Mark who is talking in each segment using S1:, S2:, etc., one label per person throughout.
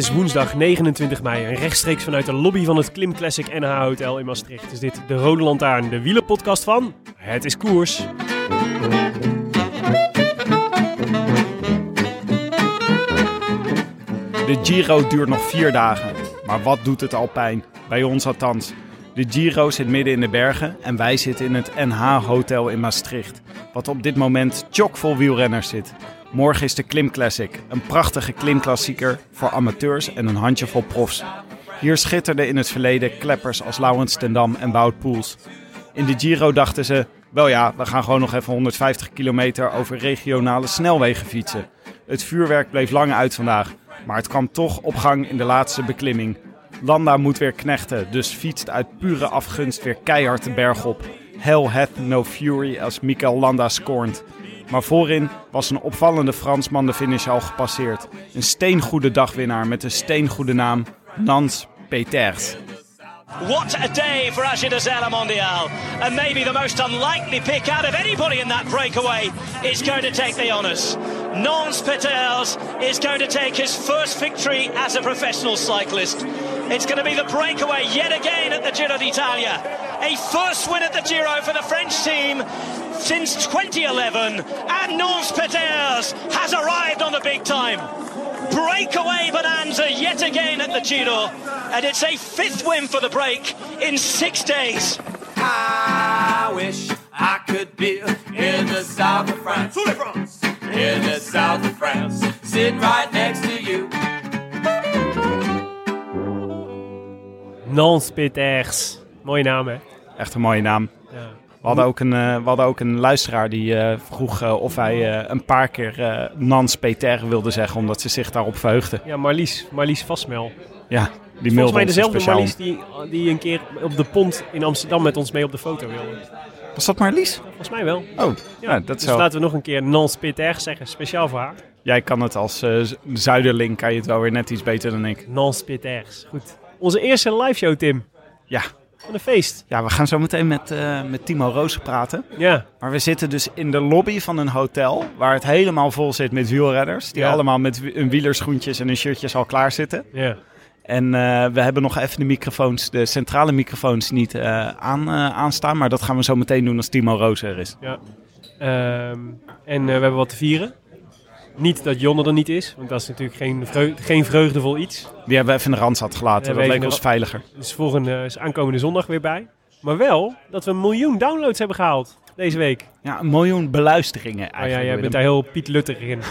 S1: Is woensdag 29 mei en rechtstreeks vanuit de lobby van het Klim Classic NH Hotel in Maastricht is dit de Rode Lantaarn, de wielerpodcast van Het is Koers.
S2: De Giro duurt nog vier dagen. Maar wat doet het Alpijn? Bij ons althans. De Giro zit midden in de bergen en wij zitten in het NH Hotel in Maastricht. Wat op dit moment chockvol wielrenners zit. Morgen is de Klim Classic. Een prachtige klimklassieker voor amateurs en een handjevol profs. Hier schitterden in het verleden kleppers als Laurens ten Dam en Wout Poels. In de Giro dachten ze, wel ja, we gaan gewoon nog even 150 kilometer over regionale snelwegen fietsen. Het vuurwerk bleef lang uit vandaag, maar het kwam toch op gang in de laatste beklimming. Landa moet weer knechten, dus fietst uit pure afgunst weer keihard de berg op. Hell hath no fury als Mikel Landa scornt. Maar voorin was een opvallende Fransman de finish al gepasseerd. Een steengoede dagwinnaar met een steengoede naam, Nans Peters.
S3: What a day for Zella Mondial. And maybe the most unlikely pick out of anybody in that breakaway is going to take the honours. Nons Peters is going to take his first victory as a professional cyclist. It's going to be the breakaway yet again at the Giro d'Italia. A first win at the Giro for the French team since 2011. And Nons Peters has arrived on the big time breakaway bonanza yet again at the Giro, and it's a fifth win for the break in six days.
S4: I wish I could be in the south of France. In the south of France, sitting right next to you.
S1: Nans Peters. Mooie naam hè?
S2: Echt een mooie naam.
S1: Ja.
S2: We hadden ook een, eh, we hadden ook een luisteraar die eh, vroeg eh, of eh, een paar keer Nans Peter wilde zeggen, omdat ze zich daarop verheugde.
S1: Ja, Marlies. Marlies Vastmel.
S2: Ja, die
S1: Volgens mij dezelfde. Marlies die, die een keer op de pont in Amsterdam met ons mee op de foto wilde.
S2: Was dat Marlies?
S1: Volgens mij wel.
S2: Oh, ja, dat
S1: Dus laten we nog een keer Nans Peters zeggen, speciaal voor haar.
S2: Jij kan het als zuiderling, kan je het wel weer net iets beter dan ik.
S1: Nans Peters. Goed. Onze eerste live show, Tim.
S2: Ja,
S1: Van een feest.
S2: ja we gaan zo meteen met, eh, met Timo Roos praten.
S1: Ja.
S2: Maar we zitten dus in de lobby van een hotel waar het helemaal vol zit met wielredders. Die
S1: Ja.
S2: allemaal met hun wielerschoentjes en hun shirtjes al klaar zitten.
S1: Ja.
S2: En eh, we hebben nog even de microfoons, de centrale microfoons niet eh, aan, aanstaan. Maar dat gaan we zo meteen doen als Timo Roos er is.
S1: Ja. Ehm, en we hebben wat te vieren. Niet dat Jonne er niet is, want dat is natuurlijk geen, geen vreugdevol iets.
S2: Die hebben we even in de randstad gelaten. Dat leek ons veiliger.
S1: Dus volgende is aankomende zondag weer bij. Maar wel dat we een miljoen downloads hebben gehaald deze week.
S2: Ja, een miljoen beluisteringen
S1: Oh ja,
S2: eigenlijk.
S1: jij bent daar heel Piet Lutterig in.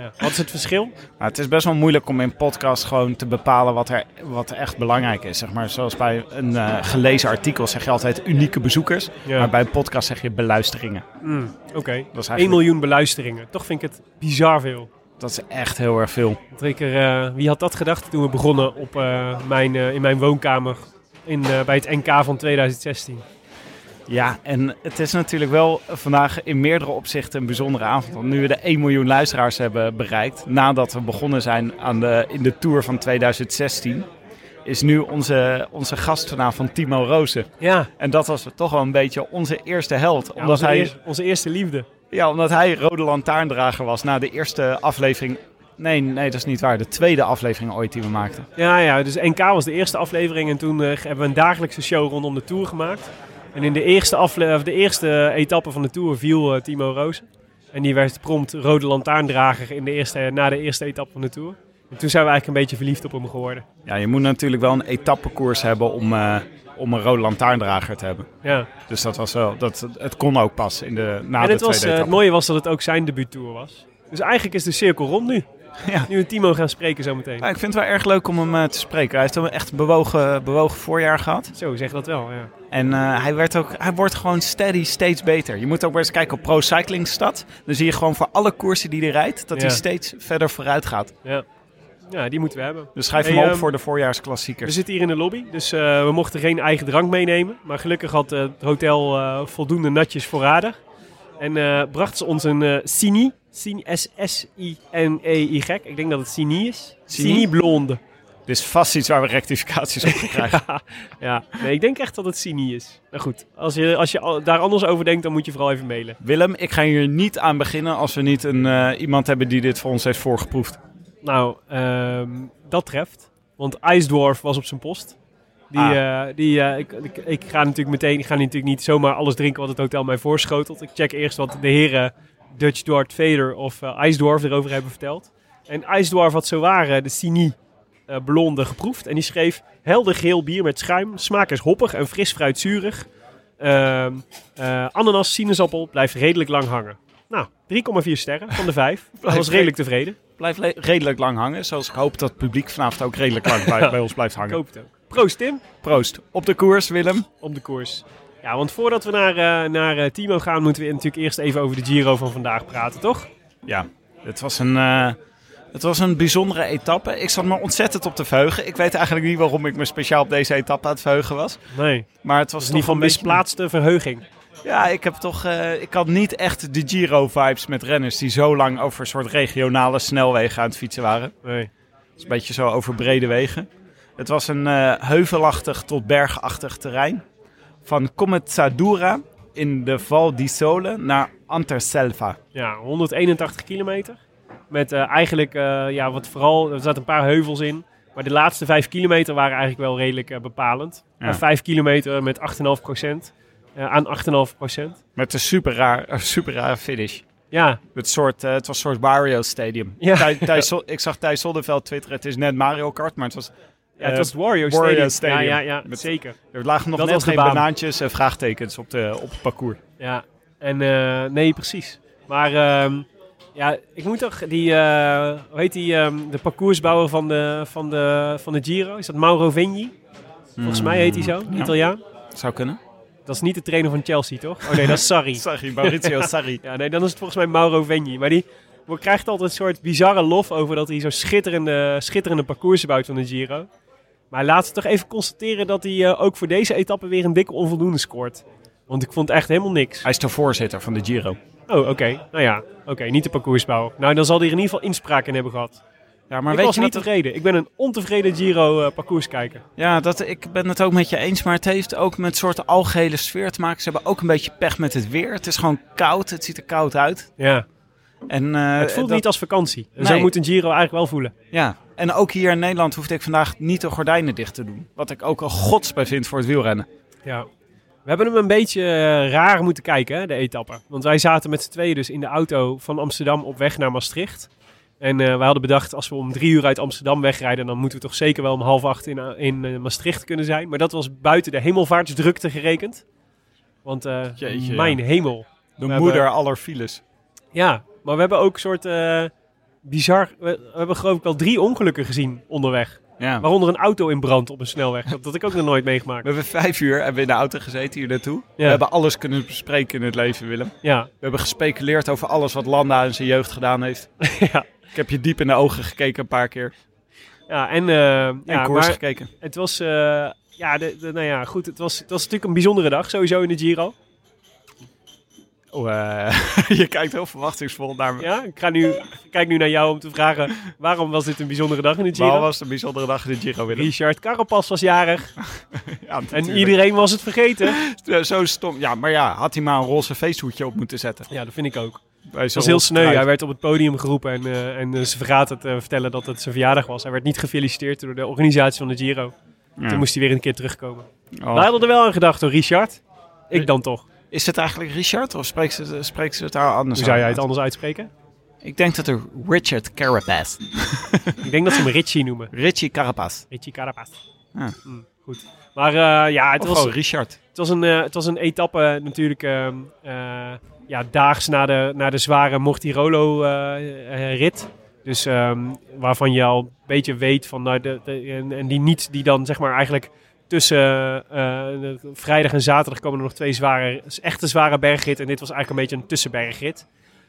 S1: ja. Wat is het verschil?
S2: Maar het is best wel moeilijk om in podcast gewoon te bepalen wat er, wat echt belangrijk is. Zeg maar, zoals bij een eh, gelezen artikel zeg je altijd unieke bezoekers.
S1: Ja.
S2: Maar bij een podcast zeg je beluisteringen.
S1: Mm, Oké,
S2: is
S1: 1
S2: eigenlijk,
S1: miljoen beluisteringen. Toch vind ik het bizar veel.
S2: dat is echt heel erg veel.
S1: Want ik er, eh, wie had dat gedacht toen we begonnen op, eh, mijn, in mijn woonkamer in, bij het NK van 2016?
S2: Ja, en het is natuurlijk wel vandaag in meerdere opzichten een bijzondere avond. Want nu we de 1 miljoen luisteraars hebben bereikt, nadat we begonnen zijn aan de, in de Tour van 2016, is nu onze, onze gast vanavond Timo Rozen.
S1: Ja,
S2: En dat was toch wel een beetje onze eerste held.
S1: ja,
S2: omdat,
S1: onze,
S2: hij,
S1: eer- onze eerste liefde.
S2: ja, omdat hij rode lantaarndrager was na de eerste aflevering. Nee, nee, dat is niet waar. De tweede aflevering ooit die we maakten.
S1: Ja, ja, dus NK was de eerste aflevering en toen eh, hebben we een dagelijkse show rondom de Tour gemaakt. En in de eerste, afle of de eerste etappe van de Tour viel eh, Timo Roos. En die werd prompt rode lantaarndrager in de eerste, na de eerste etappe van de Tour. En toen zijn we eigenlijk een beetje verliefd op hem geworden.
S2: Ja, je moet natuurlijk wel een etappekoers hebben om, eh, om een rode lantaarndrager te hebben.
S1: Ja.
S2: Dus dat was wel, dat, het kon ook pas in de, na
S1: en
S2: de
S1: het, was,
S2: tweede
S1: eh, het
S2: etappe.
S1: mooie was dat het ook zijn debuuttour was. Dus eigenlijk is de cirkel rond nu.
S2: Ja.
S1: Nu we Timo gaan spreken zometeen.
S2: Nou, ik vind het wel erg leuk om hem eh, te spreken. Hij heeft een echt bewogen, bewogen voorjaar gehad.
S1: Zo, zeg dat wel, ja.
S2: En eh, hij, werd ook, hij wordt gewoon steady steeds beter. Je moet ook eens kijken op Pro Cycling Stad. Dan zie je gewoon voor alle koersen die hij rijdt, dat
S1: Ja.
S2: hij steeds verder vooruit gaat.
S1: Ja, ja die moeten we hebben.
S2: Dus schrijf
S1: Hey,
S2: hem op
S1: ehm,
S2: voor de
S1: We
S2: voorjaarsklassiekers.
S1: zitten hier in de lobby, dus eh, we mochten geen eigen drank meenemen. Maar gelukkig had het hotel voldoende natjes voorradig. En bracht ze ons een Sini. S-S-I-N-E-Y. Ik denk dat het Sini is.
S2: Sini?
S1: Sini Blonde.
S2: Dit is vast iets waar we rectificaties op krijgen.
S1: ja, nee, ik denk echt dat het Sini is. Nou goed, als je, als je daar anders over denkt, dan moet je vooral even mailen.
S2: Willem, ik ga hier niet aan beginnen als we niet een, eh, iemand hebben die dit voor ons heeft voorgeproefd.
S1: Nou, ehm, dat treft. Want IJsdorf was op zijn post. Die,
S2: Ah.
S1: eh, die, eh, ik, ik, ik ga natuurlijk meteen, ik ga natuurlijk niet zomaar alles drinken wat het hotel mij voorschotelt. Ik check eerst wat de heren Dutch Dort Vader of IJsdorf erover hebben verteld. En IJsdorf had zowaar eh, de Sini eh, blonde geproefd. En die schreef helder geel bier met schuim. Smaak is hoppig en fris fruitzurig. Eh, ananas, sinaasappel blijft redelijk lang hangen. Nou, 3,4 sterren van de 5. Dat was redelijk tevreden.
S2: Blijft redelijk lang hangen, zoals ik hoop dat het publiek vanavond ook redelijk lang bij, bij ons blijft
S1: Ik
S2: hangen.
S1: hoop het ook. Proost Tim.
S2: Proost. Op de koers, Willem.
S1: op de koers. Ja, want voordat we naar, eh, naar eh, Timo gaan, moeten we natuurlijk eerst even over de Giro van vandaag praten, toch?
S2: Ja, het was een, eh, het was een bijzondere etappe. Ik zat me ontzettend op te verheugen. Ik weet eigenlijk niet waarom ik me speciaal op deze etappe aan het verheugen was.
S1: Nee,
S2: Maar het was
S1: in ieder
S2: toch
S1: geval misplaatste verheuging.
S2: Ja, ik heb toch. ik had niet echt de Giro-vibes met renners die zo lang over een soort regionale snelwegen aan het fietsen waren.
S1: Nee.
S2: Het is een beetje zo over brede wegen. Het was een heuvelachtig tot bergachtig terrein. Van Comezadura in de Val di Sole naar Anterselva.
S1: Ja, 181 kilometer. Met eh, eigenlijk, eh, ja, wat vooral, er zaten een paar heuvels in. Maar de laatste 5 kilometer waren eigenlijk wel redelijk eh, bepalend.
S2: Ja.
S1: 5 kilometer met 8,5 procent. aan 8,5 procent.
S2: Met een super raar, super rare finish.
S1: Ja,
S2: Het, soort, het was een soort Wario Stadium.
S1: Ja.
S2: Thij- ik zag Thijs Zonneveld twitteren, het is net Mario Kart, maar het was...
S1: ja het
S2: eh,
S1: was het Wario,
S2: Wario
S1: Stadium.
S2: Stadium.
S1: Ja, ja, ja
S2: Met-
S1: zeker.
S2: Er lagen nog
S1: Dat
S2: net geen
S1: baan.
S2: banaantjes en vraagtekens op, de, op het parcours.
S1: Ja, en eh, nee, precies. Maar ehm, ja, ik moet toch die, eh, hoe heet die, ehm, de parcoursbouwer van de, van, de, van de Giro? Is dat Mauro Vegni? Volgens mij heet hij zo,
S2: ja.
S1: Italiaan.
S2: Zou kunnen.
S1: Dat is niet de trainer van Chelsea, toch? Oh nee, dat is Sarri.
S2: Sorry, Maurizio Sarri.
S1: Ja, nee, dan is het volgens mij Mauro Vegni. Maar die krijgt altijd een soort bizarre lof over dat hij zo schitterende, schitterende parcoursen bouwt van de Giro. Maar laten we toch even constateren dat hij eh, ook voor deze etappe weer een dikke onvoldoende scoort. Want ik vond echt helemaal niks.
S2: Hij is de voorzitter van de Giro.
S1: Oh, oké. Nou ja, oké, niet de parcoursbouw. Nou, dan zal hij er in ieder geval inspraak in hebben gehad.
S2: Ja, maar
S1: ik
S2: weet
S1: was
S2: je
S1: niet tevreden. Ik ben een ontevreden Giro eh, parcourskijker.
S2: Ja, dat, ik ben het ook met je eens, maar het heeft ook met een soort algehele sfeer te maken. Ze hebben ook een beetje pech met het weer. Het is gewoon koud, het ziet er koud uit.
S1: Ja,
S2: En, eh,
S1: het voelt
S2: dat-
S1: niet als vakantie. En Zo moet een Giro eigenlijk wel voelen.
S2: Ja, en ook hier in Nederland hoefde ik vandaag niet de gordijnen dicht te doen. Wat ik ook een godsbij vind voor het wielrennen.
S1: Ja. We hebben hem een beetje eh, raar moeten kijken, hè, de etappe. Want wij zaten met z'n tweeën dus in de auto van Amsterdam op weg naar Maastricht. En eh wij hadden bedacht, als we om drie uur uit Amsterdam wegrijden, dan moeten we toch zeker wel om half acht in, eh, in Maastricht kunnen zijn. Maar dat was buiten de hemelvaartsdrukte gerekend. Want eh,
S2: Jeetje,
S1: mijn
S2: ja.
S1: hemel.
S2: De
S1: We
S2: moeder
S1: hebben-
S2: aller files.
S1: Ja, maar we hebben ook een soort eh, bizar... We, we hebben geloof ik wel drie ongelukken gezien onderweg.
S2: Ja.
S1: Waaronder een auto in brand op een snelweg. Dat had ik ook nog nooit meegemaakt.
S2: We hebben vijf uur hebben we in de auto gezeten hier naartoe. We hebben alles kunnen bespreken in het leven, Willem.
S1: Ja,
S2: We hebben gespeculeerd over alles wat Landa in zijn jeugd gedaan heeft.
S1: ja.
S2: Ik heb je diep in de ogen gekeken een paar keer.
S1: ja en,
S2: En
S1: ja,
S2: koers
S1: maar
S2: gekeken.
S1: het was... eh, ja, de, de- nou ja, goed. Het was, het was natuurlijk een bijzondere dag sowieso in de Giro.
S2: Oh, eh, je kijkt heel verwachtingsvol naar me.
S1: Ja, ik, ga nu, ik kijk nu naar jou om te vragen... waarom was dit een bijzondere dag in de
S2: Waarom
S1: Giro?
S2: was het een bijzondere dag in de Giro, Willem?
S1: Richard Carapaz was jarig
S2: Ja,
S1: en iedereen was het vergeten.
S2: Zo stom. Ja, maar ja, had hij maar een roze feesthoedje op moeten zetten.
S1: Ja, dat vind ik ook. Het
S2: zo'n
S1: was heel sneu. Hij werd op het podium geroepen en, eh, en eh, ze vergaat het vertellen dat het zijn verjaardag was. Hij werd niet gefeliciteerd door de organisatie van de Giro.
S2: Ja.
S1: Toen moest hij weer een keer terugkomen.
S2: Oh.
S1: Wij hadden er wel aan gedacht hoor, Richard. Ik dan toch.
S2: Is het eigenlijk Richard of spreekt ze, spreekt ze het daar anders
S1: Hoe zou jij het anders uitspreken?
S2: Ik denk dat er Richard Carapaz.
S1: Ik denk dat ze hem Richie noemen.
S2: Richie Carapaz.
S1: Richie Carapaz. Hm, goed. Maar eh, ja, het
S2: Of
S1: was,
S2: Richard.
S1: het, was een, eh, het was een etappe natuurlijk ehm, eh, ja, daags na de, na de zware Mortirolo-rit. Dus ehm, waarvan je al een beetje weet van, nou, de, de- en, en die niet, die dan zeg maar eigenlijk tussen eh, de- vrijdag en zaterdag komen er nog twee zware, echte zware bergritten. En dit was eigenlijk een beetje een tussenbergrit.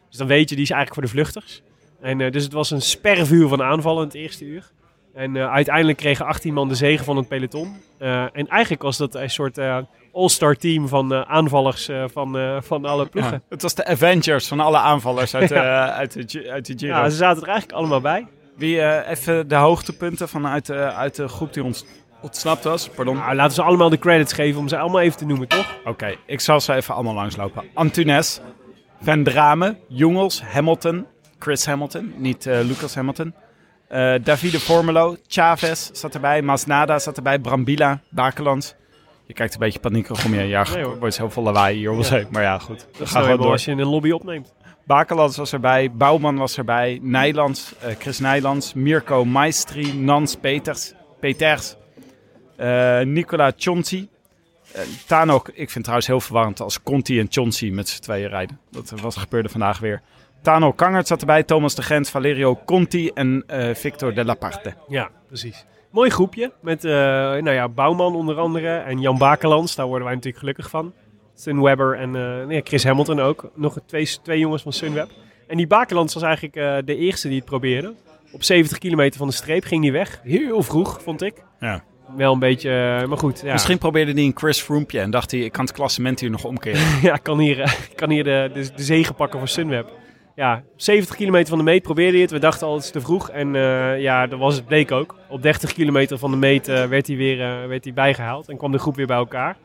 S1: Dus dan weet je, die is eigenlijk voor de vluchters. En eh, dus het was een spervuur van aanvallen in het eerste uur. En eh, uiteindelijk kregen 18 man de zegen van het peloton. Eh, en eigenlijk was dat een soort eh, all-star team van eh, aanvallers eh, van, eh, van alle ploegen.
S2: Ja, het was de Avengers van alle aanvallers uit, eh, uit, de, uit de Giro.
S1: Ja, ze zaten er eigenlijk allemaal bij.
S2: Wie eh, even de hoogtepunten vanuit uit de groep die ons ontsnapt was. Pardon.
S1: Nou, laten ze allemaal de credits geven om ze allemaal even te noemen, toch?
S2: Oké, ik zal ze even allemaal langslopen. Antunes, Van Drame, Jongels, Hamilton, Chris Hamilton, niet eh, Lucas Hamilton. Eh, Davide Formelo, Chavez zat erbij, Masnada zat erbij, Brambila, Bakelands. Je kijkt een beetje paniekerig om je. Ja,
S1: Nee,
S2: er
S1: hoor.
S2: wordt zoveel lawaai hier om
S1: Ja.
S2: heen. Maar ja, goed.
S1: Dat
S2: gaan gewoon
S1: eenmaal
S2: door.
S1: als je in een lobby opneemt.
S2: Bakelands was erbij, Bouwman was erbij, Nijlands, eh, Chris Nijlands, Mirko Maestri, Nans Peters, Peters, Nicola Chonti. Eh, Tanok, ik vind het trouwens heel verwarrend als Conti en Chonti met z'n tweeën rijden. Dat was, gebeurde vandaag weer. Tano Kangert zat erbij, Thomas de Gent, Valerio Conti en eh, Victor de la Parte.
S1: Ja, precies. Mooi groepje met eh, nou ja, Bouwman onder andere en Jan Bakelands. Daar worden wij natuurlijk gelukkig van. Sunwebber en eh, nee, Chris Hamilton ook. Nog twee, twee jongens van Sunweb. En die Bakelands was eigenlijk eh, de eerste die het probeerde. Op 70 kilometer van de streep ging hij weg. Heel vroeg, vond ik.
S2: Ja.
S1: Wel een beetje, eh, maar goed. Ja.
S2: Misschien probeerde hij een Chris Froome en dacht hij, ik kan het klassement hier nog omkeren.
S1: ja, ik kan hier, kan hier de, de, de zegen pakken voor Sunweb. Ja, 70 kilometer van de meet probeerde hij het. We dachten al, het is te vroeg. En eh, ja, dat was het bleek ook. Op 30 kilometer van de meet eh, werd, hij weer werd hij bijgehaald. En kwam de groep weer bij elkaar.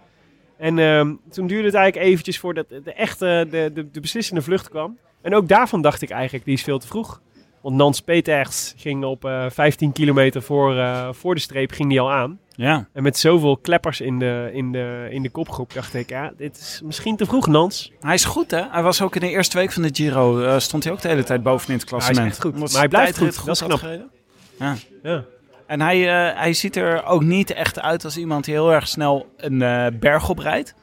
S1: En ehm, toen duurde het eigenlijk eventjes voordat de echte, de, de, de beslissende vlucht kwam. En ook daarvan dacht ik eigenlijk, die is veel te vroeg. Want Nans Peters ging op eh 15 kilometer voor, eh, voor de streep ging die al aan.
S2: ja,
S1: En met zoveel kleppers in de, in de, in de kopgroep dacht ik, ja, dit is misschien te vroeg, Nans.
S2: hij is goed hè. Hij was ook in de eerste week van de Giro, eh, stond hij ook de hele tijd bovenin het
S1: hij is
S2: klassement.
S1: goed.
S2: Omdat
S1: Maar hij blijft goed. Dat is knap.
S2: Ja.
S1: Ja.
S2: En hij, hij ziet er ook niet echt uit als iemand die heel erg snel een berg oprijdt.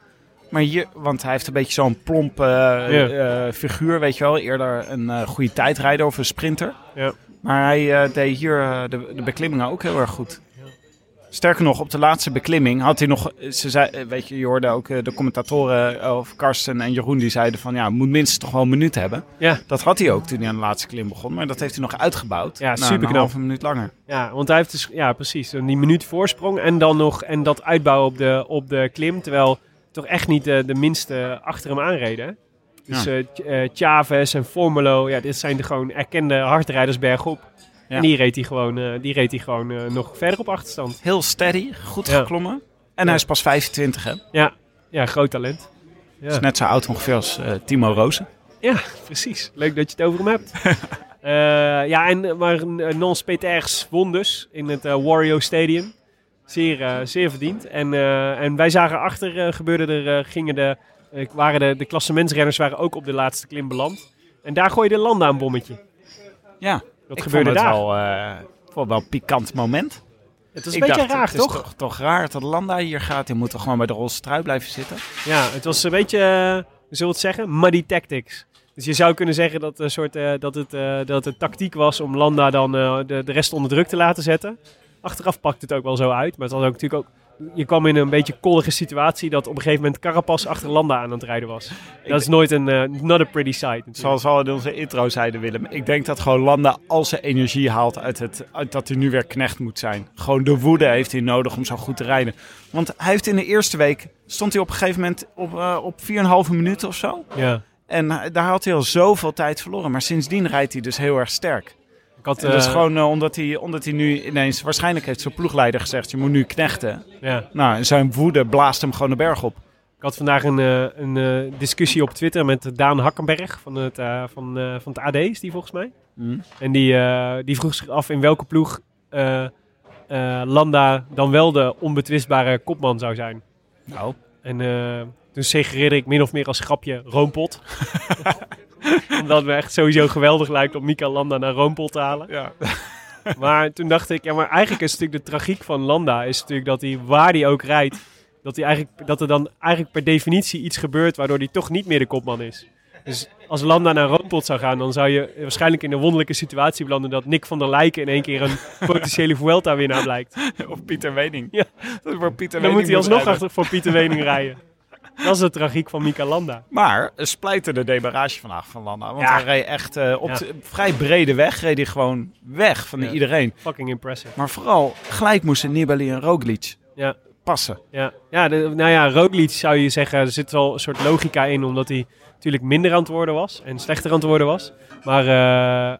S2: Maar hier, want hij heeft een beetje zo'n plomp eh, eh, figuur, weet je wel. Eerder een eh, goede tijdrijder of een sprinter. Maar hij deed hier de, de beklimmingen ook heel erg goed. Sterker nog, op de laatste beklimming had hij nog... Ze zei, weet je, je hoorde ook de commentatoren, of Karsten en Jeroen, die zeiden van... Ja, moet minstens toch wel een minuut hebben.
S1: Ja.
S2: Dat had hij ook toen hij aan de laatste klim begon. Maar dat heeft hij nog uitgebouwd.
S1: Ja,
S2: na
S1: superknap.
S2: Een halve minuut langer.
S1: ja, want hij heeft dus, ja precies, die minuut voorsprong en dan nog, en dat uitbouwen op de, op de klim. Terwijl toch echt niet de, de minste achter hem aanreden. Dus
S2: Ja.
S1: eh, eh, Chavez en Formelo, ja, dit zijn de gewoon erkende hardrijders bergop.
S2: Ja.
S1: En die reed hij gewoon, eh, die reed hij gewoon eh, nog verder op achterstand.
S2: Heel steady, goed
S1: Ja.
S2: geklommen. En hij is pas 25, hè?
S1: Ja, ja groot talent. Ja.
S2: Is net zo oud ongeveer als eh, Timo Rozen.
S1: Ja, precies. Leuk dat je het over hem hebt. Eh, ja, en, maar Nons Peters won dus in het eh, Wario Stadium. Zeer, eh, zeer verdiend. En, eh, en wij zagen achter, eh, gebeurde er, gingen de, waren de, de klassementsrenners waren ook op de laatste klim beland. En daar gooide Landa een bommetje.
S2: Ja, ik
S1: gebeurde daar?
S2: wel, vond wel een pikant moment.
S1: Het was
S2: ik
S1: een beetje
S2: dacht,
S1: raar,
S2: het is
S1: toch?
S2: toch? Raar dat Landa hier gaat. Die moet toch gewoon bij de roze trui blijven zitten.
S1: Ja, het was een beetje, zullen we het zeggen, muddy tactics. Dus je zou kunnen zeggen dat, een soort, dat, het, dat het tactiek was om Landa dan de, de rest onder druk te laten zetten. Achteraf pakt het ook wel zo uit. Maar het was ook natuurlijk ook, je kwam in een beetje kollige situatie dat op een gegeven moment Carapaz achter Landa aan het rijden was. Dat is nooit een, eh, not a pretty sight natuurlijk.
S2: Zoals we al in onze intro zeiden, Willem. Ik denk dat gewoon Landa al zijn energie haalt uit, het, uit dat hij nu weer knecht moet zijn. Gewoon de woede heeft hij nodig om zo goed te rijden. Want hij heeft in de eerste week, stond hij op een gegeven moment op, eh op 4,5 minuten of zo.
S1: Ja.
S2: En daar had hij al zoveel tijd verloren. Maar sindsdien rijdt hij dus heel erg sterk.
S1: Ik had,
S2: dat is
S1: eh,
S2: gewoon eh, omdat, hij, omdat hij nu ineens... Waarschijnlijk heeft zijn ploegleider gezegd, je moet nu knechten.
S1: ja.
S2: Nou, en zijn woede blaast hem gewoon de berg op.
S1: Ik had vandaag een, eh, een discussie op Twitter met Daan Hakkenberg van het, van, van het AD, is die volgens mij. En die, die vroeg zich af in welke ploeg Landa dan wel de onbetwistbare kopman zou zijn.
S2: Nou,
S1: En toen suggereerde ik min of meer als grapje Roompot. Omdat het me echt sowieso geweldig lijkt om Mika Landa naar Roompot te halen.
S2: ja.
S1: Maar toen dacht ik, ja, maar eigenlijk is natuurlijk de tragiek van Landa is natuurlijk dat hij waar hij ook rijdt, dat, hij eigenlijk, dat er dan eigenlijk per definitie iets gebeurt waardoor hij toch niet meer de kopman is. Dus als Landa naar Roompot zou gaan, dan zou je waarschijnlijk in een wonderlijke situatie belanden dat Nick van der Lijken in één keer een potentiële Vuelta-winnaar blijkt.
S2: Of Pieter Wening.
S1: Ja.
S2: Dat is voor Pieter
S1: Dan moet hij alsnog achter voor Pieter Wening rijden. Dat is de tragiek van Mika Landa.
S2: Maar een splijterde debarrage vandaag van Landa. Want
S1: Ja.
S2: hij reed echt eh, op
S1: Ja.
S2: de vrij brede weg. Reed hij gewoon weg van
S1: Ja.
S2: iedereen.
S1: Fucking impressive.
S2: Maar vooral gelijk moesten Nibali en Roglic
S1: Ja.
S2: passen.
S1: Ja, ja de, nou ja, Roglic zou je zeggen, er zit wel een soort logica in, omdat hij natuurlijk minder aan het worden was en slechter aan het worden was. Maar eh,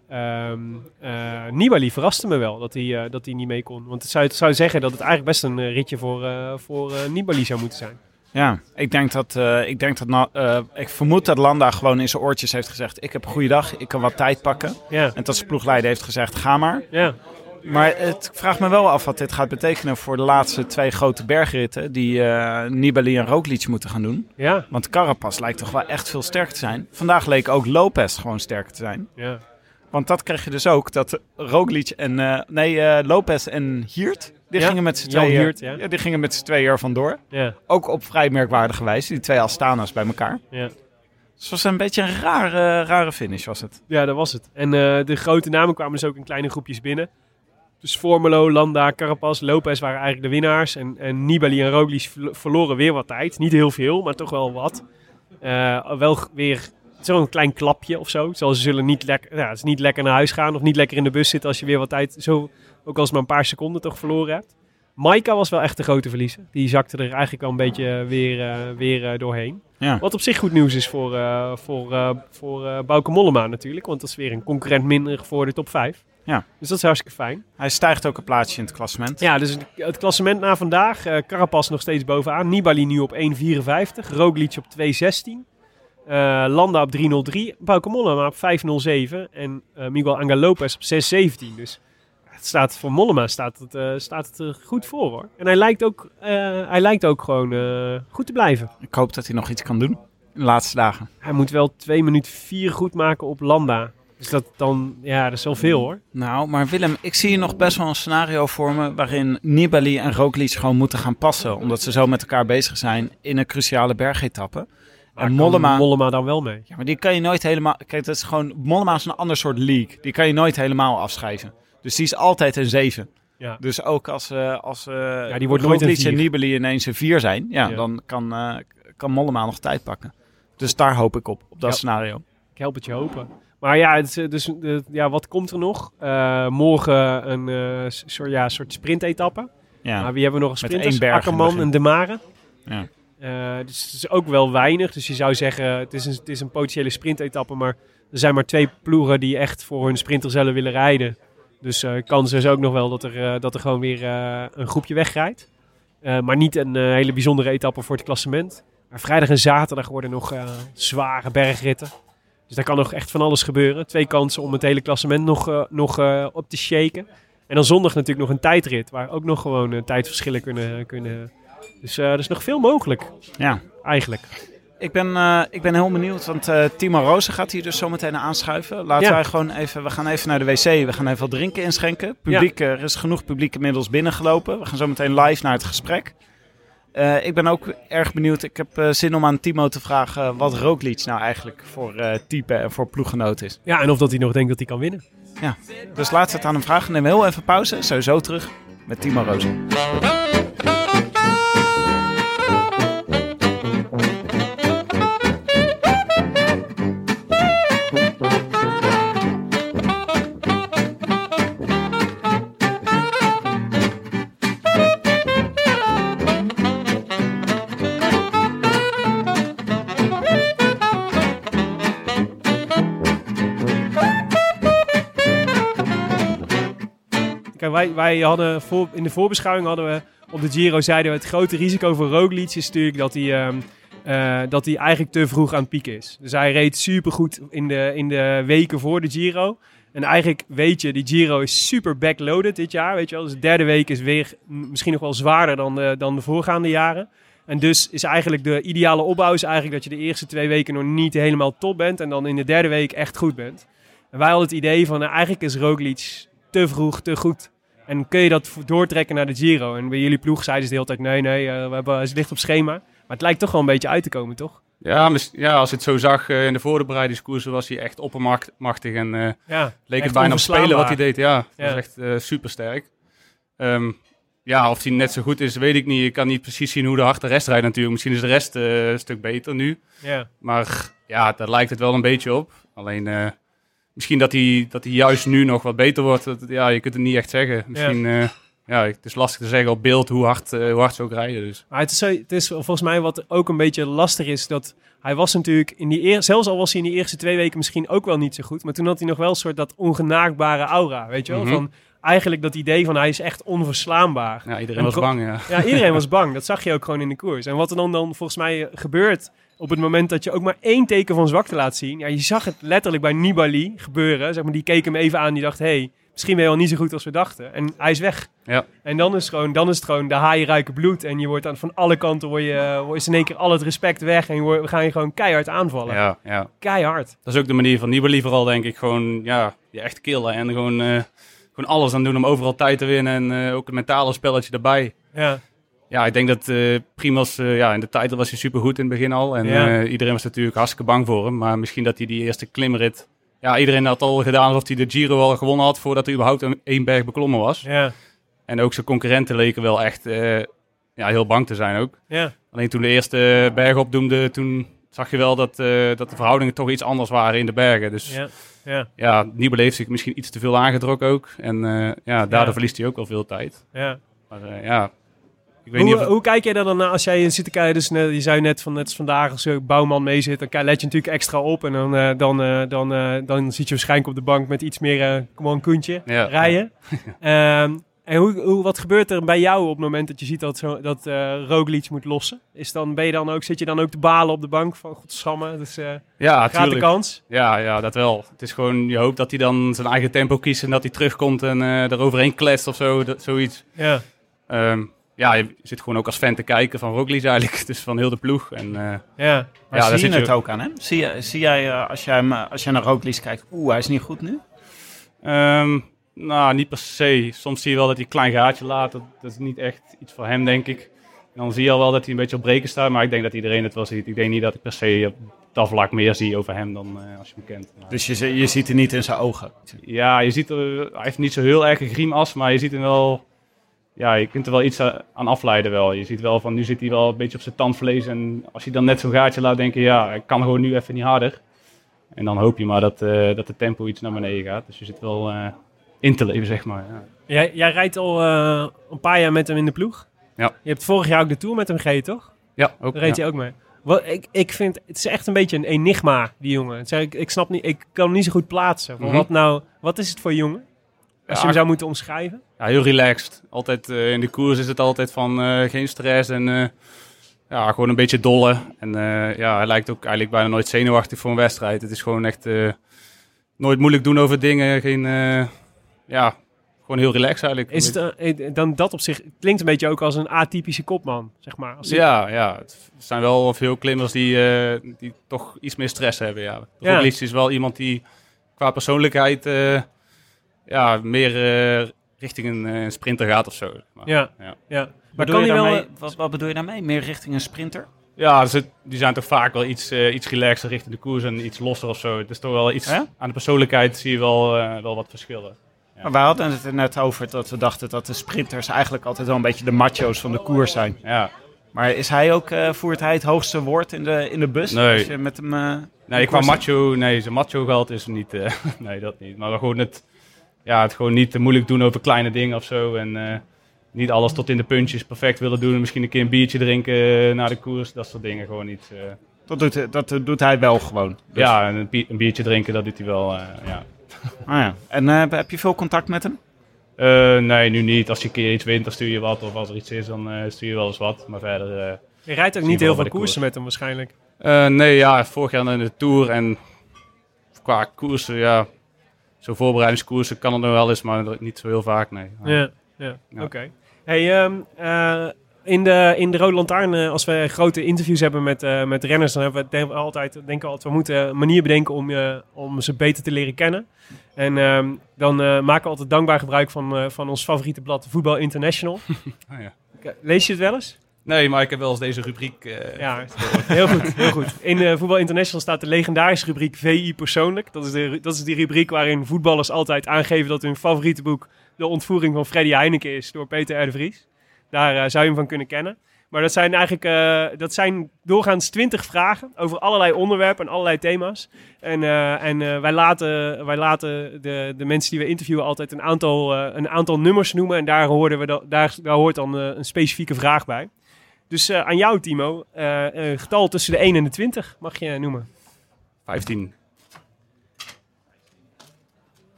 S1: ehm, eh, Nibali verraste me wel dat hij, dat hij niet mee kon. Want het zou, het zou zeggen dat het eigenlijk best een ritje voor, voor Nibali zou moeten zijn.
S2: Ja, ik denk dat, eh, ik, denk dat eh, ik vermoed dat Landa gewoon in zijn oortjes heeft gezegd: Ik heb een goede dag, ik kan wat tijd pakken.
S1: Ja,
S2: En dat zijn ploegleider heeft gezegd: Ga maar.
S1: ja,
S2: Maar het vraagt me wel af wat dit gaat betekenen voor de laatste twee grote bergritten die eh, Nibali en Roglic moeten gaan doen.
S1: ja,
S2: Want Carapaz lijkt toch wel echt veel sterker te zijn. Vandaag leek ook Lopez gewoon sterker te zijn.
S1: ja.
S2: Want dat krijg je dus ook, dat Roglic en, eh, nee, eh, Lopez en Hiert, die
S1: Ja,
S2: gingen met z'n tweeën,
S1: Hiert, ja.
S2: die gingen met z'n tweeën er vandoor.
S1: ja,
S2: Ook op vrij merkwaardige wijze, die twee Astana's bij elkaar.
S1: ja.
S2: Dus het was een beetje een rare, rare finish was het.
S1: Ja, dat was het. En eh, de grote namen kwamen dus ook in kleine groepjes binnen. Dus Formelo, Landa, Carapaz, Lopez waren eigenlijk de winnaars. En, en Nibali en Roglic ver- verloren weer wat tijd. Niet heel veel, maar toch wel wat. Wel weer zo'n klein klapje of zo. Zoals ze zullen niet lekker, ja, het is niet lekker naar huis gaan of niet lekker in de bus zitten als je weer wat tijd, zo, ook als maar een paar seconden toch verloren hebt. Maika was wel echt de grote verliezer. Die zakte er eigenlijk wel een beetje weer, eh, weer eh, doorheen.
S2: Ja.
S1: Wat op zich goed nieuws is voor, eh voor, voor Bauke Mollema natuurlijk. Want dat is weer een concurrent minder voor de top 5.
S2: Ja.
S1: Dus dat is hartstikke fijn.
S2: Hij stijgt ook een plaatsje in het klassement.
S1: Ja, dus het- het klassement na vandaag. Carapaz nog steeds bovenaan. Nibali nu op 1,54. Roglic op 2,16. Eh, Landa op 3,03. Bauke Mollema op 5,07. En eh, Miguel Angel Lopez op 6,17. Dus het staat, voor Mollema staat het, eh, staat het er goed voor hoor. En hij lijkt ook, hij lijkt ook gewoon goed te blijven.
S2: Ik hoop dat hij nog iets kan doen in de laatste dagen.
S1: Hij moet wel 2 minuten 4 goed maken op Landa. Dus dat dan, ja, dat is wel veel hoor.
S2: Nou, maar Willem, ik zie hier nog best wel een scenario voor me waarin Nibali en Roglic gewoon moeten gaan passen. Omdat ze zo met elkaar bezig zijn in een cruciale bergetappe. En Mollema...
S1: Mollema dan wel mee.
S2: Ja, maar die kan je nooit helemaal... Kijk, dat is gewoon... Mollema is een ander soort league. Die kan je nooit helemaal afschrijven. Dus die is altijd een 7.
S1: Ja.
S2: Dus ook als, eh als eh
S1: Ja, die wordt nooit een
S2: en. Nibali ineens een 4 zijn, ja,
S1: Ja.
S2: dan kan, eh, kan Mollema nog tijd pakken. Dus daar hoop ik op, op dat
S1: Ja.
S2: scenario.
S1: Ik help het je hopen. Maar ja, het, is, dus, ja wat komt er nog? Morgen een soort, ja, soort sprintetappe.
S2: Ja.
S1: Maar wie hebben we nog
S2: in het
S1: Akkerman en De Mare.
S2: Ja.
S1: Eh, dus het is ook wel weinig. Dus je zou zeggen, het is een, het is een potentiële sprintetappe. Maar er zijn maar twee ploegen die echt voor hun sprinter zullen willen rijden. Dus eh kans is ook nog wel dat er, eh, dat er gewoon weer een groepje wegrijdt. Maar niet een hele bijzondere etappe voor het klassement. Maar vrijdag en zaterdag worden nog zware bergritten. Dus daar kan nog echt van alles gebeuren. Twee kansen om het hele klassement nog, nog op te shaken. En dan zondag natuurlijk nog een tijdrit. Waar ook nog gewoon tijdverschillen kunnen... kunnen. Dus eh, er is nog veel mogelijk,
S2: ja.
S1: eigenlijk.
S2: Ik ben, eh, ik ben heel benieuwd, want eh, Timo Rozen gaat hier dus zometeen aanschuiven. Laten
S1: Ja.
S2: wij gewoon even, we gaan even naar de wc, we gaan even wat drinken inschenken. Publiek, er is genoeg publiek inmiddels binnengelopen. We gaan zo meteen live naar het gesprek. Ik ben ook erg benieuwd, ik heb zin om aan Timo te vragen wat Roglic nou eigenlijk voor type en voor ploeggenoot is.
S1: Ja, en of dat hij nog denkt dat hij kan winnen.
S2: Dus laten we het aan hem vragen. Neem heel even pauze, sowieso terug met Timo Rozen.
S1: Wij, wij hadden voor, in de voorbeschouwing hadden we op de Giro zeiden we het grote risico voor Roglic is natuurlijk dat hij, ehm, eh, dat hij eigenlijk te vroeg aan het pieken is. Dus hij reed supergoed in de, in de weken voor de Giro. En eigenlijk weet je, die Giro is super backloaded dit jaar. Weet je wel? Dus de derde week is weer misschien nog wel zwaarder dan de, dan de voorgaande jaren. En dus is eigenlijk de ideale opbouw is eigenlijk dat je de eerste twee weken nog niet helemaal top bent. En dan in de derde week echt goed bent. En wij hadden het idee van, nou, eigenlijk is Roglic te vroeg, te goed. En kun je dat doortrekken naar de Giro? En bij jullie ploeg zeiden ze de hele tijd, nee, nee, eh, we hebben, het ligt op schema. Maar het lijkt toch wel een beetje uit te komen, toch?
S5: Ja, ja, als je het zo zag eh, in de voorbereidingskoersen was hij echt oppermachtig en eh,
S1: Ja,
S5: leek het bijna op spelen wat hij deed. Ja, dat
S1: Ja.
S5: was echt eh super sterk. ja, of hij net zo goed is, weet ik niet. Ik kan niet precies zien hoe de hard de rest rijdt natuurlijk. Misschien is de rest een stuk beter nu.
S1: Ja,
S5: Maar ja, daar lijkt het wel een beetje op. Alleen misschien dat hij, dat hij juist nu nog wat beter wordt. Dat, ja, je kunt het niet echt zeggen. Misschien, ja. ja, het is lastig te zeggen op beeld hoe hard, eh, hoe hard ze ook rijden. Dus.
S1: maar het is, zo- het is volgens mij wat ook een beetje lastig is, dat hij was natuurlijk in die eer, zelfs al was hij in die eerste twee weken misschien ook wel niet zo goed, maar toen had hij nog wel een soort dat ongenaakbare aura, weet je wel?
S5: Mhm.
S1: Van eigenlijk dat idee van hij is echt onverslaanbaar.
S5: Ja, iedereen
S1: En
S5: was bang, ja.
S1: Ja, iedereen was bang. Dat zag je ook gewoon in de koers. En wat er dan, dan volgens mij gebeurt op het moment dat je ook maar één teken van zwakte laat zien. Ja, je zag het letterlijk bij Nibali gebeuren. Zeg maar, die keek hem even aan. Die dacht, hey, misschien ben je wel niet zo goed als we dachten. En hij is weg.
S5: Ja.
S1: En dan is, het gewoon, dan is het gewoon de haaien ruiken bloed. En je wordt aan, van alle kanten word je, is in één keer al het respect weg. En we gaan je gewoon keihard aanvallen.
S5: Ja, ja.
S1: Keihard.
S5: Dat is ook de manier van Nibali vooral, denk ik. Gewoon, ja, je echt killen en gewoon, eh, gewoon alles aan doen om overal tijd te winnen. En eh, ook een mentale spelletje erbij.
S1: Ja,
S5: Ja, ik denk dat eh Primoz, eh, ja, in de titel was hij supergoed in het begin al. En
S1: Ja.
S5: eh, iedereen was natuurlijk hartstikke bang voor hem. Maar misschien dat hij die eerste klimrit... Ja, iedereen had al gedaan alsof hij de Giro al gewonnen had... voordat hij überhaupt een één berg beklommen was.
S1: ja,
S5: En ook zijn concurrenten leken wel echt ja, heel bang te zijn ook.
S1: ja.
S5: Alleen toen de eerste berg opdoemde, toen zag je wel dat, dat de verhoudingen toch iets anders waren in de bergen. Dus ja,
S1: Ja, ja,
S5: heeft zich misschien iets te veel aangetrokken ook. En ja, daardoor
S1: Ja.
S5: verliest hij ook wel veel tijd.
S1: ja.
S5: Maar ja, ik weet
S1: Hoe,
S5: niet of... het-
S1: hoe kijk jij daar dan naar als jij zit te kijken? Dus net, je zei net van net als vandaag als je Bouwman mee zit, dan let je natuurlijk extra op. En dan, eh, dan, eh, dan, eh, dan zit je waarschijnlijk op de bank met iets meer gewoon koentje
S5: Ja.
S1: rijden. Ehm, en hoe, hoe, wat gebeurt er bij jou op het moment dat je ziet dat, zo, dat Roglic moet lossen? Is dan, ben je dan ook, zit je dan ook te balen op de bank van godsamme, dus
S5: Ja,
S1: gaat de kans?
S5: Ja, ja, dat wel. Het is gewoon, je hoopt dat hij dan zijn eigen tempo kiest en dat hij terugkomt en eh er overheen kletst of zo, dat, zoiets.
S1: Ja,
S5: Ehm, ja, je zit gewoon ook als fan te kijken van Roglic eigenlijk, dus van heel de ploeg. En, eh,
S1: ja.
S2: Maar
S5: Ja, daar
S2: zie je
S5: zit
S2: het
S5: ook.
S2: ook aan hem? Zie, zie jij, eh, als, jij hem, als jij naar Roglic kijkt, oeh, hij is niet goed nu?
S5: Ehm, nou, niet per se. Soms zie je wel dat hij een klein gaatje laat. Dat, dat is niet echt iets voor hem, denk ik. En dan zie je al wel dat hij een beetje op breken staat. Maar ik denk dat iedereen het wel ziet. Ik denk niet dat ik per se op dat vlak meer zie over hem dan eh, als je hem kent. Maar-
S2: Dus je, je ziet het niet in zijn ogen.
S5: ja, je ziet er, hij heeft niet zo heel erg een griemas. Maar je ziet hem wel... Ja, je kunt er wel iets a- aan afleiden wel. Je ziet wel van, nu zit hij wel een beetje op zijn tandvlees. En als hij dan net zo'n gaatje laat, denk je, ja, ik kan gewoon nu even niet harder. En dan hoop je maar dat, eh, dat de tempo iets naar beneden gaat. Dus je zit wel eh, in te leven, zeg maar. Ja.
S1: Jij, jij rijdt al eh, een paar jaar met hem in de ploeg.
S5: Ja.
S1: Je hebt vorig jaar ook de Tour met hem gereden, toch?
S5: Ja, ook.
S1: Daar reed
S5: ja.
S1: hij ook mee. Wat, ik, ik vind, het is echt een beetje een enigma, die jongen. Is eigenlijk- ik snap niet, ik kan hem niet zo goed plaatsen.
S5: Mhm.
S1: Wat nou, wat is het voor jongen? Als je
S5: Ja,
S1: hem zou moeten omschrijven.
S5: Ja, heel relaxed. Altijd eh, in de koers is het altijd van eh, geen stress en eh, ja, gewoon een beetje dolle. En ja, hij lijkt ook eigenlijk bijna nooit zenuwachtig voor een wedstrijd. Het is gewoon echt nooit moeilijk doen over dingen. Geen, ja, gewoon heel relaxed eigenlijk.
S1: Is het, dan dat op zich, klinkt een beetje ook als een atypische kopman, zeg maar. Als
S5: Ja, ja, het zijn wel veel klimmers die, die toch iets meer stress hebben. Ja.
S1: Ja.
S5: Roglic is wel iemand die qua persoonlijkheid ja, meer eh, richting een eh, sprinter gaat of zo. Maar,
S1: Ja,
S5: ja.
S1: ja. Maar
S2: Bedoel
S1: kan
S2: je
S1: wel...
S2: daarmee- wat, wat bedoel je daarmee? Meer richting een sprinter?
S5: Ja, ze, die zijn toch vaak wel iets, eh, iets relaxer richting de koers en iets losser of zo. Het is toch wel iets...
S2: Ja?
S5: Aan de persoonlijkheid zie je wel, eh, wel wat verschillen.
S2: Maar wij hadden het er net over dat we dachten dat de sprinters eigenlijk altijd wel een beetje de macho's van de koers zijn.
S5: Ja.
S2: Maar is hij ook, eh, voert hij het hoogste woord in de, in de bus?
S5: Nee.
S2: Als je met hem... eh,
S5: Nee, qua macho... Nee, zijn macho gehad is er niet... eh, nee, dat niet. Maar gewoon het... Ja, het gewoon niet te moeilijk doen over kleine dingen of zo. En eh, niet alles tot in de puntjes perfect willen doen. Misschien een keer een biertje drinken eh, na de koers. Dat soort dingen gewoon niet... eh.
S2: dat, doet, dat doet hij wel gewoon. Dus-
S5: Ja, en een, bier- een biertje drinken, dat doet hij wel, eh, ja.
S2: Ah, ja. En heb je veel contact met hem?
S5: Eh, nee, nu niet. Als je een keer iets wint, dan stuur je wat. Of als er iets is, dan eh, stuur je wel eens wat. Maar verder... eh,
S1: Je rijdt ook niet heel veel koersen
S5: koers.
S1: met hem waarschijnlijk.
S5: Eh, nee, ja, vorig jaar in de Tour en qua koersen, ja, zo voorbereidingskoersen kan het nog wel eens, maar niet zo heel vaak, nee.
S1: Ja, ja. Oké. Hey, ehm, eh, in, de, in de Rode Lantaarn, eh, als we grote interviews hebben met, eh, met renners, dan hebben we denk altijd, denken we altijd, we moeten een manier bedenken om, je om ze beter te leren kennen. En ehm, dan maken we altijd dankbaar gebruik van, van ons favoriete blad, Voetbal International.
S5: Ah, ja.
S1: Lees je het wel eens?
S5: Nee, maar ik heb wel eens deze rubriek. eh,
S1: Ja, heel goed, heel goed. In eh, Voetbal International staat de legendarische rubriek VI persoonlijk. Dat is, de, dat is die rubriek waarin voetballers altijd aangeven dat hun favoriete boek de ontvoering van Freddy Heineken is door Peter R. de Vries. Daar eh, zou je hem van kunnen kennen. Maar dat zijn eigenlijk dat zijn doorgaans twintig vragen over allerlei onderwerpen en allerlei thema's. En, en wij laten, wij laten de, de mensen die we interviewen altijd een aantal, een aantal nummers noemen. En daar, hoorden we da- daar, daar hoort dan een specifieke vraag bij. Dus eh, aan jou, Timo. eh, een getal tussen de 1 en de 20 mag je noemen.
S5: 15.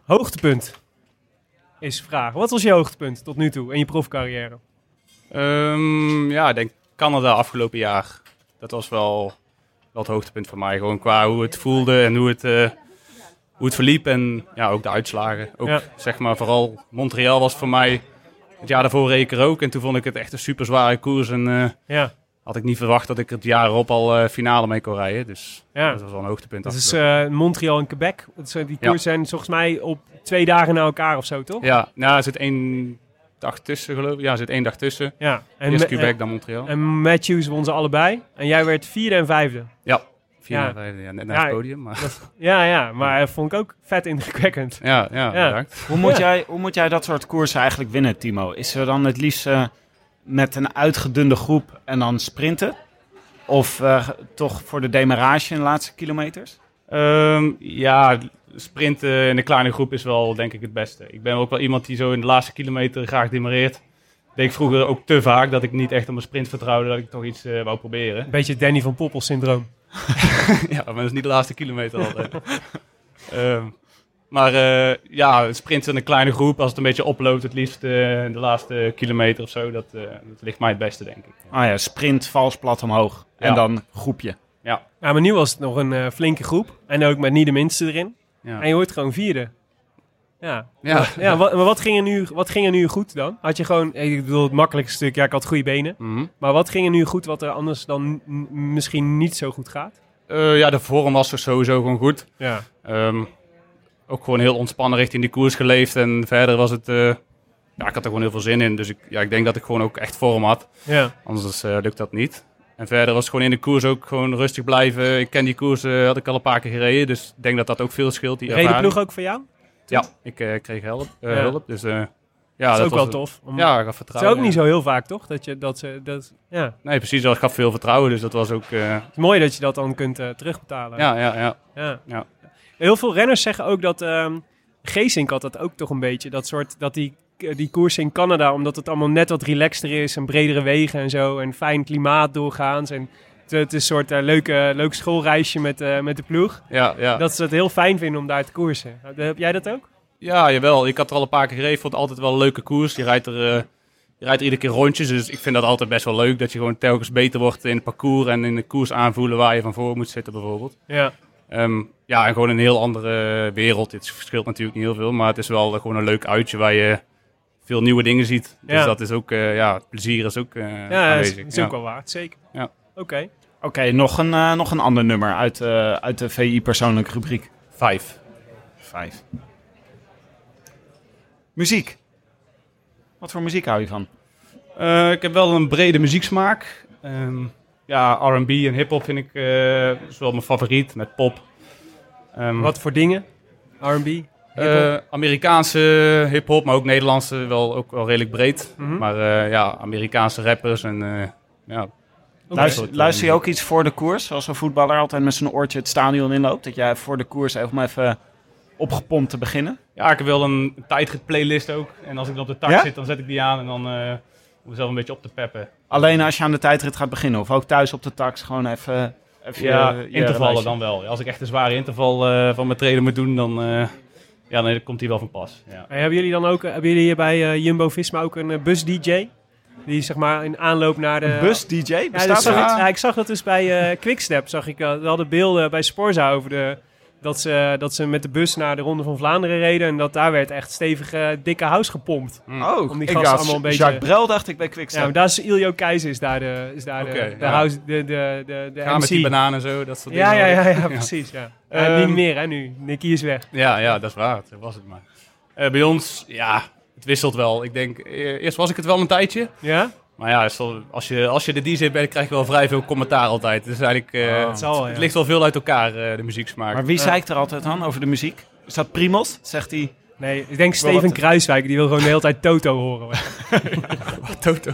S1: Hoogtepunt is de vraag. Wat was je hoogtepunt tot nu toe in je profcarrière?
S5: Ehm, ja, ik denk Canada afgelopen jaar. Dat was wel, wel het hoogtepunt voor mij. Gewoon qua hoe het voelde en hoe het, eh, hoe het verliep. En ja, ook de uitslagen. Ook
S1: Ja.
S5: zeg maar vooral Montreal was voor mij. Het jaar daarvoor reed ik er ook. En toen vond ik het echt een super zware koers. En eh,
S1: Ja,
S5: had ik niet verwacht dat ik het jaar erop al eh, finale mee kon rijden. Dus
S1: ja.
S5: dat was wel een hoogtepunt.
S1: Dat is eh, Montreal en Quebec. Dat zijn- die
S5: Ja.
S1: koers zijn volgens mij op twee dagen na elkaar of zo, toch?
S5: Ja, nou, er zit één dag tussen geloof ik. Ja, er zit één dag tussen.
S1: Ja. En,
S5: Eerst Quebec, dan Montreal.
S1: en Matthews won ze allebei. En jij werd vierde en vijfde.
S5: ja, vier
S1: ja.
S5: net naar
S1: Ja,
S5: het podium. Maar
S1: Ja, ja. Maar dat vond ik ook vet indrukwekkend.
S5: ja, ja,
S1: Ja.
S5: bedankt.
S2: Hoe moet,
S1: Ja.
S2: jij, hoe moet jij dat soort koersen eigenlijk winnen, Timo? Is er dan het liefst eh, met een uitgedunde groep en dan sprinten? Of eh, toch voor de demarage in de laatste kilometers?
S5: Ehm, ja, sprinten in een kleine groep is wel denk ik het beste. Ik ben ook wel iemand die zo in de laatste kilometer graag demareert. Deed ik vroeger ook te vaak dat ik niet echt op mijn sprint vertrouwde dat ik toch iets eh, wou proberen.
S1: Een beetje Danny van Poppel syndroom.
S5: ja, maar dat is niet de laatste kilometer altijd. Ehm, maar eh, ja, sprinten in een kleine groep, als het een beetje oploopt, het liefst eh, in de laatste kilometer of zo, dat, eh, dat ligt mij het beste denk ik.
S2: Ah ja, sprint, vals, plat omhoog. En
S5: Ja.
S2: dan groepje.
S5: Ja,
S1: Ja, maar nu was het nog een flinke groep. En ook met niet de minste erin.
S5: ja.
S1: En je wordt gewoon vierde. Ja.
S5: Ja.
S1: ja wat, maar wat ging, er nu, wat ging er nu goed dan? Had je gewoon, ik bedoel, het makkelijkste stuk, ja, ik had goede benen.
S5: Mhm.
S1: Maar wat ging er nu goed wat er anders dan misschien niet zo goed gaat?
S5: Eh, ja, de vorm was er sowieso gewoon goed.
S1: Ja.
S5: Ehm, ook gewoon heel ontspannen richting die koers geleefd. En verder was het... eh, ja, ik had er gewoon heel veel zin in. Dus ik, ja, ik denk dat ik gewoon ook echt vorm had.
S1: Ja.
S5: Anders eh, lukt dat niet. En verder was het gewoon in de koers ook gewoon rustig blijven. Ik ken die koers, had ik al een paar keer gereden. Dus ik denk dat dat ook veel scheelt, die ervaring.
S1: ploeg ook voor jou?
S5: Ja, ik eh, kreeg help, eh,
S1: Ja.
S5: hulp. Dus eh, ja,
S1: dat is ook
S5: was
S1: wel tof. Om,
S5: Ja, ik gaf
S1: Het is
S5: vertrouwen.
S1: ook niet zo heel vaak, toch? Dat je dat ze dat ja. Het
S5: Nee, precies. Ik gaf veel vertrouwen. Dus dat was ook... eh,
S1: is mooi dat je dat dan kunt terugbetalen.
S5: ja, ja, ja.
S1: Ja.
S5: Ja.
S1: Heel veel renners zeggen ook dat ehm Geesink had dat ook toch een beetje. Dat soort dat die die koers in Canada, omdat het allemaal net wat relaxter is en bredere wegen en zo en fijn klimaat doorgaans en het, is een soort eh, leuke, leuk schoolreisje met, eh, met de ploeg.
S5: Ja, ja.
S1: Dat ze het heel fijn vinden om daar te koersen. Heb jij dat ook?
S5: Ja, jawel. Ik had er al een paar keer gereden. Vond het altijd wel een leuke koers. Je rijdt er, eh, je rijdt er iedere keer rondjes. Dus ik vind dat altijd best wel leuk. Dat je gewoon telkens beter wordt in het parcours en in de koers aanvoelen waar je van voor moet zitten bijvoorbeeld.
S1: Ja.
S5: Ehm, ja, en gewoon een heel andere wereld. Het verschilt natuurlijk niet heel veel. Maar het is wel gewoon een leuk uitje waar je veel nieuwe dingen ziet. Dus
S1: Ja.
S5: dat is ook, eh, ja, plezier is ook eh
S1: Ja, dat
S5: aanwezig.
S1: is, is
S5: ja.
S1: ook wel waard, zeker.
S5: Ja.
S1: Oké.
S2: Oké, nog, een, eh, nog een ander nummer uit, eh, uit de VI persoonlijke rubriek.
S5: Vijf.
S2: Vijf. Muziek. Wat voor muziek hou je van?
S5: Eh, ik heb wel een brede muzieksmaak. Ehm, ja, R&B en hip-hop vind ik eh, is wel mijn favoriet, met pop. Ehm,
S1: Wat voor dingen? R&B?
S5: eh, Amerikaanse hip-hop, maar ook Nederlandse, wel, ook wel redelijk breed.
S1: Mhm.
S5: Maar eh, ja, Amerikaanse rappers en eh,
S2: Luister, je ook iets voor de koers? Zoals een voetballer altijd met zijn oortje het stadion inloopt. Dat jij voor de koers even, om even opgepompt te beginnen.
S5: Ja, ik heb wel een, tijdrit playlist ook. En als ik dan op de tak
S2: Ja?
S5: zit, dan zet ik die aan en dan eh om mezelf een beetje op te peppen.
S2: Alleen als je aan de tijdrit gaat beginnen. Of ook thuis op de tax gewoon even... even
S5: Ja,
S2: je- je
S5: intervallen dan wel. Als ik echt een zware interval eh, van mijn treden moet doen, dan, eh, ja, dan komt die wel van pas. Ja.
S1: En hebben jullie dan ook, hebben jullie hier bij eh, Jumbo-Visma ook een bus-dj? Die zeg maar in aanloop naar de...
S2: Een bus-dj?
S1: Ja, dat zag ik, ja, zag dat dus bij eh Quickstep. Zag ik, uh, we hadden beelden bij Sporza over de, dat, ze, dat ze met de bus naar de Ronde van Vlaanderen reden. En dat daar werd echt stevig eh, dikke house gepompt.
S2: Oh,
S1: Om die
S2: ik
S1: gasten allemaal een beetje-
S2: Jacques Brel dacht ik bij
S1: Ja,
S2: Quickstep.
S1: maar daar is Iljo Keizer is daar de, is daar de,
S5: ja.
S1: house, de, de, de, de
S5: Ga
S1: MC.
S5: met die bananen en zo, dat soort
S1: ja, ja,
S5: dingen.
S1: ja, ja, precies. Ja. Ja,
S5: Ehm,
S1: niet meer hè nu. Nicky is weg.
S5: Ja, ja, dat is waar. Dat was het maar. Eh, bij ons, ja, wisselt wel. Ik denk, eh, eerst was ik het wel een tijdje.
S1: Ja?
S5: Maar ja, als je, als je de DJ bent, krijg je wel vrij veel commentaar altijd. Dus eigenlijk, eh,
S2: Oh.
S1: Het zal wel, ja.
S5: het ligt wel veel uit elkaar, eh, de muzieksmaak.
S2: Maar wie zeikt er altijd aan over de muziek? Is dat Primos? Zegt hij...
S1: Nee, ik denk Steven Kruiswijk, die wil gewoon de hele tijd Toto horen.
S5: Toto.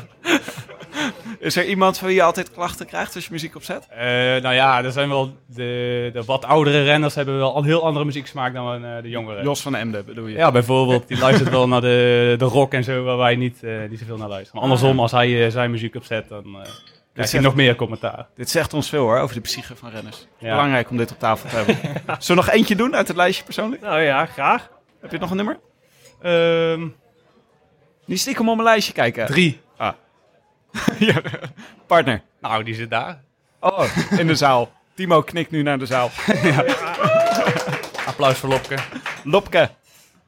S2: Is er iemand van wie je altijd klachten krijgt als je muziek opzet?
S5: Eh, nou ja, er zijn wel de, de wat oudere renners hebben wel een heel andere muzieksmaak dan eh, de jongeren.
S2: Jos van Emden bedoel je?
S5: Ja, bijvoorbeeld, die luistert wel naar de, de rock en zo, waar wij niet, eh niet zoveel naar luisteren. Maar andersom, als hij zijn muziek opzet, dan eh hij
S2: zegt-
S5: nog meer commentaar.
S2: Dit zegt ons veel hoor, over de psyche van renners.
S5: Ja.
S2: Belangrijk om dit op tafel te hebben. Zullen we nog eentje doen uit het lijstje persoonlijk?
S1: nou ja, graag.
S2: Heb je nog een nummer?
S5: Ehm,
S2: Niet stiekem op mijn lijstje kijken.
S5: drie.
S2: Ja, partner.
S5: Nou, die zit daar.
S2: Oh, in de zaal. Timo knikt nu naar de zaal.
S5: Applaus voor Lopke.
S2: Lopke.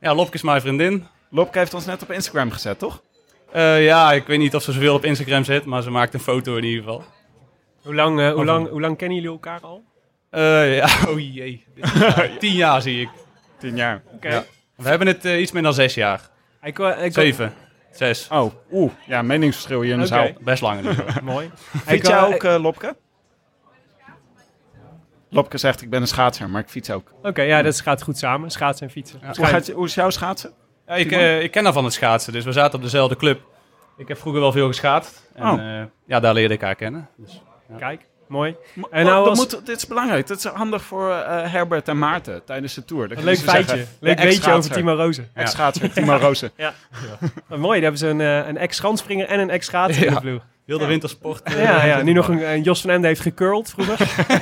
S5: Ja, Lopke is mijn vriendin.
S2: Lopke heeft ons net op Instagram gezet, toch?
S5: Eh, ja, ik weet niet of ze zoveel op Instagram zit, maar ze maakt een foto in ieder geval.
S1: Hoe lang, eh, hoe lang, hoe lang kennen jullie elkaar al?
S5: Eh, ja, oh jee. Tien jaar zie ik.
S2: Tien jaar.
S1: Oké.
S5: Ja. We hebben het iets meer dan zes jaar.
S1: Ik, ik,
S5: Zeven. Zes.
S2: Oh, oeh. Ja, meningsverschil hier in de
S1: Oké.
S2: zaal.
S5: Best lang in ieder geval.
S1: Mooi.
S2: Fiets
S1: Ik,
S2: jij
S1: eh,
S2: ook, eh, Lopke? Lopke zegt, ik ben een schaatser, maar ik fiets ook.
S1: Oké, ja, dat gaat goed samen. Schaatsen en fietsen.
S2: Hoe, gaat je, hoe is jouw schaatsen?
S5: Ja, ik, eh, ik ken haar van het schaatsen, dus we zaten op dezelfde club. Ik heb vroeger wel veel geschaatst. En
S2: Oh.
S5: eh, ja, daar leerde ik haar kennen. Dus,
S1: Kijk, mooi.
S2: En
S1: nou
S2: dat
S1: was-
S2: moet, dit is belangrijk. Dit is handig voor eh, Herbert en Maarten tijdens de tour.
S1: Een leuk feitje.
S2: zeggen,
S1: leuk weetje over. Timo Rozen.
S2: Ex-schaatser, Timo Rozen.
S1: Oh, mooi, daar hebben ze een, eh, een ex-schanspringer en een ex-schaatser in
S5: Ja.
S1: de ploeg.
S5: heel de wintersport. eh,
S1: Ja, ja, nu nog een, een Jos van Emden heeft gecurled vroeger.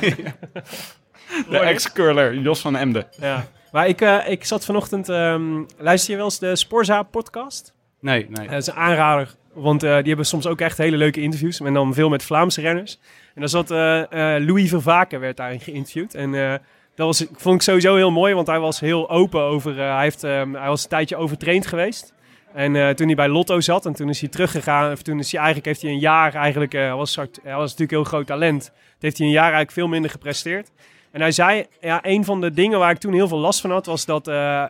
S2: De ex-curler, Jos van Emden.
S1: ja. Maar ik, eh, ik zat vanochtend... ehm, luister je wel eens de Sporza podcast?
S5: Nee, nee.
S1: dat is een aanrader, want eh, die hebben soms ook echt hele leuke interviews. En dan veel met Vlaamse renners. En dan zat eh, eh, Louis Vervaken werd daarin geïnterviewd. En eh, dat was, vond ik sowieso heel mooi, want hij was heel open over... hij, heeft, ehm, hij was een tijdje overtraind geweest. En toen hij bij Lotto zat en toen is hij teruggegaan... Of toen is hij eigenlijk, heeft hij een jaar eigenlijk... was, hij was natuurlijk heel groot talent. Toen heeft hij een jaar eigenlijk veel minder gepresteerd. En hij zei, ja, een van de dingen waar ik toen heel veel last van had, was dat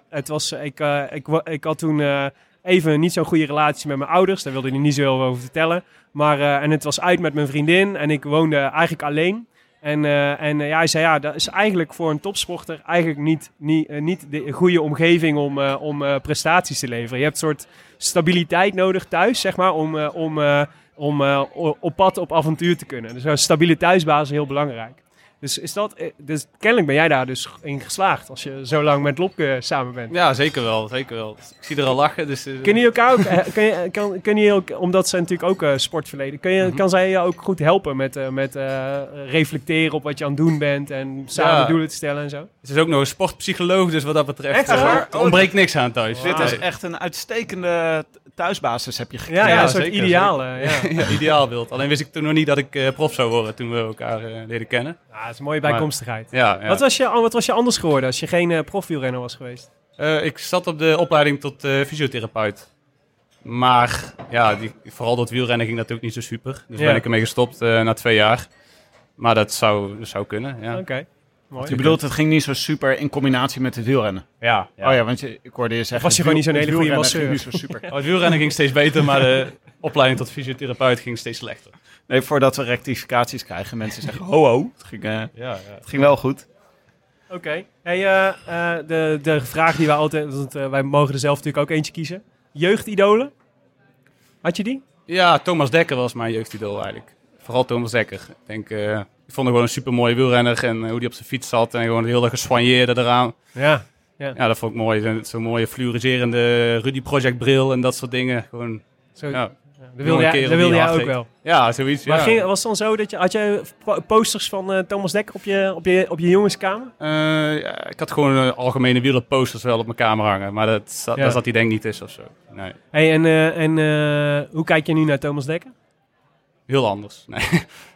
S1: het was, ik, ik, ik had toen even niet zo'n goede relatie met mijn ouders. Daar wilde hij niet zo heel veel over vertellen. Maar, eh, en het was uit met mijn vriendin en ik woonde eigenlijk alleen. En, eh, en eh, ja, hij zei, ja, dat is eigenlijk voor een topsporter eigenlijk niet, niet, niet de goede omgeving om, om prestaties te leveren. Je hebt een soort stabiliteit nodig thuis, zeg maar, om, om, om op pad op avontuur te kunnen. Dus een stabiliteitsbasis is heel belangrijk. Dus, is dat, eh, dus kennelijk ben jij daar dus in geslaagd als je zo lang met Lopke samen bent.
S5: Ja, zeker wel. Zeker wel. Ik zie er al lachen. Dus, eh,
S1: Kun je elkaar ook, eh, kun je, kan, kun je ook, omdat ze natuurlijk ook eh, sportverleden, kun je, kan zij je ook goed helpen met, eh, met eh, reflecteren op wat je aan het doen bent en samen
S5: Ja.
S1: doelen te stellen en zo?
S5: Het is ook nog een sportpsycholoog, dus wat dat betreft
S1: Echt waar?
S5: er ontbreekt niks aan thuis.
S2: Dit is echt een uitstekende thuisbasis heb je gekregen.
S1: Ja, een soort
S5: zeker,
S1: ideaal. ja.
S5: ja, ideaalbeeld. Alleen wist ik toen nog niet dat ik eh, prof zou worden toen we elkaar eh, leren kennen.
S1: Ja, dat is een mooie bijkomstigheid.
S5: Ja, ja.
S1: Wat, was je, wat was je anders geworden als je geen eh profielrenner was geweest?
S5: Eh, ik zat op de opleiding tot eh, fysiotherapeut. Maar ja, die, vooral dat wielrennen ging natuurlijk niet zo super. Dus
S1: Ja.
S5: ben ik ermee gestopt eh, na twee jaar. Maar dat zou, dat zou kunnen, ja.
S1: Oké, mooi.
S2: Je bedoelt, het ging niet zo super in combinatie met het wielrennen.
S5: Ja, ja.
S2: Oh ja, want je, ik hoorde je zeggen...
S1: was je gewoon niet zo'n hele goede
S2: wielrennen
S1: masseur.
S2: ging niet zo super.
S5: Oh, het wielrennen ging steeds beter, maar de opleiding tot fysiotherapeut ging steeds slechter.
S2: Nee, voordat we rectificaties krijgen. Mensen zeggen, ho ho, het ging, eh,
S5: Ja, ja.
S2: het ging wel goed.
S1: Oké. Hey, eh, eh, de, de vraag die wij altijd... Want, wij mogen er zelf natuurlijk ook eentje kiezen. Jeugdidolen? Had je die?
S5: ja, Thomas Dekker was mijn jeugdidool eigenlijk. Vooral Thomas Dekker. Ik denk, eh, ik vond hem gewoon een super mooie wielrenner en eh, hoe hij op zijn fiets zat en gewoon heel erg geswanjeerde eraan.
S1: Ja.
S5: Ja, dat vond ik mooi. Zo'n mooie fluoriserende Rudy Project bril en dat soort dingen. Gewoon,
S1: Zo,
S5: ja,
S1: dat wilde jij, dat
S5: die
S1: wilde jij ook wel.
S5: ja zoiets.
S1: Maar
S5: ja.
S1: ging, was het dan zo dat je... Had jij po- posters van eh, Thomas Dekker op je, op je, op je jongenskamer?
S5: Eh, ja, ik had gewoon algemene wielerposters wel op mijn kamer hangen, maar dat, zat-
S1: Ja.
S5: daar zat hij denk ik niet tussen of zo. Nee,
S1: Hey, en en hoe kijk je nu naar Thomas Dekker?
S5: Heel anders. Nee.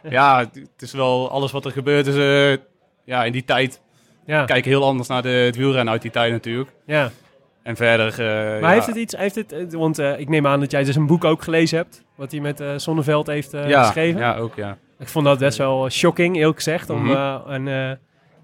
S5: ja, het is wel alles wat er gebeurt is, eh, ja, in die tijd
S1: Ja.
S5: kijk ik heel anders naar de, het wielrennen uit die tijd natuurlijk.
S1: ja.
S5: En verder, eh,
S1: Maar
S5: ja,
S1: heeft het iets... Heeft het, eh, want eh, ik neem aan dat jij dus een boek ook gelezen hebt. Wat hij met eh Zonneveld heeft eh,
S5: ja,
S1: geschreven.
S5: Ja, ook ja.
S1: Ik vond dat best wel shocking, eerlijk gezegd. Om, en, eh,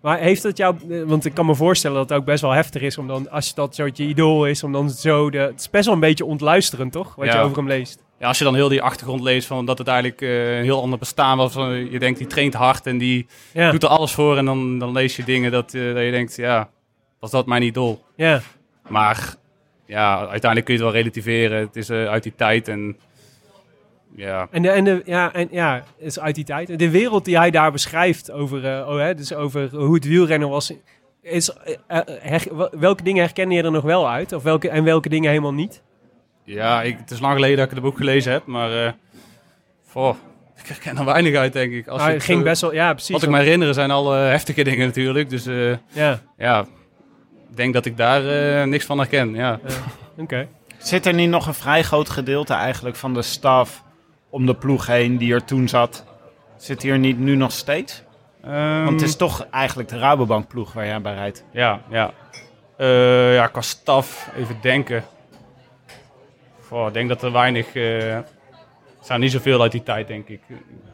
S1: maar heeft het jou... Want ik kan me voorstellen dat het ook best wel heftig is... om dan, als dat zo je idool is, om dan zo... De, het is best wel een beetje ontluisterend, toch? Wat
S5: Ja.
S1: je over hem leest.
S5: Ja, als je dan heel die achtergrond leest van dat het eigenlijk eh, een heel ander bestaan was. Van, je denkt, die traint hard en die
S1: Ja,
S5: doet er alles voor. En dan, dan lees je dingen dat, eh, dat je denkt, ja, was dat mijn idool?
S1: ja.
S5: Maar ja, uiteindelijk kun je het wel relativeren. Het is eh, uit die tijd en ja,
S1: En, de, en, de, ja, en ja, het is uit die tijd. De wereld die hij daar beschrijft over, eh, oh, hè, dus over hoe het wielrennen was. Is, eh, eh, her- welke dingen herken je er nog wel uit? Of welke, en welke dingen helemaal niet?
S5: Ja ik, het is lang geleden dat ik het boek gelezen heb. Maar eh, goh, ik herken er weinig uit, denk ik. Als
S1: Maar
S5: ik
S1: het ging
S5: zo-
S1: best wel, ja, precies.
S5: Wat ik me herinner zijn alle heftige dingen natuurlijk. Dus eh,
S1: Ja,
S5: ja, ik denk dat ik daar eh, niks van herken. Ja.
S1: oké.
S2: Zit er niet nog een vrij groot gedeelte eigenlijk van de staf om de ploeg heen die er toen zat? Zit hier niet nu nog steeds?
S5: Ehm,
S2: Want het is toch eigenlijk de Rabobank ploeg waar jij bij rijdt.
S5: Ja, ja. Eh, ja, qua staf, even denken. Goh, ik denk dat er weinig... eh er zijn niet zoveel uit die tijd, denk ik.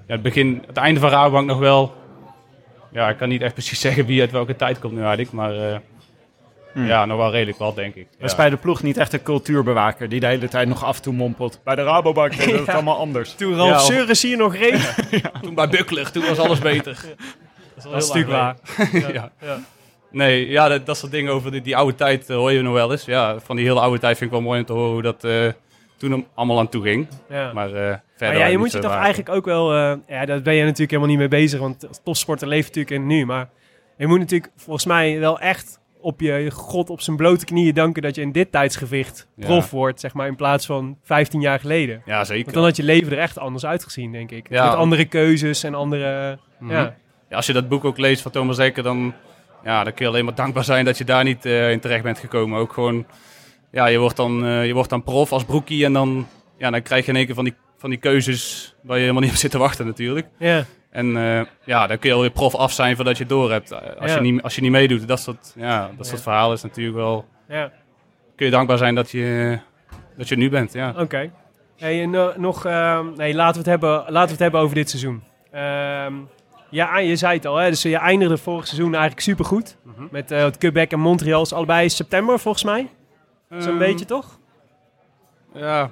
S5: Ja, het, begin, het einde van Rabobank nog wel. Ja, ik kan niet echt precies zeggen wie uit welke tijd komt nu eigenlijk. Maar eh, ja, nog wel redelijk wat, denk ik.
S2: Dat is
S5: Ja.
S2: bij de ploeg niet echt een cultuurbewaker die de hele tijd nog af en toe mompelt. Bij de Rabobank is het allemaal anders.
S1: Toen Ralf
S5: Ja, of-
S1: Seurens hier nog reed.
S5: Toen bij Buckler, toen was alles beter.
S1: dat is natuurlijk waar.
S5: ja. Nee, ja, dat, dat soort dingen over die, die oude tijd eh, hoor je nog wel eens. Ja, van die hele oude tijd vind ik wel mooi om te horen hoe dat eh, toen hem allemaal aan toe ging.
S1: Ja.
S5: Maar, eh, verder
S1: Maar ja, je moet je toch
S5: waar.
S1: eigenlijk ook wel... eh, ja, daar ben je natuurlijk helemaal niet mee bezig. Want topsporter leeft natuurlijk in nu. Maar je moet natuurlijk volgens mij wel echt op je, je god op zijn blote knieën danken... dat je in dit tijdsgewicht
S5: Ja.
S1: prof wordt, zeg maar, in plaats van 15 jaar geleden.
S5: Ja, zeker.
S1: Want dan had je leven er echt anders uitgezien, denk ik.
S5: Ja.
S1: Met andere keuzes en andere...
S5: Mhm.
S1: Ja,
S5: Ja, als je dat boek ook leest van Thomas Dekker, dan, ja, dan kun je alleen maar dankbaar zijn dat je daar niet eh, in terecht bent gekomen. Ook gewoon, ja, je wordt dan, eh, je wordt dan prof als broekie en dan, ja, dan krijg je in één keer van die, van die keuzes waar je helemaal niet op zit te wachten natuurlijk.
S1: ja,
S5: En eh, ja, dan kun je alweer prof af zijn voordat je het door hebt. Eh, Als,
S1: Ja.
S5: je, niet, als je niet meedoet, dat soort, ja, dat soort
S1: Ja.
S5: verhalen is natuurlijk wel...
S1: ja.
S5: Kun je dankbaar zijn dat je, dat je nu bent, ja.
S1: Oké. Hey, eh, nog, ehm, nee, laten we, het hebben, laten we het hebben over dit seizoen. Ehm, ja, je zei het al, hè, dus je eindigde vorig seizoen eigenlijk supergoed.
S5: Mhm.
S1: Met het Quebec en Montreal allebei september volgens mij. Zo'n
S5: Ehm,
S1: beetje toch?
S5: Ja.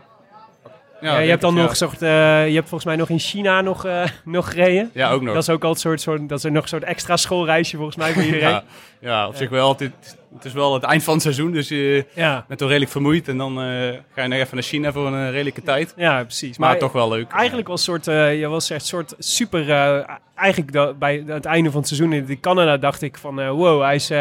S1: Ja, je hebt dan
S5: het,
S1: nog
S5: ja.
S1: soort, eh, je hebt volgens mij nog in China nog, eh, nog gereden.
S5: Ja, ook nog.
S1: Dat is ook al een soort, soort, dat is nog een soort extra schoolreisje volgens mij voor iedereen.
S5: ja, ja, op zich wel. Het, het is wel het eind van het seizoen, dus je
S1: ja,
S5: bent toch redelijk vermoeid. En dan eh, ga je nog even naar China voor een redelijke tijd.
S1: ja, precies.
S5: Maar, toch wel leuk.
S1: Eigenlijk was soort, je was echt soort super. eigenlijk bij het einde van het seizoen in Canada dacht ik van wow, hij is,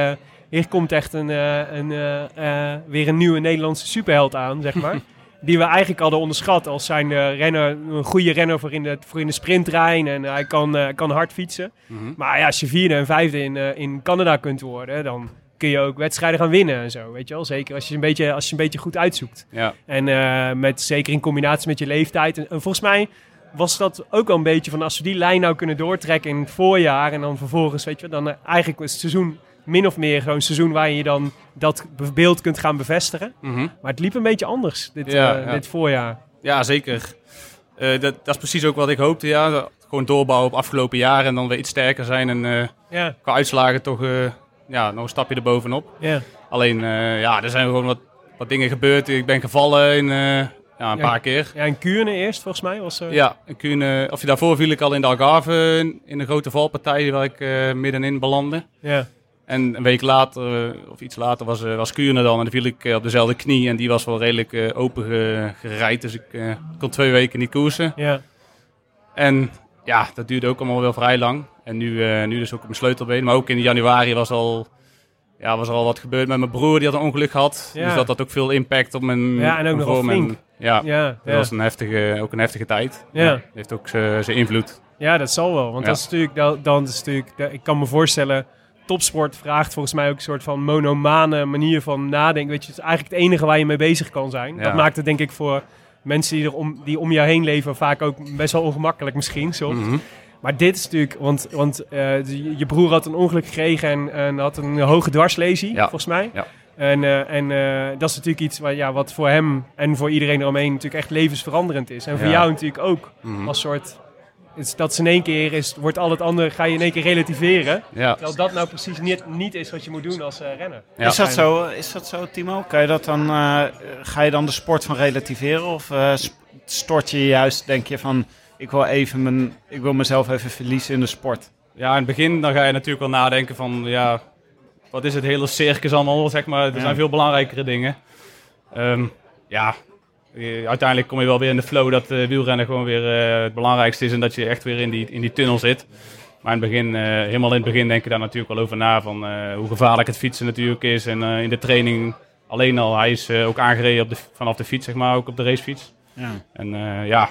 S1: hier komt echt een, eh, een, eh, eh, weer een nieuwe Nederlandse superheld aan, zeg maar. Die we eigenlijk hadden onderschat als zijn renner, een goede renner voor in de, voor in de sprinttrein. En hij kan, kan hard fietsen.
S5: Mhm.
S1: Maar ja, als je vierde en vijfde in, in Canada kunt worden, dan kun je ook wedstrijden gaan winnen en zo. Weet je wel? Zeker als je een beetje, als je een beetje goed uitzoekt.
S5: Ja,
S1: En met, zeker in combinatie met je leeftijd. En, en volgens mij was dat ook wel een beetje van als we die lijn nou kunnen doortrekken in het voorjaar. En dan vervolgens, weet je, wel, dan eigenlijk het seizoen min of meer gewoon een seizoen waar je dan dat be- beeld kunt gaan bevestigen.
S5: Mhm.
S1: Maar het liep een beetje anders dit,
S5: Ja,
S1: eh,
S5: ja.
S1: dit voorjaar.
S5: ja zeker. Eh, dat, dat is precies ook wat ik hoopte. Ja. Gewoon doorbouwen op afgelopen jaren en dan weer iets sterker zijn. En
S1: Ja,
S5: qua uitslagen toch ja, nog een stapje erbovenop.
S1: ja.
S5: Alleen, ja, er zijn gewoon wat, wat dingen gebeurd. Ik ben gevallen in, ja, een
S1: Ja.
S5: paar keer.
S1: ja en Kuurne eerst volgens mij was
S5: Ja, en Kuhn, eh, of je daarvoor viel ik al in de Algarve in, in een grote valpartij waar ik eh, middenin belandde.
S1: ja.
S5: En een week later, eh, of iets later, was, eh, was Kuurne dan. En dan viel ik eh, op dezelfde knie. En die was wel redelijk open ge- gereid. Dus ik kon twee weken niet koersen.
S1: ja.
S5: En ja, dat duurde ook allemaal wel vrij lang. En nu, nu dus ook op mijn sleutelbeen. Maar ook in januari was, al, ja, was er al wat gebeurd met mijn broer. Die had een ongeluk gehad.
S1: Ja.
S5: Dus dat had ook veel impact op mijn
S1: Ja, en ook
S5: mijn
S1: nogal flink.
S5: ja,
S1: Ja,
S5: dat
S1: ja.
S5: was een heftige, ook een heftige tijd.
S1: Ja.
S5: Heeft ook zijn invloed.
S1: Ja, dat zal wel. Want dat is natuurlijk, dan, dan is natuurlijk, ik kan me voorstellen, topsport vraagt volgens mij ook een soort van monomane manier van nadenken. Weet je, het is eigenlijk het enige waar je mee bezig kan zijn.
S5: Ja.
S1: Dat maakt het denk ik voor mensen die, er om, die om jou heen leven vaak ook best wel ongemakkelijk misschien soms.
S5: Mhm.
S1: Maar dit is natuurlijk, want, want eh, je, je broer had een ongeluk gekregen en, en had een hoge dwarslesie,
S5: Ja.
S1: volgens mij.
S5: Ja.
S1: En, eh, en eh, dat is natuurlijk iets waar, ja, wat voor hem en voor iedereen eromheen natuurlijk echt levensveranderend is. En voor jou natuurlijk ook
S5: Mhm.
S1: als soort. Is dat is in één keer is, wordt al het andere, ga je in één keer relativeren.
S5: Ja.
S1: Terwijl dat nou precies niet, niet is wat je moet doen als eh, renner.
S5: Ja.
S2: Is, dat zo, is dat zo, Timo? Kan je dat dan, eh, ga je dan de sport van relativeren? Of eh, stort je juist, denk je van, ik wil, even mijn, ik wil mezelf even verliezen in de sport?
S5: Ja, in het begin dan ga je natuurlijk wel nadenken van, ja, wat is het hele circus allemaal, zeg maar. Er
S2: Ja.
S5: zijn veel belangrijkere dingen. Ehm, ja, uiteindelijk kom je wel weer in de flow dat eh, wielrennen gewoon weer eh, het belangrijkste is en dat je echt weer in die, in die tunnel zit. Maar in het begin, eh, helemaal in het begin denk je daar natuurlijk wel over na van eh, hoe gevaarlijk het fietsen natuurlijk is. En eh, in de training alleen al, hij is eh, ook aangereden op de, vanaf de fiets, zeg maar, ook op de racefiets.
S2: Ja.
S5: En eh, ja,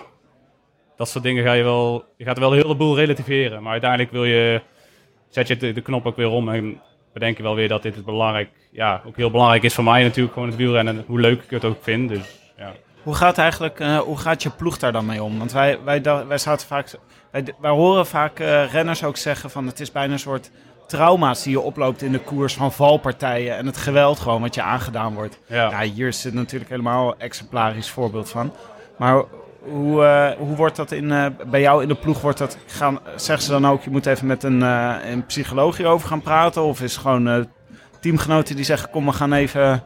S5: dat soort dingen ga je wel, je gaat wel een heleboel relativeren. Maar uiteindelijk wil je, zet je de, de knop ook weer om en bedenk je wel weer dat dit het belangrijk, ja, ook heel belangrijk is voor mij natuurlijk, gewoon het wielrennen, hoe leuk ik het ook vind. Dus.
S2: Hoe gaat eigenlijk, eh, hoe gaat je ploeg daar dan mee om? Want wij, wij, wij, zaten vaak, wij, wij horen vaak eh, renners ook zeggen van het is bijna een soort trauma's die je oploopt in de koers van valpartijen en het geweld gewoon wat je aangedaan wordt.
S5: Ja.
S2: Ja, hier het natuurlijk helemaal een exemplarisch voorbeeld van. Maar hoe, eh, hoe wordt dat in, bij jou in de ploeg? Wordt dat, gaan, zeggen ze dan ook, je moet even met een, eh, een psycholoog hierover gaan praten? Of is het gewoon teamgenoten die zeggen, kom we gaan even...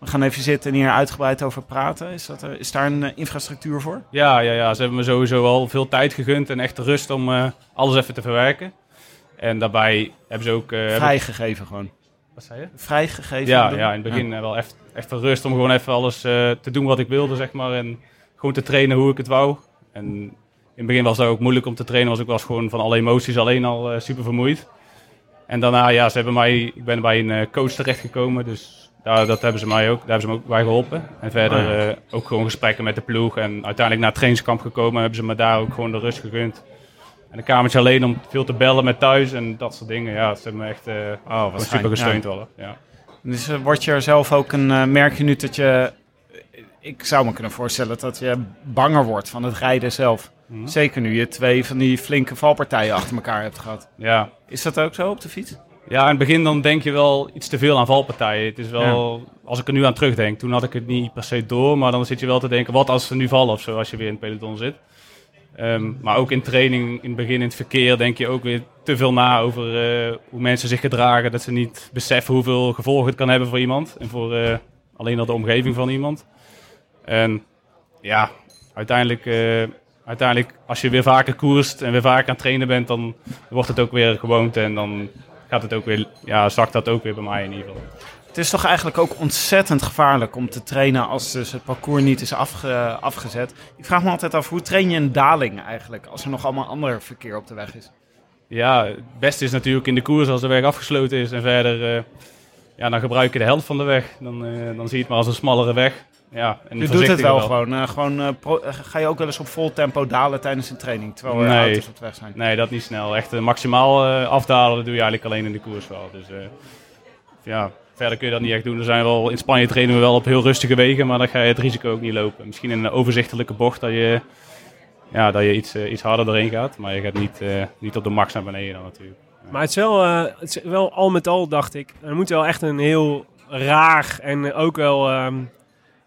S2: We gaan even zitten en hier uitgebreid over praten. Is, dat, er- is daar een eh, infrastructuur voor?
S5: Ja, ja, ja, ze hebben me sowieso al veel tijd gegund en echt de rust om eh, alles even te verwerken. En daarbij hebben ze ook... eh,
S2: Vrijgegeven gewoon.
S5: Wat zei je?
S2: Vrijgegeven?
S5: Ja, ja, in het begin wel echt, echt de rust om gewoon even alles te doen wat ik wilde, zeg maar. En gewoon te trainen hoe ik het wou. En in het begin was dat ook moeilijk om te trainen, was ik was gewoon van alle emoties alleen al super vermoeid. En daarna, ja, ze hebben mij, ik ben bij een coach terechtgekomen, dus daar, dat hebben ze mij ook, daar hebben ze me ook bij geholpen. En verder
S2: Oh ja.
S5: eh, ook gewoon gesprekken met de ploeg en uiteindelijk naar het trainingskamp gekomen, hebben ze me daar ook gewoon de rust gegund. En een kamertje alleen om veel te bellen met thuis en dat soort dingen. Ja, ze hebben me echt eh, gewoon
S2: wat
S5: super gesteund
S2: ja.
S5: wel. Ja.
S2: Dus eh, word je er zelf ook een... eh, merk je nu dat je... Ik zou me kunnen voorstellen dat je banger wordt van het rijden zelf.
S5: Mhm.
S2: Zeker nu je twee van die flinke valpartijen achter elkaar hebt gehad.
S5: ja.
S2: Is dat ook zo op de fiets?
S5: Ja, in het begin dan denk je wel iets te veel aan valpartijen. Het is wel, als ik er nu aan terugdenk, toen had ik het niet per se door, maar dan zit je wel te denken, wat als ze nu vallen of zo, als je weer in het peloton zit. Ehm, maar ook in training, in het begin in het verkeer, denk je ook weer te veel na over eh, hoe mensen zich gedragen. Dat ze niet beseffen hoeveel gevolgen het kan hebben voor iemand en voor eh, alleen al de omgeving van iemand. En ja, uiteindelijk, eh, uiteindelijk als je weer vaker koerst en weer vaker aan het trainen bent, dan wordt het ook weer gewoonte en dan gaat het ook weer, ja, zakt dat ook weer bij mij in ieder geval.
S2: Het is toch eigenlijk ook ontzettend gevaarlijk om te trainen als dus het parcours niet is afge- afgezet. Ik vraag me altijd af, hoe train je een daling eigenlijk als er nog allemaal ander verkeer op de weg is?
S5: Ja, het beste is natuurlijk in de koers als de weg afgesloten is en verder, eh, ja, dan gebruik je de helft van de weg. Dan, eh, dan zie je het maar als een smallere weg. Ja, en
S2: Je doet het wel gewoon. eh, gewoon eh, pro- eh, ga je ook wel eens op vol tempo dalen tijdens een training, terwijl er
S5: Nee.
S2: auto's op de weg zijn?
S5: Nee, dat niet snel. Echt maximaal eh, afdalen dat doe je eigenlijk alleen in de koers wel. Dus eh, ja, verder kun je dat niet echt doen. Er zijn wel, in Spanje trainen we wel op heel rustige wegen, maar dan ga je het risico ook niet lopen. Misschien in een overzichtelijke bocht dat je, ja, dat je iets, iets harder doorheen gaat, maar je gaat niet, eh, niet op de max naar beneden dan natuurlijk.
S1: Maar het is, wel, eh, het is wel al met al, dacht ik. Er moet wel echt een heel raar en ook wel. ehm,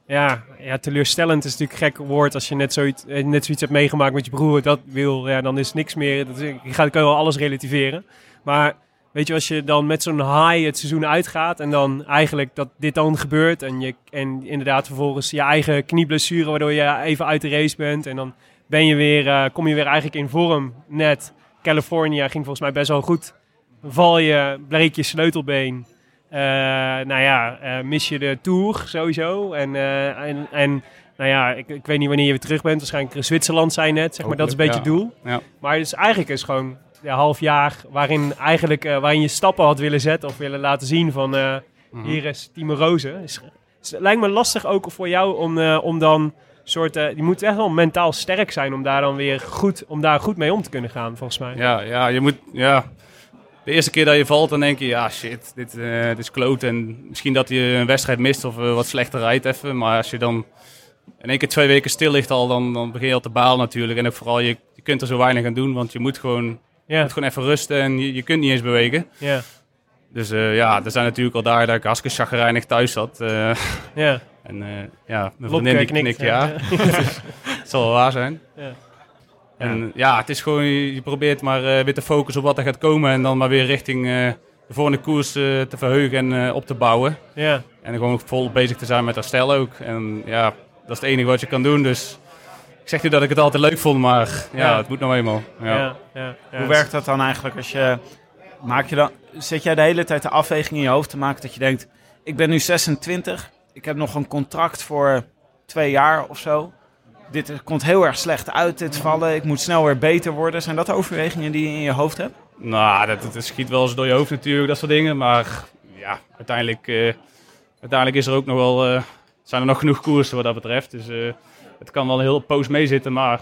S1: ja, ja, teleurstellend is natuurlijk een gek woord als je net zoiets, eh, net hebt meegemaakt met je broer. Dat wil, ja, dan is niks meer. Dat, je gaat, kan wel alles relativeren. Maar weet je, als je dan met zo'n high het seizoen uitgaat en dan eigenlijk dat dit dan gebeurt en, je, en inderdaad vervolgens je eigen knieblessure waardoor je even uit de race bent en dan ben je weer, eh, kom je weer eigenlijk in vorm net. California ging volgens mij best wel goed. Val je, breek je sleutelbeen. Eh, nou ja, eh, mis je de Tour sowieso. En, eh, en, en nou ja, ik, ik weet niet wanneer je weer terug bent. Waarschijnlijk in Zwitserland zijn net. Zeg maar, dat is een beetje het doel.
S5: Ja.
S1: Maar is eigenlijk is gewoon ja, half jaar waarin, eigenlijk, waarin je stappen had willen zetten. Of willen laten zien van
S5: Mhm.
S1: hier is Timo Rozen. Het lijkt me lastig ook voor jou om, om dan soort... je moet echt wel mentaal sterk zijn om daar dan weer goed, om daar goed mee om te kunnen gaan, volgens mij.
S5: Ja, ja, je moet, ja. De eerste keer dat je valt, dan denk je, ja shit, dit, eh, dit is kloot. En misschien dat je een wedstrijd mist of eh, wat slechter rijdt even. Maar als je dan in één keer twee weken stil ligt al, dan, dan begin je al te balen natuurlijk. En ook vooral, je, je kunt er zo weinig aan doen, want je moet gewoon,
S1: Ja,
S5: moet gewoon even rusten en je, je kunt niet eens bewegen.
S1: ja,
S5: Dus eh, ja, er zijn natuurlijk al daar dat ik hartstikke chagrijnig thuis zat.
S1: ja.
S5: en eh, ja, mijn vriendin die
S1: knikt,
S5: knikt ja. Het zal wel waar zijn.
S1: Ja.
S5: En ja, het is gewoon, je je probeert maar eh, weer te focussen op wat er gaat komen. En dan maar weer richting eh, de volgende koers eh, te verheugen en eh, op te bouwen.
S1: ja.
S5: En gewoon vol bezig te zijn met herstel ook. En ja, dat is het enige wat je kan doen. Dus ik zeg niet dat ik het altijd leuk vond, maar ja,
S1: Ja.
S5: het moet nou eenmaal. Ja.
S1: Ja, ja, ja.
S2: Hoe werkt dat dan eigenlijk als je... Maak je dan, zet jij de hele tijd de afweging in je hoofd te maken dat je denkt... Ik ben nu 26, ik heb nog een contract voor twee jaar of zo. Dit komt heel erg slecht uit, dit vallen. Ik moet snel weer beter worden. Zijn dat overwegingen die je in je hoofd hebt?
S5: Nou, dat, schiet wel eens door je hoofd natuurlijk, dat soort dingen. Maar ja, uiteindelijk, eh, uiteindelijk is er ook nog wel, eh, zijn er nog genoeg koersen wat dat betreft. Dus eh, het kan wel een hele poos meezitten, maar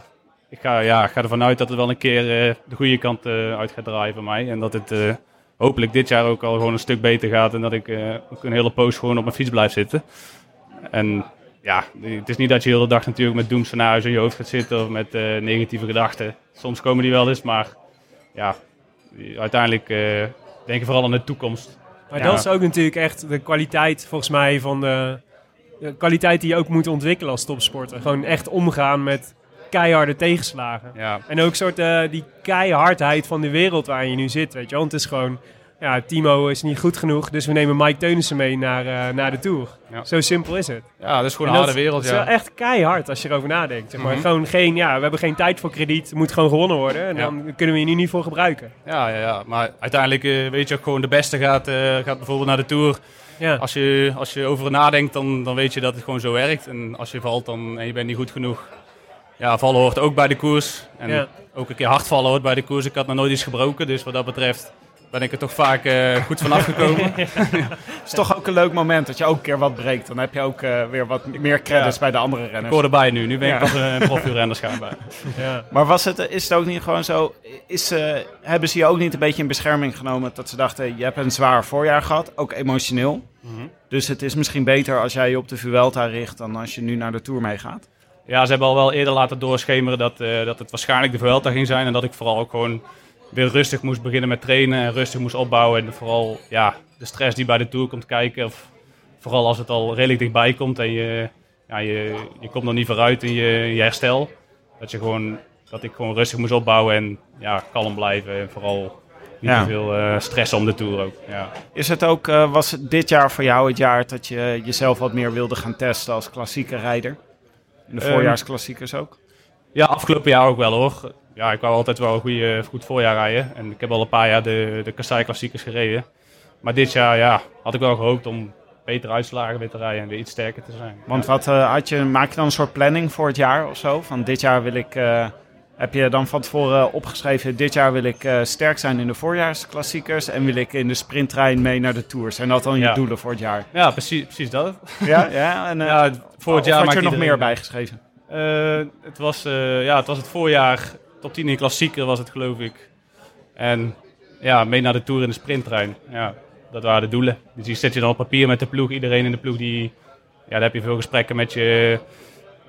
S5: ik ga, ja, ik ga ervan uit dat het wel een keer de goede kant uit gaat draaien voor mij. En dat het hopelijk dit jaar ook al gewoon een stuk beter gaat en dat ik ook een hele poos gewoon op mijn fiets blijf zitten. En ja, het is niet dat je de hele dag natuurlijk met doemscenario's in je hoofd gaat zitten of met eh, negatieve gedachten. Soms komen die wel eens, maar ja, uiteindelijk eh, denk je vooral aan de toekomst.
S1: Maar
S5: Ja.
S1: dat is ook natuurlijk echt de kwaliteit, volgens mij, van de, de kwaliteit die je ook moet ontwikkelen als topsporter. Gewoon echt omgaan met keiharde tegenslagen.
S5: Ja,
S1: En ook soort eh, die keihardheid van de wereld waarin je nu zit, weet je wel. Want het is gewoon, ja, Timo is niet goed genoeg, dus we nemen Mike Teunissen mee naar, eh, naar de Tour.
S5: Ja.
S1: Zo simpel is het.
S5: ja dat is gewoon
S1: En
S5: een harde wereld.
S1: is wel
S5: Ja.
S1: echt keihard als je erover nadenkt. Zeg maar.
S5: Mhm.
S1: Gewoon geen, ja, we hebben geen tijd voor krediet, het moet gewoon gewonnen worden. En
S5: Ja.
S1: dan kunnen we je nu niet voor gebruiken.
S5: Ja, ja, ja, maar uiteindelijk eh, weet je ook gewoon de beste gaat, eh, gaat bijvoorbeeld naar de Tour.
S1: Ja.
S5: Als je, als je over nadenkt, dan, dan weet je dat het gewoon zo werkt. En als je valt dan, en je bent niet goed genoeg, ja, vallen hoort ook bij de koers. En
S1: Ja.
S5: ook een keer hard vallen hoort bij de koers. Ik had nog nooit iets gebroken, dus wat dat betreft ben ik er toch vaak eh, goed van afgekomen.
S2: Het is toch ook een leuk moment dat je ook een keer wat breekt. Dan heb je ook eh, weer wat meer credits
S5: Ja.
S2: bij de andere
S5: ik
S2: renners.
S5: hoor erbij nu, nu ben ik
S2: Ja.
S5: pas een profielrenner schijnbaar.
S1: Ja.
S2: Maar was het, is het ook niet gewoon zo? Is, eh, hebben ze je ook niet een beetje in bescherming genomen dat ze dachten: je hebt een zwaar voorjaar gehad, ook emotioneel.
S5: Mhm.
S2: Dus het is misschien beter als jij je op de Vuelta richt dan als je nu naar de Tour meegaat.
S5: Ja, ze hebben al wel eerder laten doorschemeren dat, eh, dat het waarschijnlijk de Vuelta ging zijn. En dat ik vooral ook gewoon weer rustig moest beginnen met trainen en rustig moest opbouwen. En vooral ja, de stress die bij de Tour komt kijken. Of vooral als het al redelijk dichtbij komt en je, ja, je, je komt nog niet vooruit in je, je herstel. Dat, je gewoon, dat ik gewoon rustig moest opbouwen en ja, kalm blijven. En vooral niet
S2: Ja.
S5: te veel eh, stress om de Tour ook. Ja.
S2: Is het ook, eh, was het dit jaar voor jou het jaar dat je jezelf wat meer wilde gaan testen als klassieke rijder? In de
S5: Ehm,
S2: voorjaarsklassiekers ook?
S5: Ja, afgelopen jaar ook wel hoor. Ja, ik wou altijd wel een goede, goed voorjaar rijden. En ik heb al een paar jaar de, de Kassai klassiekers gereden. Maar dit jaar ja, had ik wel gehoopt om betere uitslagen weer te rijden en weer iets sterker te zijn.
S2: Want wat eh, had je, maak je dan een soort planning voor het jaar of zo? Van dit jaar wil ik, eh, heb je dan van tevoren opgeschreven, dit jaar wil ik eh, sterk zijn in de voorjaarsklassiekers en wil ik in de sprinttrein mee naar de Tours. Zijn dat dan je doelen voor het jaar?
S5: Ja, precies, precies dat.
S2: Ja, ja. En, eh,
S5: Ja, voor het jaar
S2: had je er nog meer bij geschreven?
S5: Eh, het, was, eh, ja, het was het voorjaar. Top 10 in klassieker was het geloof ik. En ja, mee naar de Tour in de sprinttrein. Ja, dat waren de doelen. Dus die zet je dan op papier met de ploeg. Iedereen in de ploeg die... Ja, daar heb je veel gesprekken met je,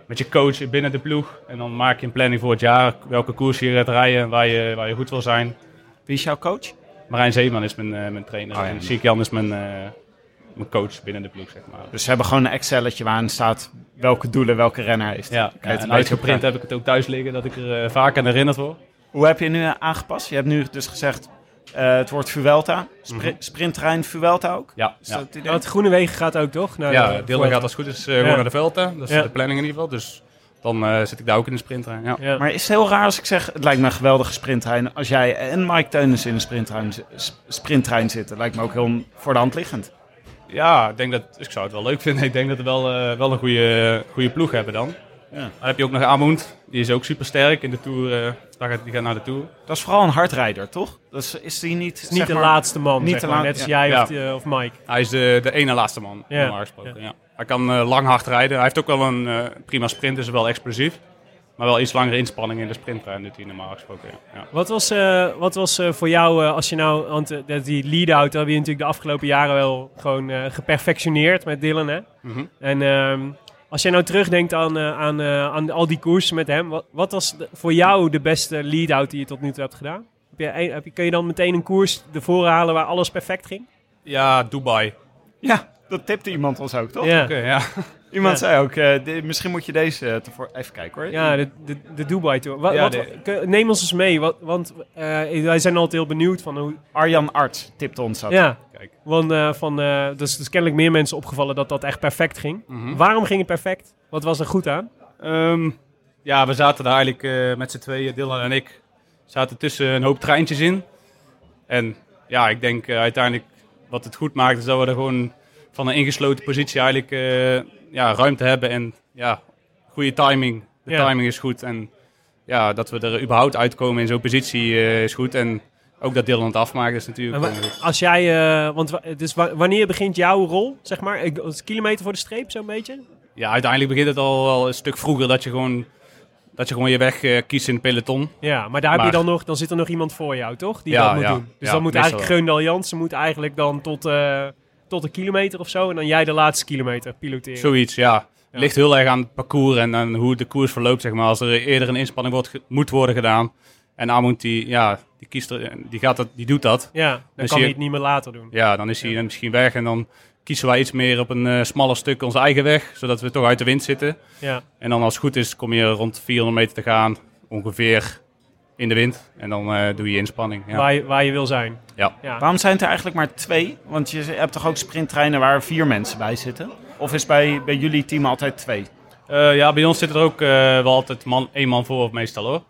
S5: met je coach binnen de ploeg. En dan maak je een planning voor het jaar. Welke koers je gaat rijden en waar je, waar je goed wil zijn.
S2: Wie is jouw coach?
S5: Marijn Zeeman is mijn, eh, mijn trainer.
S2: Oh ja.
S5: En Siek Jan is mijn, eh, mijn coach binnen de ploeg, zeg maar.
S2: Dus ze hebben gewoon een Excelletje waarin staat welke doelen welke renner heeft.
S5: Ja,
S2: het
S5: en uitgeprint heb ik het ook thuis liggen, dat ik er eh, vaak aan herinnerd word.
S2: Hoe heb je nu aangepast? Je hebt nu dus gezegd, eh, het wordt Vuelta. Spri
S5: Mhm.
S2: Sprinttrein Vuelta ook?
S5: Ja,
S2: Is
S5: ja.
S2: dat het idee?
S1: Ja, het Groene Wegen gaat ook toch? Naar
S5: Ja,
S1: de-
S5: Dylan gaat als het goed is eh,
S1: Ja.
S5: gewoon naar de Velta. Dat is
S1: Ja.
S5: de planning in ieder geval. Dus dan eh, zit ik daar ook in de sprinttrein. Ja.
S1: Ja.
S2: Maar is het heel raar als ik zeg, het lijkt me een geweldige sprinttrein. Als jij en Mike Teunissen in een sprinttrein, sprinttrein zitten, lijkt me ook heel voor de hand liggend.
S5: Ja, ik denk dat ik zou het wel leuk vinden. Ik denk dat we wel, eh, wel een goede, goede ploeg hebben dan.
S2: Ja.
S5: Dan heb je ook nog Amund. Die is ook super sterk in de Tour. eh, daar gaat, die gaat naar de Tour.
S2: Dat is vooral een hardrijder, toch? Dus is die niet,
S1: is niet
S2: zeg
S1: de
S2: maar-
S1: laatste man,
S2: niet
S1: zeg
S2: de
S1: maar, net als
S2: ja.
S1: jij
S5: Ja.
S1: Of, eh, of Mike.
S5: Hij is de, de ene laatste man,
S1: Ja.
S5: normaal gesproken. Ja. Hij kan eh, lang hard rijden. Hij heeft ook wel een eh, prima sprint, is wel explosief. Maar wel iets langere inspanning in de sprinttrein doet hij normaal gesproken. Ja. Ja.
S1: Wat was, eh, wat was eh, voor jou, eh, als je nou, want dat- die lead-out heb je natuurlijk de afgelopen jaren wel gewoon eh, geperfectioneerd met Dylan, hè?
S5: Mhm.
S1: En ehm, als jij nou terugdenkt aan, eh, aan, eh, aan al die koersen met hem, wat, wat was de- voor jou de beste lead-out die je tot nu toe hebt gedaan? Heb je, heb je, kun je dan meteen een koers ervoor halen waar alles perfect ging?
S5: ja, Dubai.
S2: Ja, dat tipte iemand ons ook, toch?
S1: Ja.
S2: Iemand zei ook, eh, misschien moet je deze eh. Even kijken hoor.
S1: ja de, de, de Dubai Tour. Wat,
S5: de-
S1: neem ons eens mee, wat, want eh, wij zijn altijd heel benieuwd van hoe...
S2: Arjan Arts tipte ons dat.
S1: Ja,
S5: Kijk.
S1: want van, dus, dus kennelijk meer mensen opgevallen dat dat echt perfect ging.
S5: Mhm.
S1: Waarom ging het perfect? Wat was er goed aan?
S5: Ehm, ja, we zaten daar eigenlijk met z'n tweeën, Dylan en ik, zaten tussen een hoop treintjes in. En ja, ik denk uiteindelijk wat het goed maakt, is dat we er gewoon van een ingesloten positie eigenlijk ja, ruimte hebben. En ja, goede timing. De
S1: Ja.
S5: timing is goed. En ja, dat we er überhaupt uitkomen in zo'n positie eh, is goed. En ook dat Dylan het afmaakt is natuurlijk...
S1: Als jij, eh, want wa- dus wa- wanneer begint jouw rol, zeg maar? Een kilometer voor de streep, zo'n beetje?
S5: ja, uiteindelijk begint het al wel een stuk vroeger dat je gewoon, dat je, gewoon je weg eh, kiest in het peloton.
S1: Ja, maar daar heb je dan nog, dan zit er nog iemand voor jou, toch? Die
S5: Ja,
S1: dat moet
S5: ja.
S1: doen. Dus
S5: Ja,
S1: dan moet eigenlijk Geundal Jansen moet eigenlijk dan tot, tot een kilometer of zo. En dan jij de laatste kilometer piloteren.
S5: Zoiets, ja.
S1: Ja.
S5: Ligt heel erg aan het parcours en aan hoe de koers verloopt, zeg maar. Als er eerder een inspanning wordt, moet worden gedaan. En Amund, die, ja, die, kiest er, die, gaat dat, die doet dat.
S1: Ja, dan kan hij het niet meer later doen.
S5: Ja, dan is hij misschien weg. En dan kiezen wij iets meer op een eh, smaller stuk onze eigen weg. Zodat we toch uit de wind zitten.
S1: Ja.
S5: En dan als het goed is, kom je rond 400 meter te gaan. Ongeveer in de wind. En dan eh, doe je inspanning. Ja.
S1: Waar, je, waar je wil zijn.
S5: Ja.
S1: Ja.
S2: Waarom zijn het er eigenlijk maar twee? Want je hebt toch ook sprinttreinen waar vier mensen bij zitten? Of is bij, bij jullie team altijd twee?
S5: Eh, ja, bij ons zit er ook eh, wel altijd man, één man voor, meestal hoor.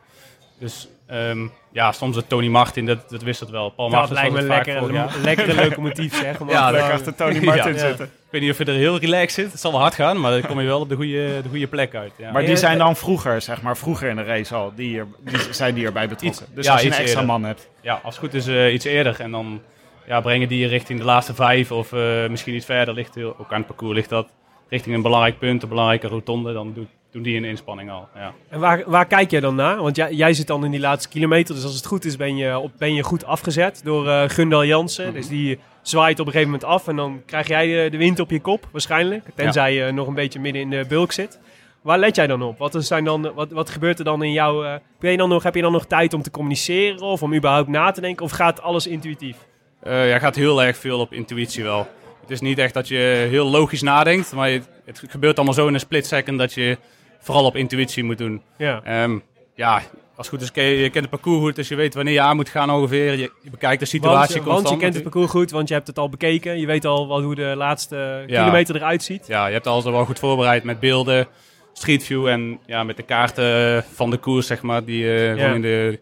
S5: Dus ehm, ja, soms het Tony Martin, dat, dat wisselt wel. Paul
S1: Dat lijkt me
S5: het vorig jaar.
S1: lekkere locomotief, zeg. om
S5: Ja, lekker
S1: houden.
S2: Tony
S5: Martin
S1: Ja.
S2: zitten.
S5: Ik weet niet of je er heel relaxed zit. Het zal wel hard gaan, maar dan kom je wel op de goede, de goede plek uit. Ja.
S2: Maar die zijn dan vroeger, zeg maar, vroeger in de race al, die, hier, die zijn die erbij betrokken.
S5: Iets-
S2: dus
S5: ja,
S2: als je een extra
S5: eerder.
S2: man hebt.
S5: ja, als het goed is eh, iets eerder. En dan ja, brengen die je richting de laatste vijf of eh, misschien iets verder. Ligt heel, ook aan het parcours ligt dat. Richting een belangrijk punt, een belangrijke rotonde. Dan doet, doen die een inspanning al. Ja.
S1: En waar, waar kijk jij dan naar? Want jij, jij zit dan in die laatste kilometer. Dus als het goed is, ben je, op, ben je goed afgezet door eh Gundal Jansen. Dus die zwaait op een gegeven moment af. En dan krijg jij eh, de wind op je kop, waarschijnlijk. Tenzij je nog een beetje midden in de bulk zit. Waar let jij dan op? Wat, zijn dan, wat, wat gebeurt er dan in jouw... eh, ben je dan nog, heb je dan nog tijd om te communiceren? Of om überhaupt na te denken? Of gaat alles intuïtief?
S5: Eh, ja, gaat heel erg veel op intuïtie wel. Het is niet echt dat je heel logisch nadenkt, maar je- het gebeurt allemaal zo in een split second dat je vooral op intuïtie moet doen.
S1: Ja.
S5: Ehm, ja, als het goed is, ken je, je kent het parcours goed, dus je weet wanneer je aan moet gaan ongeveer. Je, je bekijkt de situatie
S1: Want, want je
S5: constant.
S1: kent het parcours goed, want je hebt het al bekeken. Je weet al wat, hoe de laatste
S5: Ja.
S1: kilometer eruit ziet.
S5: Ja, je hebt alles al wel goed voorbereid met beelden, Street View en ja, met de kaarten van de koers, zeg maar, die eh in de...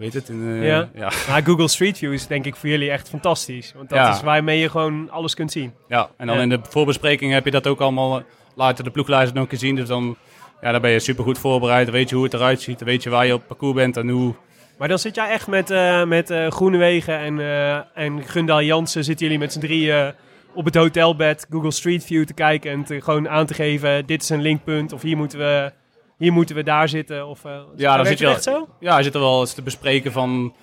S5: Weet het? In de,
S1: Ja.
S5: ja.
S1: Maar Google Street View is denk ik voor jullie echt fantastisch. Want dat
S5: Ja.
S1: is waarmee je gewoon alles kunt zien.
S5: Ja, en dan
S1: Ja.
S5: in de voorbespreking heb je dat ook allemaal eh, later de ploegleider nog gezien. Dus dan, ja, dan ben je super goed voorbereid. Dan weet je hoe het eruit ziet. Dan weet je waar je op parcours bent en hoe.
S1: Maar dan zit jij echt met, eh met eh Groenewegen en, eh en Gundal Jansen. Zitten jullie met z'n drieën op het hotelbed Google Street View te kijken. En te, gewoon aan te geven, dit is een linkpunt. Of hier moeten we, hier moeten we daar zitten. Of, eh,
S5: Ja, dan zit je
S1: echt zo?
S5: Ja, je zit er wel eens te bespreken van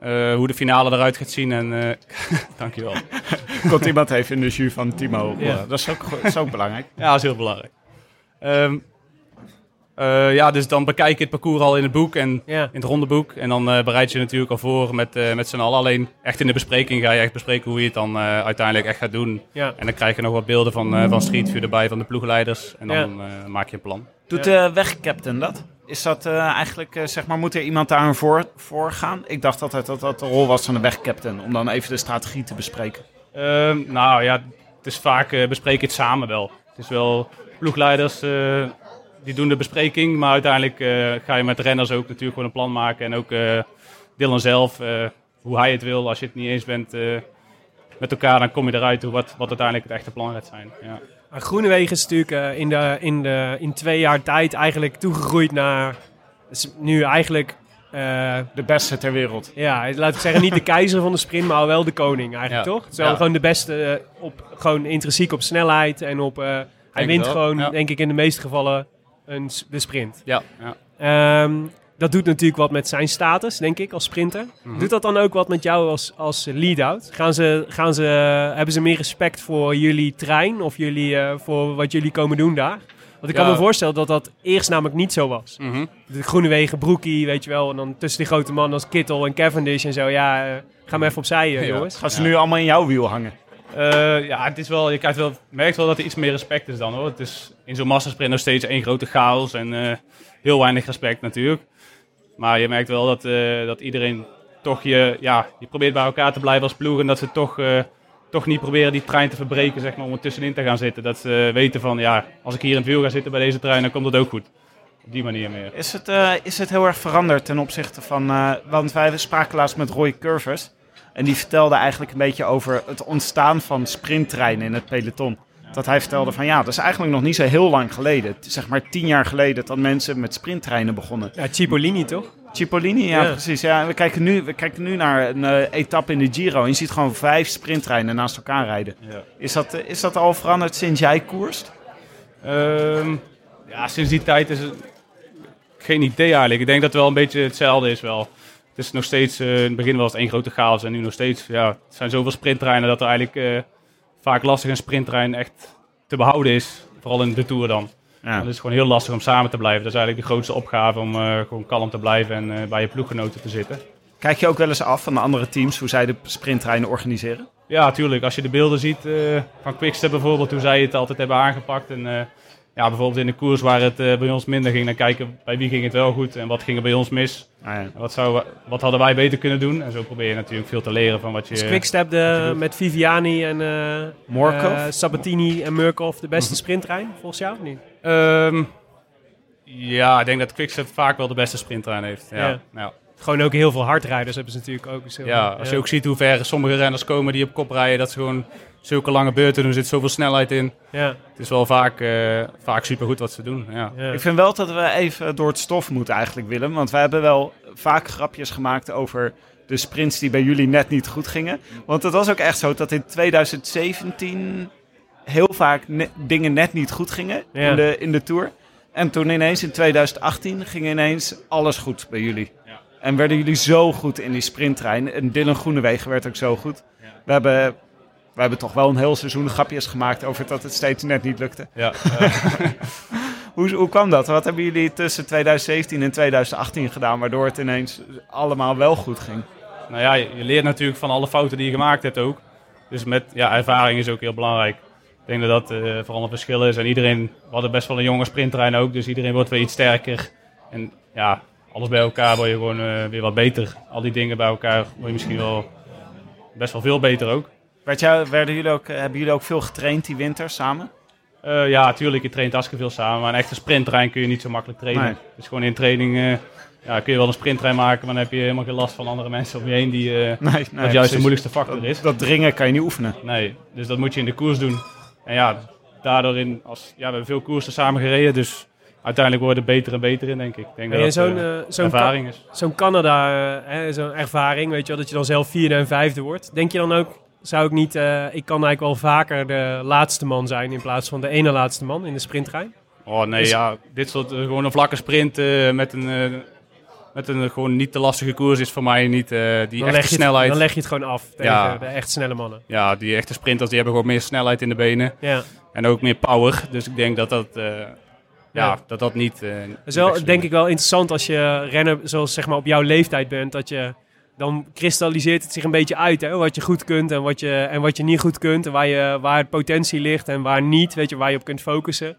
S5: eh, hoe de finale eruit gaat zien. En eh dankjewel.
S2: Komt iemand even in de jus van Timo.
S1: Ja.
S2: Dat, is ook, go- dat is ook belangrijk.
S5: Ja, dat is heel belangrijk. Ehm, eh, ja, dus dan bekijk je het parcours al in het boek en
S1: Ja.
S5: in het rondeboek. En dan eh, bereid je natuurlijk al voor met, eh met z'n allen. Alleen echt in de bespreking ga je echt bespreken hoe je het dan eh, uiteindelijk echt gaat doen.
S1: Ja.
S5: En dan krijg je nog wat beelden van, eh van Street View erbij, van de ploegleiders. En dan eh, maak je een plan.
S2: Doet de wegcaptain dat? Is dat eh, eigenlijk, eh, zeg maar, moet er iemand daar voor, voor gaan? Ik dacht altijd dat dat de rol was van de wegcaptain. Om dan even de strategie te bespreken.
S5: Ehm, nou ja, het is vaak eh bespreek het samen wel. Het is wel ploegleiders eh, die doen de bespreking, maar uiteindelijk eh, ga je met renners ook natuurlijk gewoon een plan maken. En ook eh Dylan zelf, eh, hoe hij het wil. Als je het niet eens bent eh, met elkaar, dan kom je eruit hoe wat, wat uiteindelijk het echte plan gaat zijn. Ja.
S1: Maar Groenewegen is natuurlijk eh, in, de, in, de, in twee jaar tijd eigenlijk toegegroeid naar... is nu eigenlijk... eh,
S2: De beste ter wereld.
S1: Ja, laat ik zeggen, niet de keizer van de sprint, maar wel de koning eigenlijk,
S5: Ja.
S1: toch? Zo
S5: Ja.
S1: gewoon de beste, eh, op, gewoon intrinsiek op snelheid en op... hij wint gewoon,
S5: ja.
S1: denk ik, in de meeste gevallen een, de sprint.
S5: Ja, ja.
S1: Dat doet natuurlijk wat met zijn status, denk ik, als sprinter.
S5: Mhm.
S1: Doet dat dan ook wat met jou als, als lead-out? Gaan ze, gaan ze, hebben ze meer respect voor jullie trein of jullie, eh, voor wat jullie komen doen daar? Want ik kan me voorstellen dat dat eerst namelijk niet zo was.
S5: Mhm.
S1: De Groenewegen, Broekie, weet je wel. En dan tussen die grote mannen als Kittel en Cavendish en zo. Ja, eh, ga maar even opzij, eh,
S5: Ja.
S1: jongens.
S2: Gaan ze nu allemaal in jouw wiel hangen?
S5: Eh, ja, het is wel, je krijgt wel, merkt wel dat er iets meer respect is dan hoor. Het is in zo'n massasprint nog steeds één grote chaos en eh, heel weinig respect natuurlijk. Maar je merkt wel dat, eh, dat iedereen toch je, ja, je probeert bij elkaar te blijven als ploeg. En dat ze toch, eh, toch niet proberen die trein te verbreken zeg maar, om er tussenin te gaan zitten. Dat ze weten van, ja, als ik hier in het wiel ga zitten bij deze trein, dan komt het ook goed. op die manier meer.
S2: Is het, eh, is het heel erg veranderd ten opzichte van... want wij spraken laatst met Roy Curvers. En die vertelde eigenlijk een beetje over het ontstaan van sprinttreinen in het peloton. Dat hij vertelde van ja, dat is eigenlijk nog niet zo heel lang geleden. Zeg maar tien jaar geleden dat mensen met sprinttreinen begonnen.
S1: Ja, Cipollini toch?
S2: Cipollini, ja,
S1: Ja.
S2: precies. Ja, we, kijken nu, we kijken nu naar een eh, etappe in de Giro. En je ziet gewoon vijf sprinttreinen naast elkaar rijden.
S5: Ja.
S2: Is, dat, eh, is dat al veranderd sinds jij koerst?
S5: Ehm, ja, sinds die tijd is het geen idee eigenlijk. Ik denk dat het wel een beetje hetzelfde is wel. Het is nog steeds, eh, in het begin was het één grote chaos en nu nog steeds, ja, het zijn zoveel sprinttreinen dat er eigenlijk vaak lastig een sprinttrein echt te behouden is. Vooral in de Tour dan.
S2: Ja.
S5: Het is gewoon heel lastig om samen te blijven. Dat is eigenlijk de grootste opgave om eh, gewoon kalm te blijven en eh, bij je ploeggenoten te zitten.
S2: Kijk je ook wel eens af van de andere teams hoe zij de sprinttreinen organiseren?
S5: Ja, natuurlijk. Als je de beelden ziet eh, van Quickstep bijvoorbeeld, hoe zij het altijd hebben aangepakt. En ja, bijvoorbeeld in de koers waar het eh, bij ons minder ging, dan kijken bij wie ging het wel goed en wat ging er bij ons mis.
S2: Ah, ja.
S5: Wat, zou, wat hadden wij beter kunnen doen? En zo probeer je natuurlijk veel te leren van wat je...
S1: Is Quickstep de, met Viviani en eh
S2: Morkov?
S1: eh, Sabatini en Murkov de beste sprinttrein, volgens jou of niet?
S5: Ehm, ja, ik denk dat Quickstep vaak wel de beste sprinttrein heeft. Ja,
S1: Ja.
S5: ja.
S1: Gewoon ook heel veel hardrijders hebben ze natuurlijk ook. Zo.
S5: Ja, als je ook ziet hoe ver sommige renners komen die op kop rijden, dat ze gewoon zulke lange beurten doen, er zit zoveel snelheid in.
S1: Ja,
S5: Het is wel vaak, eh vaak supergoed wat ze doen. Ja.
S1: ja.
S2: Ik vind wel dat we even door het stof moeten eigenlijk, Willem. Want wij hebben wel vaak grapjes gemaakt over de sprints die bij jullie net niet goed gingen. Want het was ook echt zo dat in 2017 heel vaak ne- dingen net niet goed gingen
S1: Ja.
S2: in, de, in de Tour. En toen ineens in 2018 ging ineens alles goed bij jullie.
S5: Ja.
S2: En werden jullie zo goed in die sprinttrein. En Dylan Groenewegen werd ook zo goed. We, hebben, we hebben toch wel een heel seizoen grapjes gemaakt over dat het steeds net niet lukte.
S5: Ja,
S2: Hoe, hoe kwam dat? Wat hebben jullie tussen 2017 en 2018 gedaan, waardoor het ineens allemaal wel goed ging?
S5: Nou ja, je je leert natuurlijk van alle fouten die je gemaakt hebt ook. Dus met ja, ervaring is ook heel belangrijk. Ik denk dat dat eh, vooral een verschil is. En iedereen, we hadden best wel een jonge sprinttrein ook, dus iedereen wordt weer iets sterker. En ja, alles bij elkaar word je gewoon eh, weer wat beter. Al die dingen bij elkaar word je misschien wel best wel veel beter ook.
S2: Werd jou, werden jullie ook, hebben jullie ook veel getraind die winter samen?
S5: Eh, ja, natuurlijk, je traint hartstikke veel samen. Maar een echte sprinttrein kun je niet zo makkelijk trainen.
S2: Nee.
S5: Dus gewoon in training eh, ja, kun je wel een sprinttrein maken, maar dan heb je helemaal geen last van andere mensen om je heen die... eh,
S2: Nee, nee
S5: wat juist
S2: precies.
S5: de moeilijkste factor is.
S2: Dat, dat dringen kan je niet oefenen.
S5: Nee, dus dat moet je in de koers doen. En ja, daardoor in, als, ja, we hebben veel koersen samen gereden, dus uiteindelijk worden we beter en beter in, denk ik. Ik denk
S1: En
S5: dat dat
S1: zo'n
S5: eh,
S1: eh, zo'n
S5: ervaring is.
S1: zo'n Canada, eh, hè, zo'n ervaring, weet je wel, dat je dan zelf vierde en vijfde wordt. Denk je dan ook, zou ik niet, eh, ik kan eigenlijk wel vaker de laatste man zijn in plaats van de ene laatste man in de sprinttrein?
S5: Oh nee, ja, dit soort, eh, gewoon een vlakke sprint eh, met een, met een gewoon niet te lastige koers is voor mij niet die
S1: Dan
S5: echte
S1: het,
S5: snelheid.
S1: dan leg je het gewoon af tegen
S5: Ja.
S1: de echt snelle mannen.
S5: Ja, die echte sprinters die hebben gewoon meer snelheid in de benen
S1: Ja.
S5: en ook meer power. Dus ik denk dat dat, ja,
S1: Ja.
S5: dat, dat niet...
S1: Dat is wel, denk ik wel interessant als je renner zoals zeg maar op jouw leeftijd bent, dat je dan kristalliseert het zich een beetje uit, hè, wat je goed kunt en wat je, en wat je niet goed kunt, en waar, je, waar het potentie ligt en waar niet, weet je, waar je op kunt focussen.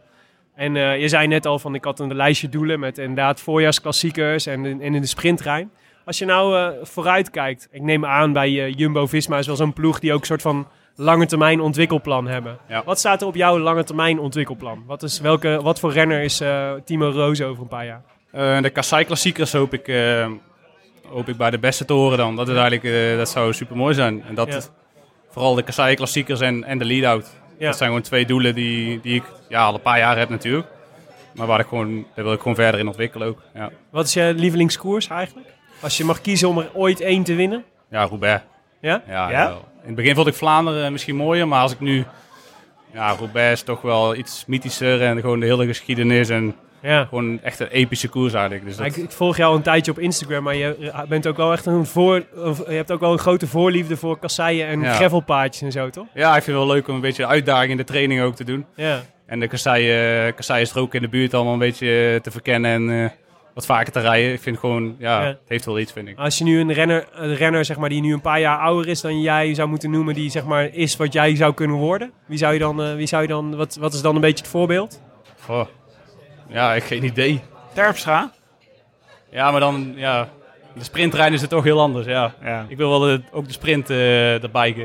S1: En eh, je zei net al van, ik had een lijstje doelen met inderdaad voorjaarsklassiekers en, in- en in de sprinttrein. Als je nou eh, vooruit kijkt, ik neem aan bij eh, Jumbo-Visma is wel zo'n ploeg die ook een soort van lange termijn ontwikkelplan hebben.
S5: Ja.
S1: Wat staat er op jouw lange termijn ontwikkelplan? Wat, is, welke, wat voor renner is Timo Roos over een paar jaar?
S5: De Kassai klassiekers hoop ik, hoop ik bij de beste te horen dan. Dat, is eigenlijk, eh, dat zou super mooi zijn. En dat vooral de Kassai klassiekers en, en de lead-out.
S1: Ja.
S5: Dat zijn gewoon twee doelen die, die ik ja, al een paar jaar heb natuurlijk. Maar waar ik gewoon, daar wil ik gewoon verder in ontwikkelen ook. Ja,
S1: Wat is je lievelingskoers eigenlijk? Als je mag kiezen om er ooit één te winnen.
S5: ja Roubaix.
S1: Ja?
S5: Ja,
S2: Ja?
S5: wel. In het begin vond ik Vlaanderen misschien mooier, maar als ik nu... Ja, Roubaix is toch wel iets mythischer en gewoon de hele geschiedenis en
S1: Ja.
S5: gewoon echt een epische koers eigenlijk. Dus dat,
S1: Ik, ik volg jou een tijdje op Instagram, maar je bent ook wel echt een voor, je hebt ook wel een grote voorliefde voor kasseien en
S5: Ja.
S1: gravelpaadjes en zo, toch?
S5: ja, ik vind het wel leuk om een beetje uitdaging in de training ook te doen.
S1: Ja.
S5: En de kassei, eh, kassei is er ook in de buurt allemaal een beetje eh, te verkennen en eh, wat vaker te rijden. Ik vind gewoon, ja,
S1: Ja.
S5: het heeft wel iets, vind ik.
S1: Als je nu een renner, een renner zeg maar, die nu een paar jaar ouder is dan jij zou moeten noemen, die zeg maar, is wat jij zou kunnen worden, wie zou je dan, eh, wie zou je dan wat, wat is dan een beetje het voorbeeld?
S5: Goh. Ja, ik geen idee.
S2: Terpstra?
S5: Ja, maar dan, ja, de sprintrein is het toch heel anders, ja.
S2: Ja.
S5: Ik wil wel de- ook de sprint eh, erbij,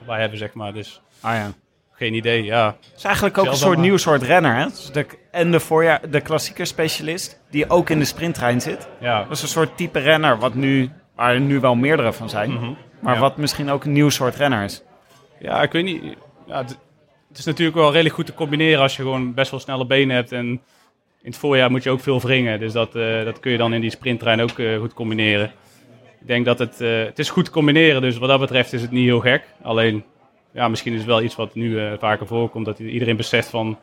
S5: erbij hebben, zeg maar. Dus
S2: Ah ja.
S5: geen idee, ja.
S2: Het is eigenlijk ook een soort nieuw soort renner, hè? Dus de, en de, voorjaar, de klassieker specialist, die ook in de sprinttrein zit.
S5: ja.
S2: Dat is een soort type renner, wat nu, waar er nu wel meerdere van zijn.
S5: Mhm.
S2: Maar
S5: Ja.
S2: wat misschien ook een nieuw soort renner is.
S5: Ja, ik weet niet. Ja, het, het is natuurlijk wel redelijk goed te combineren als je gewoon best wel snelle benen hebt. En in het voorjaar moet je ook veel wringen. Dus dat, eh, dat kun je dan in die sprinttrein ook eh, goed combineren. Ik denk dat het, eh, het is goed te combineren. Dus wat dat betreft is het niet heel gek. Alleen, ja, misschien is het wel iets wat nu eh, vaker voorkomt. Dat iedereen beseft van,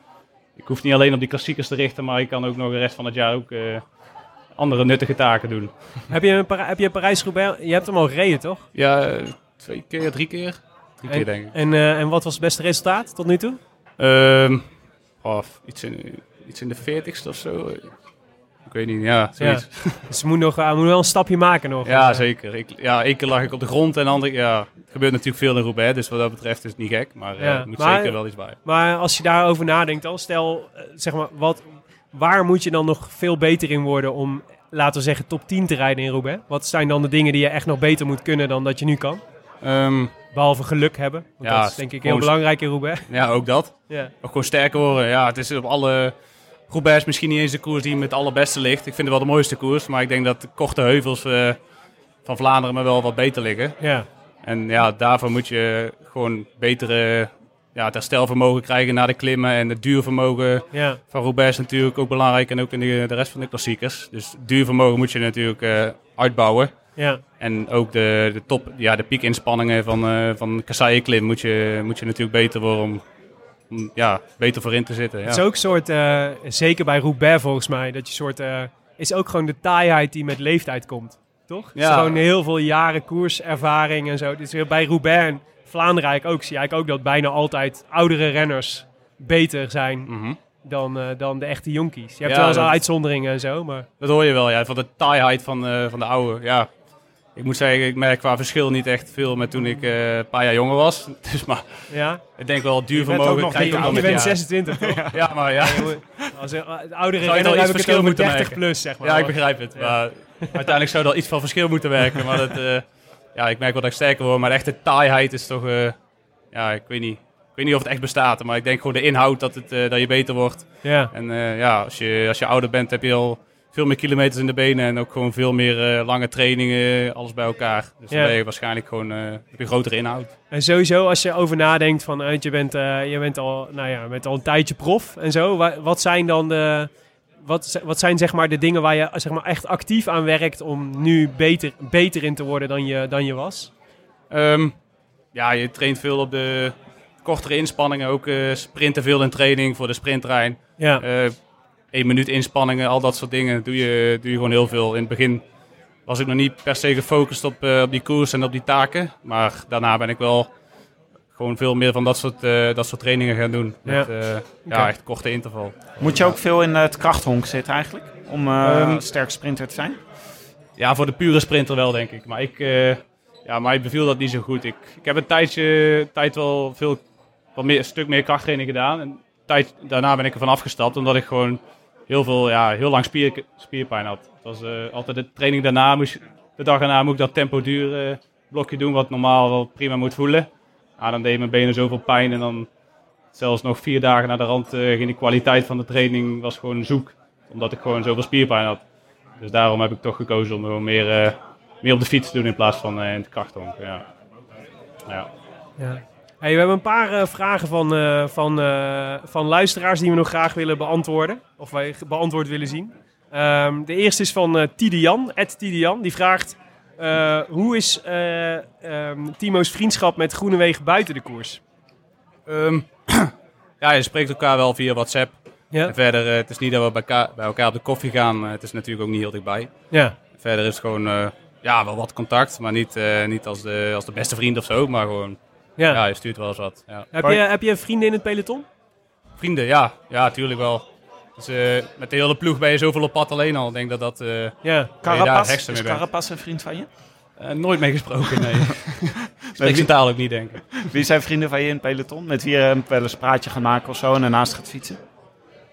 S5: ik hoef niet alleen op die klassiekers te richten. Maar ik kan ook nog de rest van het jaar ook eh, andere nuttige taken doen.
S1: Heb je, een Para- heb je Parijs-Roubaix... Je hebt hem al gereden, toch?
S5: Ja, twee keer, drie keer. Drie keer
S1: En,
S5: denk ik.
S1: en, eh, en wat was het beste resultaat tot nu toe?
S5: Ehm oh, iets, in, iets in de 40ste of zo. Ik weet niet, ja, zoiets.
S1: Dus je moet, nog, hij moet wel een stapje maken nog.
S5: Ja,
S1: Eh,
S5: zeker. Ik, ja, één keer lag ik op de grond en de andere ja, het gebeurt natuurlijk veel in Roubaix, dus wat dat betreft is het niet gek, maar eh,
S1: Ja,
S5: er moet
S1: maar-
S5: zeker wel iets bij.
S1: Maar als je daarover nadenkt dan, stel, eh, zeg maar, wat, waar moet je dan nog veel beter in worden om, laten we zeggen, top 10 te rijden in Roubaix? Wat zijn dan de dingen die je echt nog beter moet kunnen dan dat je nu kan?
S5: Ehm,
S1: Behalve geluk hebben. Want
S5: Ja,
S1: dat is denk ik heel belangrijk in Roubaix.
S5: ja, ook dat.
S1: Ja.
S5: Ook gewoon sterker worden. Ja, het is op alle... Roubaix is misschien niet eens de koers die me het allerbeste ligt. Ik vind het wel de mooiste koers, maar ik denk dat de korte heuvels eh, van Vlaanderen me wel wat beter liggen.
S1: Ja.
S5: En ja, daarvoor moet je gewoon betere ja, het herstelvermogen krijgen na de klimmen. En het duurvermogen
S1: Ja.
S5: van Roubaix is natuurlijk ook belangrijk. En ook in de, de rest van de klassiekers. Dus duurvermogen moet je natuurlijk eh, uitbouwen.
S1: Ja.
S5: En ook de, de top, ja, de piekinspanningen van, eh van Kasseien-klim moet je, moet je natuurlijk beter worden om, om ja, beter voorin te zitten. Ja.
S1: Het is ook een soort, eh, zeker bij Roubaix volgens mij, dat je soort, eh, is ook gewoon de taaiheid die met leeftijd komt. Toch? Het is
S5: Ja.
S1: gewoon heel veel jaren koerservaring en zo. Dus bij Roubaix en Vlaanderen eigenlijk ook, zie je eigenlijk ook dat bijna altijd oudere renners beter zijn
S5: Mhm.
S1: dan, eh, dan de echte jonkies. Je hebt
S5: Ja,
S1: wel eens
S5: dat-
S1: uitzonderingen en zo, maar
S5: Dat hoor je wel, ja, van de taaiheid van, eh, van de oude. Ja. Ik moet zeggen, ik merk qua verschil niet echt veel met toen ik eh, een paar jaar jonger was. Dus, maar
S1: ja.
S5: ik denk wel,
S2: bent ook
S5: duurvermogen
S2: nog
S5: je
S2: niet
S5: ook wel
S1: Je
S5: met
S1: bent
S5: jaren.
S1: 26 toch?
S5: Ja, maar ja.
S1: Als een, eh, de oudere
S5: Zou je
S1: heb
S5: iets verschil moeten
S1: 30
S5: merken?
S1: plus, zeg maar.
S5: Ja, ik begrijp het. Maar uiteindelijk zou er iets van verschil moeten werken. Maar dat, eh, ja, ik merk wel dat ik sterker word. Maar de echte taaiheid is toch... ja, ik weet niet. Ik weet niet of het echt bestaat. Maar ik denk gewoon de inhoud dat, het, dat je beter wordt.
S1: Ja.
S5: En ja, als je, als je ouder bent heb je al veel meer kilometers in de benen. En ook gewoon veel meer eh, lange trainingen. Alles bij elkaar. Dus
S1: Ja.
S5: dan ben je waarschijnlijk gewoon... eh, heb je een grotere inhoud.
S1: En sowieso, als je over nadenkt van, eh, je, bent, eh, je bent, al, nou ja, bent al een tijdje prof en zo. Wa- Wat zijn dan de, wat, wat zijn zeg maar de dingen waar je zeg maar, echt actief aan werkt om nu beter, beter in te worden dan je, dan je was?
S5: Ehm, ja, je traint veel op de kortere inspanningen. Ook eh, sprinten veel in training voor de sprinttrein.
S1: Ja,
S5: Eh één minuut inspanningen, al dat soort dingen doe je, doe je gewoon heel veel. In het begin was ik nog niet per se gefocust op, eh, op die koers en op die taken. Maar daarna ben ik wel gewoon veel meer van dat soort, eh, dat soort trainingen gaan doen. Met
S1: Ja.
S5: eh,
S1: Oké.
S5: ja, echt korte interval.
S2: Moet je ook veel in het krachthonk zitten eigenlijk? Om een sterk sprinter te zijn?
S5: Ja, voor de pure sprinter wel, denk ik. Maar ik, eh, ja, mij beviel dat niet zo goed. Ik, ik heb een tijdje, tijd wel veel, wat meer, een stuk meer krachttraining gedaan. En tijd, daarna ben ik ervan afgestapt, omdat ik gewoon heel veel, ja, heel lang spier, spierpijn had. Het was eh, altijd de training daarna, de dag daarna moet ik dat tempo duur eh, blokje doen, wat normaal wel prima moet voelen. Ja, dan deed mijn benen zoveel pijn en dan zelfs nog vier dagen na de rand eh, ging de kwaliteit van de training was gewoon zoek. Omdat ik gewoon zoveel spierpijn had. Dus daarom heb ik toch gekozen om gewoon meer, meer op de fiets te doen in plaats van in het krachthonk. Ja. Ja.
S1: ja. Hey, we hebben een paar eh, vragen van, eh, van, eh, van luisteraars die we nog graag willen beantwoorden. Of wij beantwoord willen zien. Ehm, de eerste is van Tidian, Tidian. Die vraagt, hoe is eh, ehm, Timo's vriendschap met Groenewegen buiten de koers?
S5: Ehm, ja, je spreekt elkaar wel via WhatsApp.
S1: Ja.
S5: En verder, het is niet dat we bij elkaar, bij elkaar op de koffie gaan. het is natuurlijk ook niet heel dichtbij.
S1: Ja.
S5: Verder is het gewoon, ja, wel wat contact. Maar niet, niet als, de, als de beste vriend of zo. Maar gewoon,
S1: ja.
S5: ja, je stuurt wel eens wat. Ja.
S1: Heb, je, heb je vrienden in het peloton?
S5: Vrienden, ja. Ja, tuurlijk wel. Dus, eh, met de hele ploeg ben je zoveel op pad alleen al. Ik denk dat dat... eh,
S1: Ja.
S5: hekste
S2: is een vriend van je?
S5: Eh, nooit mee gesproken, nee. Spreek zijn taal ook niet, denk ik.
S2: Wie zijn vrienden van je in het peloton? Met wie je eh, wel eens een praatje gaat maken of zo en daarnaast gaat fietsen?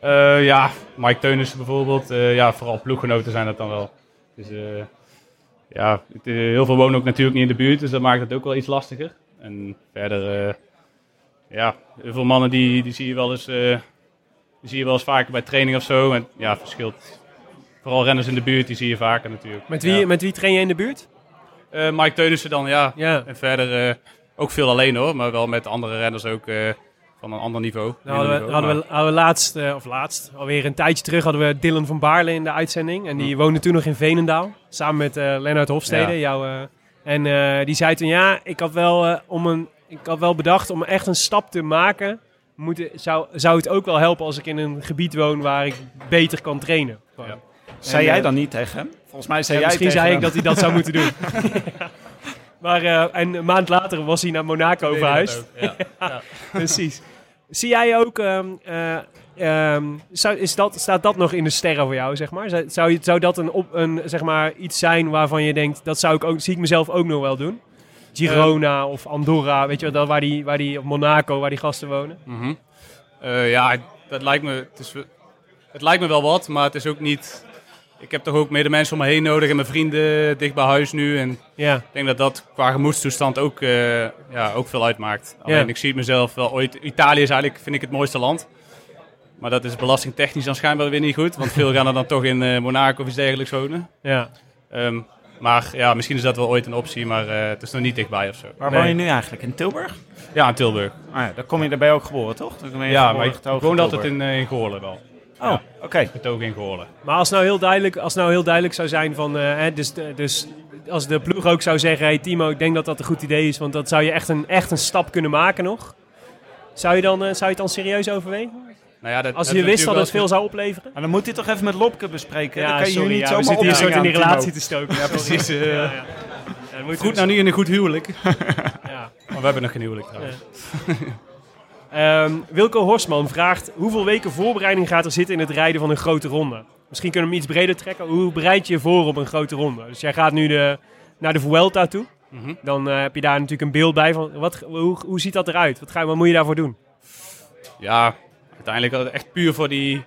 S5: Eh, ja, Mike Teunissen bijvoorbeeld. Eh, ja, vooral ploeggenoten zijn dat dan wel. Dus eh, ja, heel veel wonen ook natuurlijk niet in de buurt, dus dat maakt het ook wel iets lastiger. En verder, eh, ja, heel veel mannen die, die zie je wel eens, eh, die zie je wel eens vaker bij training of zo. En ja, verschilt. Vooral renners in de buurt, die zie je vaker natuurlijk.
S1: Met wie,
S5: Ja.
S1: met wie train je in de buurt?
S5: Eh, Mike Teunissen dan, ja.
S1: Ja.
S5: En verder ook veel alleen hoor, maar wel met andere renners ook van een ander niveau.
S1: Nou, hadden, we, hadden, we, hadden we laatst, of laatst, alweer een tijdje terug, hadden we Dylan van Baarle in de uitzending. En die woonde toen nog in Veenendaal, samen met Lennart Hofstede.
S5: Ja.
S1: Jouw, en eh, die zei toen, ja, ik had, wel, eh, om een, ik had wel bedacht om echt een stap te maken. Moeten, zou, zou het ook wel helpen als ik in een gebied woon waar ik beter kan trainen.
S5: Ja.
S2: Zei jij
S1: eh,
S2: dan niet tegen hem? Volgens mij zei
S1: Ja,
S2: jij
S1: misschien zei ik dat hij dat zou moeten doen. Maar en een maand later was hij naar Monaco verhuisd.
S5: ook, Ja.
S1: Precies. Zie jij ook, ehm, eh, ehm, zou, is dat, staat dat nog in de sterren voor jou, zeg maar? Zou, zou, zou dat een, op, een, zeg maar, iets zijn waarvan je denkt, dat zou ik ook, zie ik mezelf ook nog wel doen? Girona of Andorra, weet je wel, dat waar die, waar die, of Monaco, waar die gasten wonen?
S5: Mhm. Eh, ja, dat lijkt me. Het, is, het lijkt me wel wat, maar het is ook niet. Ik heb toch ook meer de mensen om me heen nodig en mijn vrienden dicht bij huis nu. En
S1: Ja,
S5: ik denk dat dat qua gemoedstoestand ook, eh, ja, ook veel uitmaakt. Alleen ik zie het mezelf wel ooit. Italië is eigenlijk, vind ik, het mooiste land. Maar dat is belastingtechnisch dan schijnbaar weer niet goed. Want veel gaan er dan toch in eh, Monaco of iets dergelijks wonen.
S1: ja.
S5: Ehm, maar ja, misschien is dat wel ooit een optie, maar eh, het is nog niet dichtbij of zo.
S2: Waar
S1: Nee.
S2: woon je nu eigenlijk? In Tilburg?
S5: Ja, in Tilburg.
S2: Ah ja, daar, kom je, daar ben je ook geboren, toch? Dan ben je
S5: Ja,
S2: geboren
S5: maar ik woonde
S2: in
S5: altijd in, eh, in Goorlen wel.
S2: Oh, oké.
S5: Getogen in Goorlen.
S1: Maar als nou heel duidelijk, als nou heel duidelijk zou zijn van, eh, hè, dus, dus als de ploeg ook zou zeggen, hey Timo, ik denk dat dat een goed idee is, want dat zou je echt een, echt een stap kunnen maken nog. Zou je, dan, zou je het dan serieus overwegen?
S5: Nou ja, dat,
S1: Als
S5: dat
S1: je
S5: is
S1: wist dat het veel zou opleveren?
S2: Maar dan moet hij toch even met Lopke bespreken? dan kan je
S1: sorry,
S2: hier niet
S1: ja, we
S2: zomaar
S1: zitten hier soort in die relatie te stoken. Ja,
S5: precies, eh.
S1: Ja, ja. Ja, moet
S5: Goed nou niet in een goed huwelijk.
S1: ja.
S5: Maar we hebben nog geen huwelijk trouwens.
S1: Ehm, Wilco Horsman vraagt, hoeveel weken voorbereiding gaat er zitten in het rijden van een grote ronde? Misschien kunnen we hem iets breder trekken. Hoe bereid je je voor op een grote ronde? Dus jij gaat nu de, naar de Vuelta toe.
S5: Mhm.
S1: Dan eh, heb je daar natuurlijk een beeld bij van, wat, hoe, hoe ziet dat eruit? Wat, ga, je- wat moet je daarvoor doen?
S5: Ja, uiteindelijk echt puur voor die...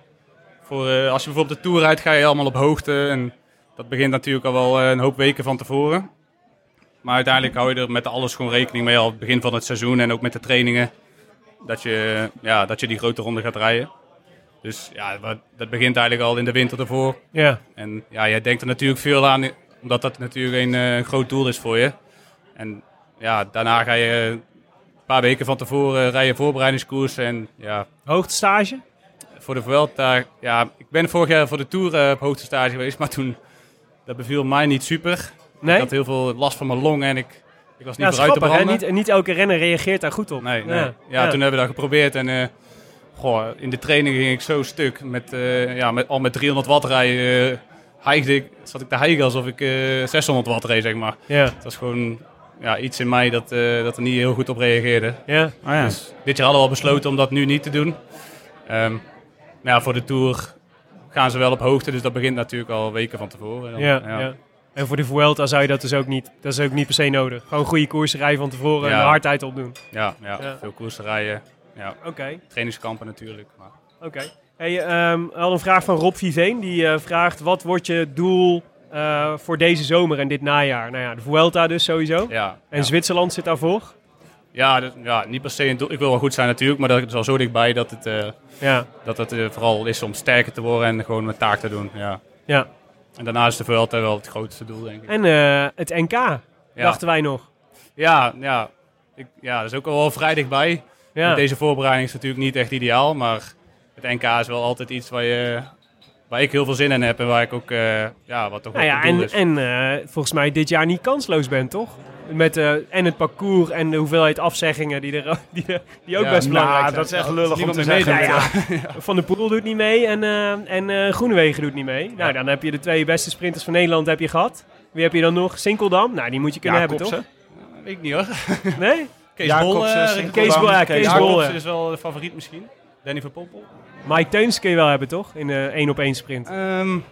S5: Voor, eh, als je bijvoorbeeld de Tour rijdt, ga je allemaal op hoogte. En dat begint natuurlijk al wel eh, een hoop weken van tevoren. Maar uiteindelijk hou je er met alles gewoon rekening mee al het begin van het seizoen. En ook met de trainingen. Dat je, ja, dat je die grote ronde gaat rijden. Dus ja, dat begint eigenlijk al in de winter ervoor.
S1: Ja,
S5: En ja, jij denkt er natuurlijk veel aan, omdat dat natuurlijk een eh, groot doel is voor je. En ja, daarna ga je paar weken van tevoren rijden voorbereidingskoers. En ja,
S1: hoogtestage?
S5: voor de Vuelta, ja, ik ben vorig jaar voor de Tour eh, op hoogste stage geweest, maar toen, dat beviel mij niet super.
S1: Nee?
S5: Ik had heel veel last van mijn longen en ik, ik was niet
S1: Ja, dat
S5: vooruit te
S1: grappig, hè?
S5: branden.
S1: Niet, niet elke renner reageert daar goed op.
S5: Nee, nee.
S1: Ja,
S5: Ja, toen hebben we dat geprobeerd en eh, goh, in de training ging ik zo stuk. Met, eh, ja, met, al met 300 watt rijden, hijgde ik, zat ik te hijgen alsof ik eh 600 watt reed, zeg maar.
S1: Ja,
S5: Het was gewoon ja, iets in mij dat, eh, dat er niet heel goed op reageerde.
S1: ja.
S2: Oh ja.
S5: Dus dit jaar hadden we al besloten om dat nu niet te doen. Ehm, ja, voor de Tour gaan ze wel op hoogte, dus dat begint natuurlijk al weken van tevoren. Dan,
S1: Ja, ja. En voor de Vuelta zou je dat dus ook niet, dat is ook niet per se nodig. Gewoon goede koersen rijden van tevoren en de hardheid opdoen.
S5: Ja, ja, veel koersen rijden. Ja,
S1: Oké,
S5: trainingskampen natuurlijk.
S1: Oké. Hey, ehm, we hadden een vraag van Rob Viveen. Die eh, vraagt, wat wordt je doel eh, voor deze zomer en dit najaar? Nou ja, de Vuelta dus sowieso.
S5: Ja,
S1: En
S5: ja.
S1: Zwitserland zit daarvoor.
S5: Ja, ja, niet per se een doel. Ik wil wel goed zijn natuurlijk, maar dat is al zo dichtbij dat het, eh,
S1: Ja,
S5: dat het eh, vooral is om sterker te worden en gewoon mijn taak te doen. Ja.
S1: ja.
S5: En daarna is de Vuelta wel het grootste doel, denk ik.
S1: En het NK,
S5: Ja,
S1: dachten wij nog.
S5: ja, ja. Ik, ja, dat is ook al wel vrij dichtbij.
S1: Ja,
S5: Deze voorbereiding is natuurlijk niet echt ideaal, maar het NK is wel altijd iets waar, je, waar ik heel veel zin in heb en waar ik ook, eh, ja, wat toch
S1: nou ja en,
S5: is.
S1: en eh, volgens mij dit jaar niet kansloos bent, toch? Met eh, en het parcours en de hoeveelheid afzeggingen die, er, die, die ook
S5: Ja,
S1: best belangrijk
S2: Nou,
S1: zijn.
S2: dat is echt lullig om te zeggen. Ja.
S1: Van der Poel doet niet mee en, eh en eh, Groenewegen doet niet mee. Nou, dan heb je de twee beste sprinters van Nederland heb je gehad. Wie heb je dan nog? Sinkeldam? Nou, die moet je kunnen hebben, toch?
S5: Weet ik niet hoor.
S1: Nee?
S5: Kees
S2: Jacobsen,
S5: eh,
S1: Kees Bol, ja, Kees
S5: Jacobsen
S1: Bol, ja.
S5: is wel de favoriet misschien. Danny van Poppel.
S1: Mike Teuns kun je wel hebben, toch? In de op één sprint.
S5: Ehm, in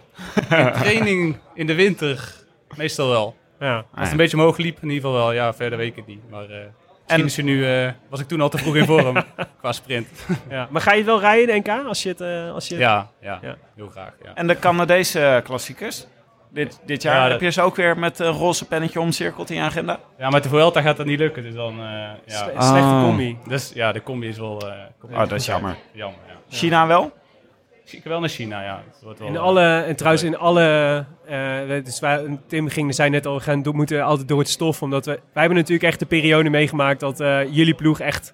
S5: training in de winter meestal wel.
S1: Ja.
S5: Als het een beetje omhoog liep, in ieder geval wel. Ja, verder weet ik het niet. Maar eh, misschien
S2: En-
S5: is nu, eh, was ik toen al te vroeg in vorm qua sprint.
S1: ja. Maar ga je het wel rijden, de NK? Als je het... eh, als je...
S5: Ja, ja,
S1: Ja.
S5: heel graag. Ja.
S2: En de Canadese klassiekers? dit, dit jaar?
S5: Ja, dat-
S2: Heb je ze ook weer met een roze pennetje omcirkeld in je agenda?
S5: Ja, met de Vuelta gaat dat niet lukken. Dus dan, eh, ja.
S1: Sle- Slechte
S2: Ah.
S1: combi.
S5: Dus ja, de combi is wel... eh,
S2: Oh, dat is jammer.
S5: Jammer, ja.
S2: China wel?
S5: Ik wel naar China, ja. Het wordt wel,
S1: In
S5: eh,
S1: alle, en trouwens in alle, eh, dus wij, Tim ging, zei net al, we gaan, do- moeten altijd door het stof. Omdat we, wij hebben natuurlijk echt de periode meegemaakt dat eh, jullie ploeg echt,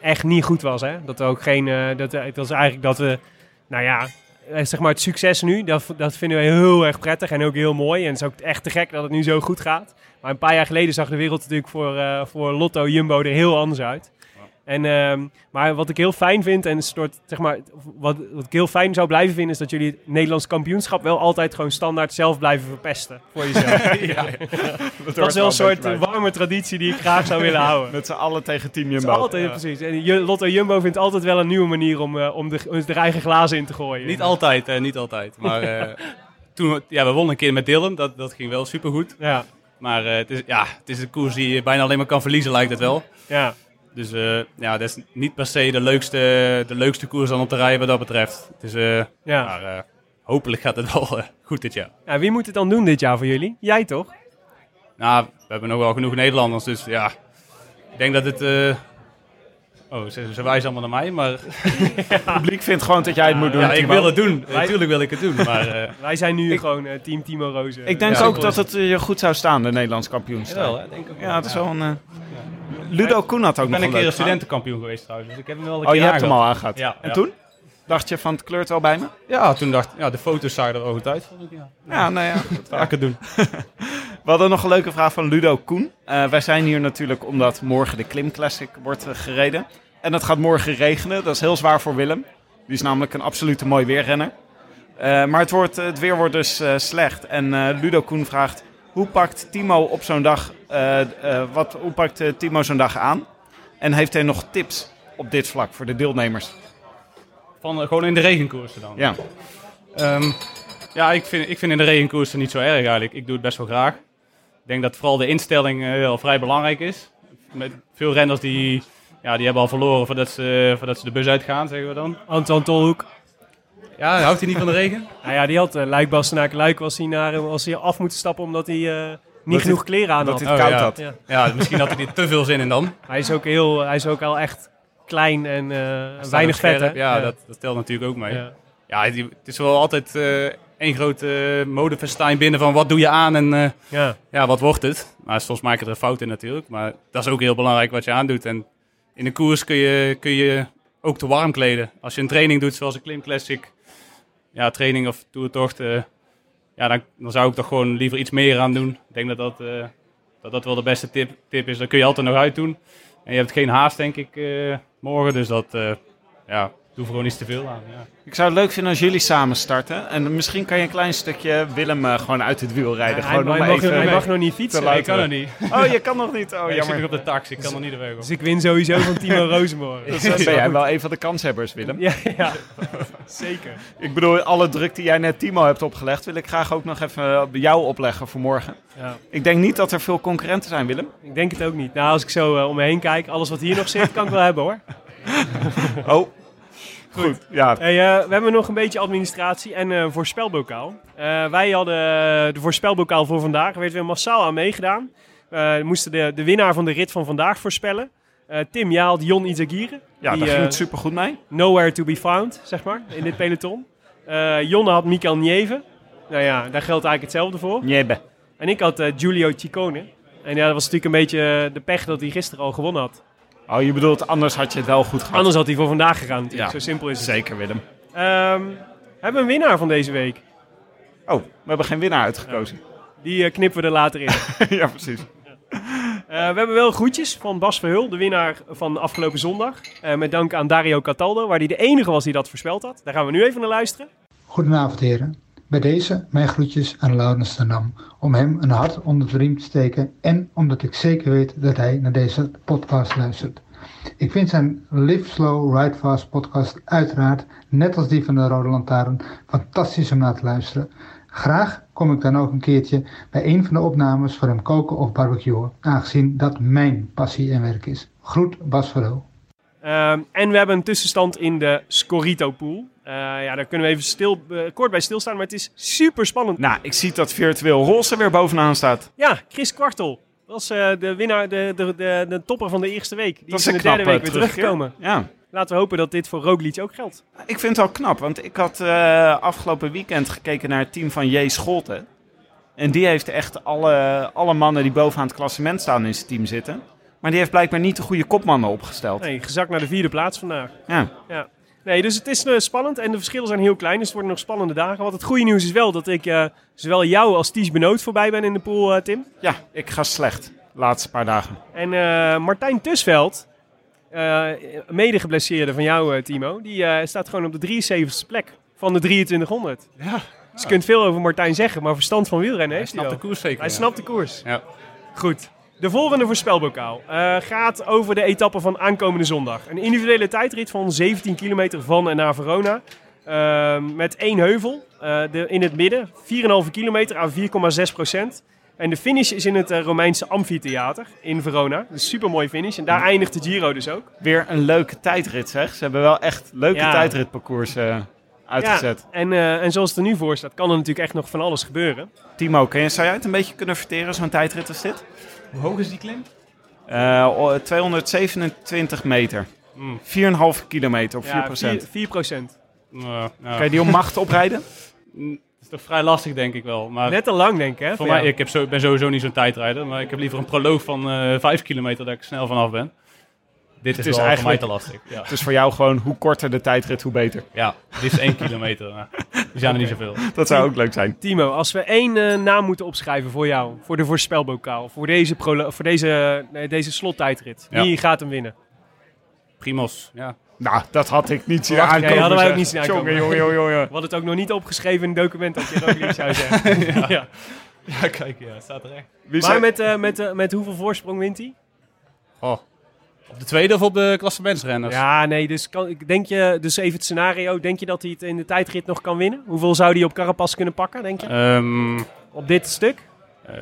S1: echt niet goed was. Hè? Dat er ook geen, eh, dat, dat is eigenlijk dat we, nou ja, eh, zeg maar het succes nu, dat, dat vinden we heel erg prettig en ook heel mooi. En het is ook echt te gek dat het nu zo goed gaat. Maar een paar jaar geleden zag de wereld natuurlijk voor, eh, voor Lotto Jumbo er heel anders uit. En, ehm, maar wat ik heel fijn vind, en een soort, zeg maar, wat, wat ik heel fijn zou blijven vinden, is dat jullie het Nederlands kampioenschap wel altijd gewoon standaard zelf blijven verpesten voor jezelf. dat is wel een soort warme traditie die ik graag zou willen houden.
S2: Met z'n allen tegen Team Jumbo.
S1: altijd, precies. En Lotto Jumbo vindt altijd wel een nieuwe manier om, eh, om de, om de eigen glazen in te gooien.
S5: Niet altijd, eh, niet altijd. Maar eh, toen, we- ja, we wonnen een keer met Dylan. Dat, dat ging wel supergoed.
S1: Ja,
S5: Maar eh, het, is, ja, het is een koers die je bijna alleen maar kan verliezen, lijkt het wel.
S1: ja.
S5: Dus eh, ja, dat is niet per se de leukste, de leukste koers dan op te rijden wat dat betreft. Het is, eh,
S1: Ja.
S5: Maar eh, hopelijk gaat het wel goed dit jaar.
S1: ja. Wie moet het dan doen dit jaar voor jullie? Jij toch?
S5: Nou, we hebben nog wel genoeg Nederlanders, dus ja. Ik denk dat het... eh, Oh, ze, ze wijzen allemaal naar mij, maar
S2: Het publiek vindt gewoon dat jij het moet doen.
S5: ja, ik wil het doen. Natuurlijk wil ik het doen, maar... eh,
S1: Wij zijn nu gewoon team Timo Rozen.
S2: Ik denk
S5: Ja,
S2: ook dat het je goed zou staan, de Nederlands kampioenschap.
S5: Hè, denk ik ook wel.
S2: Ja, dat is wel een... Ludo Koen had ook
S5: Ik ben
S2: nog
S5: een keer
S2: leuk
S5: een
S2: verhaal.
S5: studentenkampioen geweest trouwens, dus ik heb hem wel een
S2: Oh,
S5: keer
S2: je hebt hem al
S5: aangehad. Ja,
S2: en toen? Dacht je van het kleurt wel bij me?
S5: Ja, toen dacht ja, de foto's zagen er goed uit, vond ik. Ja.
S2: Ja, nou ja.
S5: Vaker doen.
S2: We hadden nog een leuke vraag van Ludo Koen. Eh, wij zijn hier natuurlijk omdat morgen de Klim Classic wordt eh, gereden. En het gaat morgen regenen. Dat is heel zwaar voor Willem. Die is namelijk een absolute mooi weerrenner. Eh, maar het, wordt, het weer wordt dus slecht. En Ludo Koen vraagt... Hoe pakt Timo op zo'n dag... eh, eh, wat, hoe pakt eh, Timo zo'n dag aan? En heeft hij nog tips op dit vlak voor de deelnemers?
S5: Van, gewoon in de regenkoersen dan.
S2: Ja,
S5: Ehm, ja, ik vind, ik vind in de regenkoersen niet zo erg eigenlijk. Ik doe het best wel graag. Ik denk dat vooral de instelling wel vrij belangrijk is. Met veel renners die, ja, die hebben al verloren voordat ze, voordat ze de bus uitgaan, zeggen we dan.
S1: Anton Tolhoek.
S5: Ja, houdt hij niet van de regen?
S1: Nou ja, die had uh, Luik Bastenaken Luik was hij, naar, was hij af moeten stappen omdat hij eh, niet
S2: Dat
S1: genoeg kleren aan
S2: dat
S1: had.
S2: hij het koud
S5: ja.
S2: had.
S1: Ja.
S5: Ja, misschien had hij er te veel zin in dan.
S1: Hij is ook heel, hij is ook al echt klein en eh, weinig vet. hè?
S5: Ja, Dat, dat telt natuurlijk ook mee.
S1: Ja.
S5: Ja, die- het is wel altijd eh één grote uh, modefestijn binnen van wat doe je aan en eh,
S1: Ja.
S5: ja, wat wordt het. Maar soms maak je er een fout in natuurlijk. Maar dat is ook heel belangrijk wat je aandoet. En in een koers kun je, kun je ook te warm kleden. Als je een training doet zoals een Klim Classic, ja, training of toertocht, eh ja, dan, dan zou ik toch gewoon liever iets meer aan doen. Ik denk dat dat, eh, dat, dat wel de beste tip, tip is. Dan kun je altijd nog uit doen. En je hebt geen haast, denk ik, eh, morgen. Dus dat, ja, doe er gewoon iets te veel aan. Ja.
S2: Ik zou het leuk vinden als jullie samen starten. En misschien kan je een klein stukje Willem eh, gewoon uit het wiel rijden.
S1: Hij,
S2: gewoon
S1: hij mag,
S2: even...
S1: hij mag nog niet fietsen.
S5: Ik kan er niet.
S2: Oh, je kan nog niet. Oh,
S5: ik zit
S2: jammer.
S5: nog op de tax, ik kan er niet de weg op.
S1: Dus ik win sowieso van Timo Rozenborg.
S2: Dus ben jij wel een van de kanshebbers, Willem.
S1: ja, ja, zeker.
S2: Ik bedoel, alle druk die jij net Timo hebt opgelegd, wil ik graag ook nog even op jou opleggen voor morgen.
S1: Ja.
S2: Ik denk niet dat er veel concurrenten zijn, Willem.
S1: Ik denk het ook niet. Nou, als ik zo eh, om me heen kijk, alles wat hier nog zit, kan ik wel hebben hoor.
S2: Oh, goed. Ja,
S1: Hey, eh, we hebben nog een beetje administratie en een voorspelbokaal. Eh, wij hadden de voorspelbokaal voor vandaag. Er werd weer massaal aan meegedaan. Eh, we moesten de, de winnaar van de rit van vandaag voorspellen. Eh, Tim, jij had Jon Izagirre.
S2: ja
S1: die,
S2: daar ging het supergoed mee.
S1: nowhere to be found, zeg maar, in dit peloton. Eh Jonne had Mikael Nieve. Nou ja, daar geldt eigenlijk hetzelfde voor.
S2: Jebbe.
S1: En ik had eh, Giulio Ciccone. En ja, dat was natuurlijk een beetje de pech dat hij gisteren al gewonnen had.
S2: Oh, je bedoelt, anders had je het wel goed gehad.
S1: Anders had hij voor vandaag gegaan natuurlijk.
S2: Ja,
S1: Zo simpel is het.
S2: Zeker, Willem.
S1: Ehm, hebben we een winnaar van deze week?
S2: Oh, we hebben geen winnaar uitgekozen.
S1: Die eh, knippen we er later in.
S2: ja, precies.
S1: Eh, we hebben wel groetjes van Bas Verhul, de winnaar van afgelopen zondag. Eh, met dank aan Dario Cataldo, waar hij de enige was die dat voorspeld had. Daar gaan we nu even naar luisteren.
S6: Goedenavond heren. Bij deze mijn groetjes aan Laurens de Nam. Om hem een hart onder de riem te steken en omdat ik zeker weet dat hij naar deze podcast luistert. Ik vind zijn Live Slow Ride Fast podcast uiteraard, net als die van de Rode Lantaarn, fantastisch om naar te luisteren. Graag kom ik dan ook een keertje bij een van de opnames voor hem koken of barbecuen, aangezien dat mijn passie en werk is. Groet Bas Verhul.
S1: Ehm, en we hebben een tussenstand in de Scorito pool. Eh, ja, daar kunnen we even stil, eh, kort bij stilstaan, maar het is super spannend.
S2: Nou, ik zie dat virtueel roze weer bovenaan staat.
S1: Ja, Chris Kwartel was eh, de winnaar, de, de, de, de topper van de eerste week. Die
S2: Dat
S1: is in
S2: een
S1: de derde week weer teruggekomen.
S2: Ja.
S1: Laten we hopen dat dit voor Roglic ook geldt.
S2: Ik vind het wel knap, want ik had afgelopen weekend gekeken naar het team van J. Scholten. En die heeft echt alle, alle mannen die bovenaan het klassement staan in zijn team zitten. Maar die heeft blijkbaar niet de goede kopmannen opgesteld.
S1: Nee, gezakt naar de vierde plaats vandaag.
S2: Ja.
S1: Ja. Nee, dus het is eh, spannend en de verschillen zijn heel klein. Dus het worden nog spannende dagen. Want het goede nieuws is wel dat ik eh, zowel jou als Ties Benoot voorbij ben in de pool, eh, Tim.
S2: ja, ik ga slecht. De laatste paar dagen.
S1: En Martijn Tusveld, mede geblesseerde van jou, Timo, die staat gewoon op de 73ste plek van de 2300.
S5: Ja,
S1: Dus je kunt veel over Martijn zeggen, maar verstand van wielrennen
S5: hij
S1: heeft hij
S5: snapt de koers zeker.
S1: Hij
S5: ja.
S1: snapt de koers.
S5: Ja.
S1: Goed. De volgende voorspelbokaal eh, gaat over de etappe van aankomende zondag. Een individuele tijdrit van 17 kilometer van en naar Verona. Eh, met één heuvel eh, de, in het midden. 4,5 kilometer aan 4,6 procent. En de finish is in het Romeinse Amphitheater in Verona. Een super mooi finish. En daar eindigt de Giro dus ook.
S2: Weer een leuke tijdrit zeg. Ze hebben wel echt leuke
S1: Ja.
S2: tijdritparcours uitgezet.
S1: Ja, en, en zoals het er nu voor staat, kan er natuurlijk echt nog van alles gebeuren.
S2: Timo, kun je, zou jij het een beetje kunnen verteren, zo'n tijdrit als dit?
S5: Hoe hoog is die klim?
S2: Eh, o- 227 meter.
S5: Mm.
S2: 4,5 kilometer op 4%.
S1: Ja, 4, 4%.
S5: Nou, ja.
S2: Kan je die om macht oprijden?
S5: Mm, Dat is toch vrij lastig, denk ik wel. Maar
S1: Net te lang, denk ik, hè?
S5: voor mij,
S1: jou.
S5: ik heb zo, ben sowieso niet zo'n tijdrijder, maar ik heb liever een proloog van eh 5 kilometer dat ik snel vanaf ben. Dit is,
S2: is
S5: wel
S2: eigenlijk-
S5: voor mij te lastig. Ja,
S2: Dus voor jou gewoon hoe korter de tijdrit, hoe beter.
S5: ja dit is 1 kilometer. maar Die zijn er niet zoveel.
S2: Dat zou ook leuk zijn.
S1: Timo, als we één eh, naam moeten opschrijven voor jou, voor de voorspelbokaal, voor deze, voor deze, nee, deze slottijdrit,
S5: Ja.
S1: wie gaat hem winnen?
S5: Primos, ja.
S2: Nou, dat had ik niet zien aankomen.
S1: nee, hadden wij ook niet zien aankomen.
S2: Jongen, jongen, jongen, jongen.
S1: We hadden het ook nog niet opgeschreven in het document dat je Roglic zou zeggen. ja.
S5: Ja, kijk, ja, het staat er echt.
S2: Wie
S1: Maar
S2: zei-
S1: met, eh, met, eh, met hoeveel voorsprong wint hij?
S5: Oh. Op de tweede of op de klassementsrenners?
S1: Ja, nee, dus, kan, denk je, dus even het scenario, denk je dat hij het in de tijdrit nog kan winnen? Hoeveel zou hij op Carapaz kunnen pakken, denk je?
S5: Ehm,
S1: Op dit stuk?
S5: eh,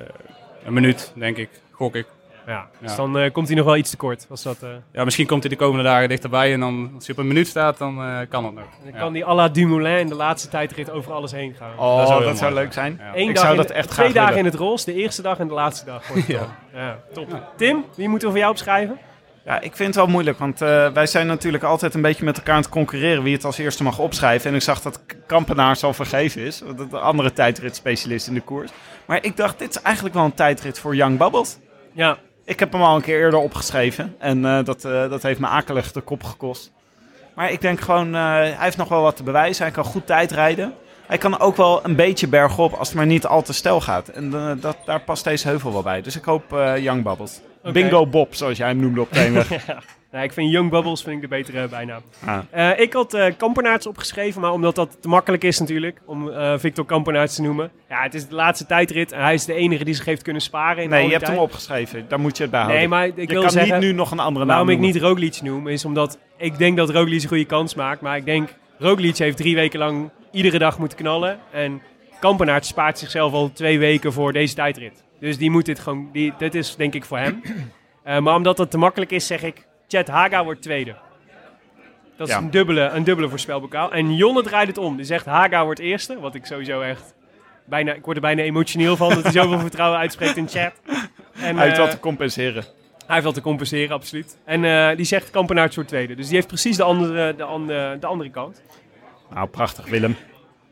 S5: een minuut, denk ik. Gok ik.
S1: Ja, dus
S5: Ja.
S1: dan eh, komt hij nog wel iets tekort. Als dat, eh,
S5: Ja, misschien komt hij de komende dagen dichterbij en dan, als hij op een minuut staat, dan eh, kan het nog.
S1: dan
S5: Ja.
S1: kan hij à la Dumoulin in de laatste tijdrit over alles heen gaan.
S2: Oh,
S5: Dat
S2: dat
S5: zou
S2: leuk zijn.
S5: Ja.
S1: Eén
S2: Ik
S1: dag
S2: zou
S1: in
S2: dat
S1: de-
S2: echt
S1: Twee dagen
S2: willen.
S1: in het roze, de eerste dag en de laatste dag.
S5: Ja.
S1: dan. ja, top. Tim, wie moeten we voor jou opschrijven?
S2: Ja, ik vind het wel moeilijk, want eh, wij zijn natuurlijk altijd een beetje met elkaar aan het concurreren wie het als eerste mag opschrijven. En ik zag dat Kampenaars al vergeven is, want dat de andere tijdritspecialist in de koers. Maar ik dacht, dit is eigenlijk wel een tijdrit voor Young Bubbles.
S1: Ja,
S2: Ik heb hem al een keer eerder opgeschreven en eh, dat, eh, dat heeft me akelig de kop gekost. Maar ik denk gewoon, hij heeft nog wel wat te bewijzen. Hij kan goed tijdrijden. Hij kan ook wel een beetje bergop als het maar niet al te stijl gaat. En dat, daar past deze heuvel wel bij. Dus ik hoop Young Bubbles. Bingo Bob, zoals jij hem noemde op training.
S1: nou, ik vind Young Bubbles vind ik de betere bijnaam.
S2: ah.
S1: Eh, ik had eh Kampenaerts opgeschreven, maar omdat dat te makkelijk is natuurlijk, om eh, Victor Kampenaerts te noemen. Ja, het is de laatste tijdrit en hij is de enige die zich heeft kunnen sparen. In
S2: Nee, je hebt
S1: tijd.
S2: hem opgeschreven. Daar moet je het bij houden.
S1: Nee, maar ik
S2: je
S1: wil
S2: kan
S1: zeggen,
S2: niet nu nog een andere naam
S1: waarom ik niet Roglic noem, is omdat ik denk dat Roglic een goede kans maakt. Maar ik denk, Roglic heeft drie weken lang iedere dag moeten knallen. En Kampenaerts spaart zichzelf al twee weken voor deze tijdrit. Dus die moet dit gewoon, die, dit is denk ik voor hem. Eh, maar omdat het te makkelijk is, zeg ik, Chet Haga wordt tweede. Dat is
S2: Ja.
S1: een, dubbele, een dubbele voorspelbokaal. En Jonne draait het om. Die zegt Haga wordt eerste. Wat ik sowieso echt... Bijna, ik word er bijna emotioneel van dat hij zoveel vertrouwen uitspreekt in chat. En,
S2: Hij heeft
S1: eh,
S2: wat te compenseren.
S1: hij heeft wel te compenseren, absoluut. En eh, die zegt Kampenaerts wordt tweede. Dus die heeft precies de andere, de andere, de andere kant.
S2: Nou, prachtig Willem.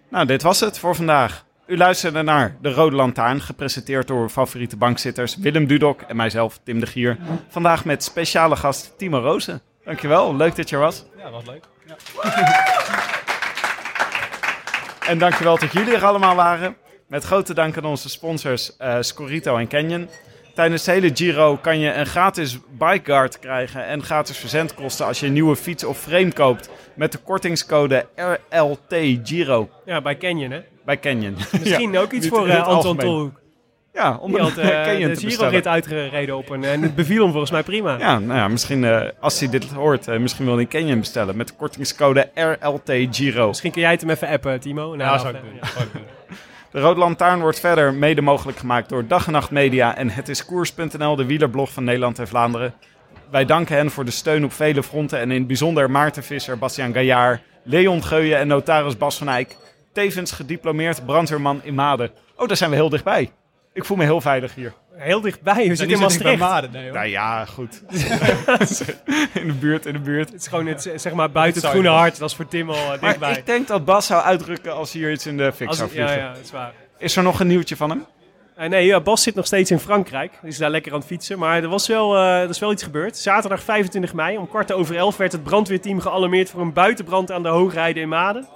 S2: Nou, dit was het voor vandaag. U luisterde naar De Rode Lantaarn, gepresenteerd door favoriete bankzitters Willem Dudok en mijzelf, Tim de Gier. Vandaag met speciale gast Timo Rozen. Dankjewel, leuk dat je er was.
S5: Ja, was leuk. Ja.
S2: En dankjewel dat jullie er allemaal waren. Met grote dank aan onze sponsors eh, Scorito en Canyon. Tijdens de hele Giro kan je een gratis bikeguard krijgen en gratis verzendkosten als je een nieuwe fiets of frame koopt met de kortingscode RLT Giro
S1: Ja, bij Canyon, hè?
S2: bij Canyon.
S1: Misschien ook iets voor eh, Anton. Tolhoek.
S2: Ja, om
S1: had eh,
S2: Canyon
S1: de
S2: te
S1: Giro-rit uitgereden op een... En het beviel hem volgens mij prima.
S2: Ja, nou ja, misschien eh, als hij dit hoort, eh, misschien wil hij Canyon bestellen met de kortingscode RLT Giro.
S1: Misschien kun jij het hem even appen, Timo. Nou,
S5: Ja, zou ik
S1: eh,
S5: doen.
S2: De Rode Lantaarn wordt verder mede mogelijk gemaakt door Dag en Nacht Media en Het is Koers.nl, de wielerblog van Nederland en Vlaanderen. Wij danken hen voor de steun op vele fronten en in het bijzonder Maarten Visser, Bastiaan Gaillard, Leon Geuyen en notaris Bas van Eyck. Tevens gediplomeerd brandweerman in Maden. Oh, daar zijn we heel dichtbij. Ik voel me heel veilig hier.
S1: Heel dichtbij. We zitten in Maastricht.
S2: Nou ja, goed. in de buurt, in de buurt.
S1: Het is gewoon het, zeg maar buiten het groene hart. Dat is voor Tim al eh,
S2: Maar
S1: dichtbij.
S2: ik denk dat Bas zou uitdrukken als hier iets in de fik
S1: Als-
S2: zou
S1: ja,
S2: vliegen.
S1: ja, dat is waar.
S2: Is er nog een nieuwtje van hem?
S1: Eh, nee, ja, Bas zit nog steeds in Frankrijk. Die is daar lekker aan het fietsen. Maar er, was wel, eh, er is wel iets gebeurd. Zaterdag 25 mei, om kwart over elf, werd het brandweerteam gealarmeerd voor een buitenbrand aan de Hoogrijde in Maden.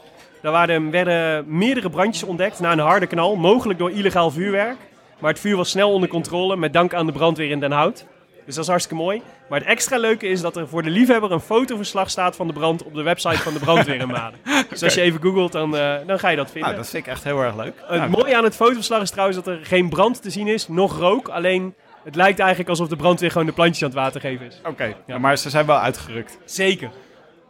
S1: Daar waren, werden meerdere brandjes ontdekt na een harde knal, mogelijk door illegaal vuurwerk. Maar het vuur was snel onder controle, met dank aan de brandweer in Den Hout. Dus dat is hartstikke mooi. Maar het extra leuke is dat er voor de liefhebber een fotoverslag staat van de brand op de website van de brandweer in Maden. Dus als je even googelt, dan, eh, dan ga je dat vinden.
S2: Nou, dat vind ik echt heel erg leuk.
S1: Het
S2: Nou,
S1: mooie aan het fotoverslag is trouwens dat er geen brand te zien is, nog rook. Alleen het lijkt eigenlijk alsof de brandweer gewoon de plantjes aan het water geven is.
S2: Oké, ja, maar ze zijn wel uitgerukt.
S1: Zeker.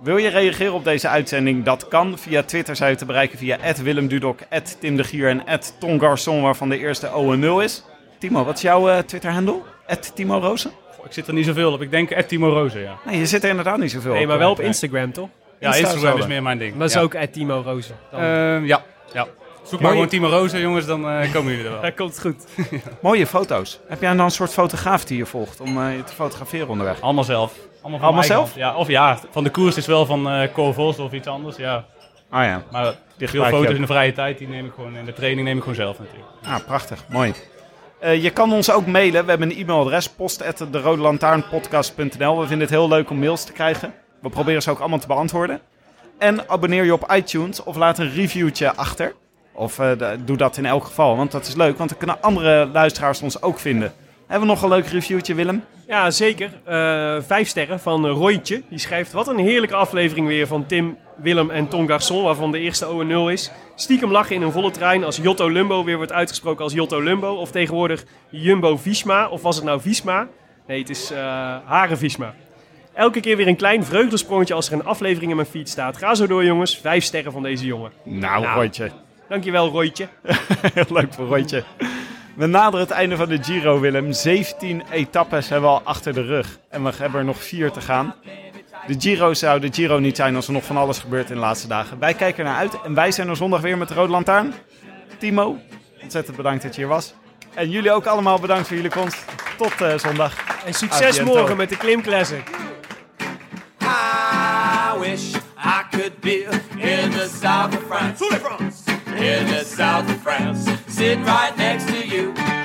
S2: Wil je reageren op deze uitzending? Dat kan. Via Twitter zijn je te bereiken via Willem Dudok, Tim de Gier en Ton Garçon, waarvan de eerste O en 0 is. Timo, wat is jouw eh, Twitter-handle? Timo Rozen?
S5: Ik zit er niet zoveel op. Ik denk Timo Rozen, ja.
S2: Nee, je zit er inderdaad niet zoveel
S1: Nee,
S2: op.
S1: maar wel op
S5: nee.
S1: Instagram toch?
S5: Ja,
S2: Insta
S5: Instagram
S2: is
S5: meer mijn ding.
S1: Dat is
S5: ja.
S1: ook Timo Rozen.
S5: Ehm, ja, ja. Zoek maar gewoon Timo Rozen, jongens, dan eh, komen jullie er wel.
S1: dat komt goed.
S2: Mooie foto's. Heb jij dan een soort fotograaf die je volgt om eh, je te fotograferen onderweg?
S5: Allemaal zelf. Allemaal,
S2: zelf?
S5: hand. Ja, of ja, van de koers is wel van eh Cor Vos of iets anders, ja.
S2: Ah ja,
S5: Maar
S2: Die
S5: veel foto's in de vrije tijd, die neem ik gewoon in de training neem ik gewoon zelf natuurlijk.
S2: ah, prachtig. Mooi. Eh, je kan ons ook mailen. We hebben een e-mailadres, post.derodelantaarnpodcast.nl. We vinden het heel leuk om mails te krijgen. We proberen ze ook allemaal te beantwoorden. En abonneer je op iTunes of laat een reviewtje achter. Of eh, doe dat in elk geval, want dat is leuk. Want dan kunnen andere luisteraars ons ook vinden. Hebben we nog een leuk reviewtje, Willem?
S1: Ja, zeker. Eh, vijf sterren van eh, Roytje. Die schrijft, wat een heerlijke aflevering weer van Tim, Willem en Ton Garçon, waarvan de eerste O en 0 is. Stiekem lachen in een volle trein als Jotto Lumbo weer wordt uitgesproken als Jotto Lumbo. Of tegenwoordig Jumbo Visma. Of was het nou Visma? Nee, het is eh Hare Visma. Elke keer weer een klein vreugdesprongetje als er een aflevering in mijn feed staat. Ga zo door jongens. Vijf sterren van deze jongen.
S2: Nou,
S1: Nou.
S2: Roytje.
S1: Dankjewel Roytje.
S2: Heel leuk voor Roytje. We naderen het einde van de Giro, Willem. 17 etappes hebben we al achter de rug. En we hebben er nog vier te gaan. De Giro zou de Giro niet zijn als er nog van alles gebeurt in de laatste dagen. Wij kijken naar uit en wij zijn er zondag weer met de Rode Lantaarn. Timo, ontzettend bedankt dat je hier was. En jullie ook allemaal bedankt voor jullie komst. Tot eh, zondag.
S1: En succes
S2: Adiento.
S1: morgen met de Klim Classic.
S4: I wish I could be in the south of France. In the south of France. sit right next to you.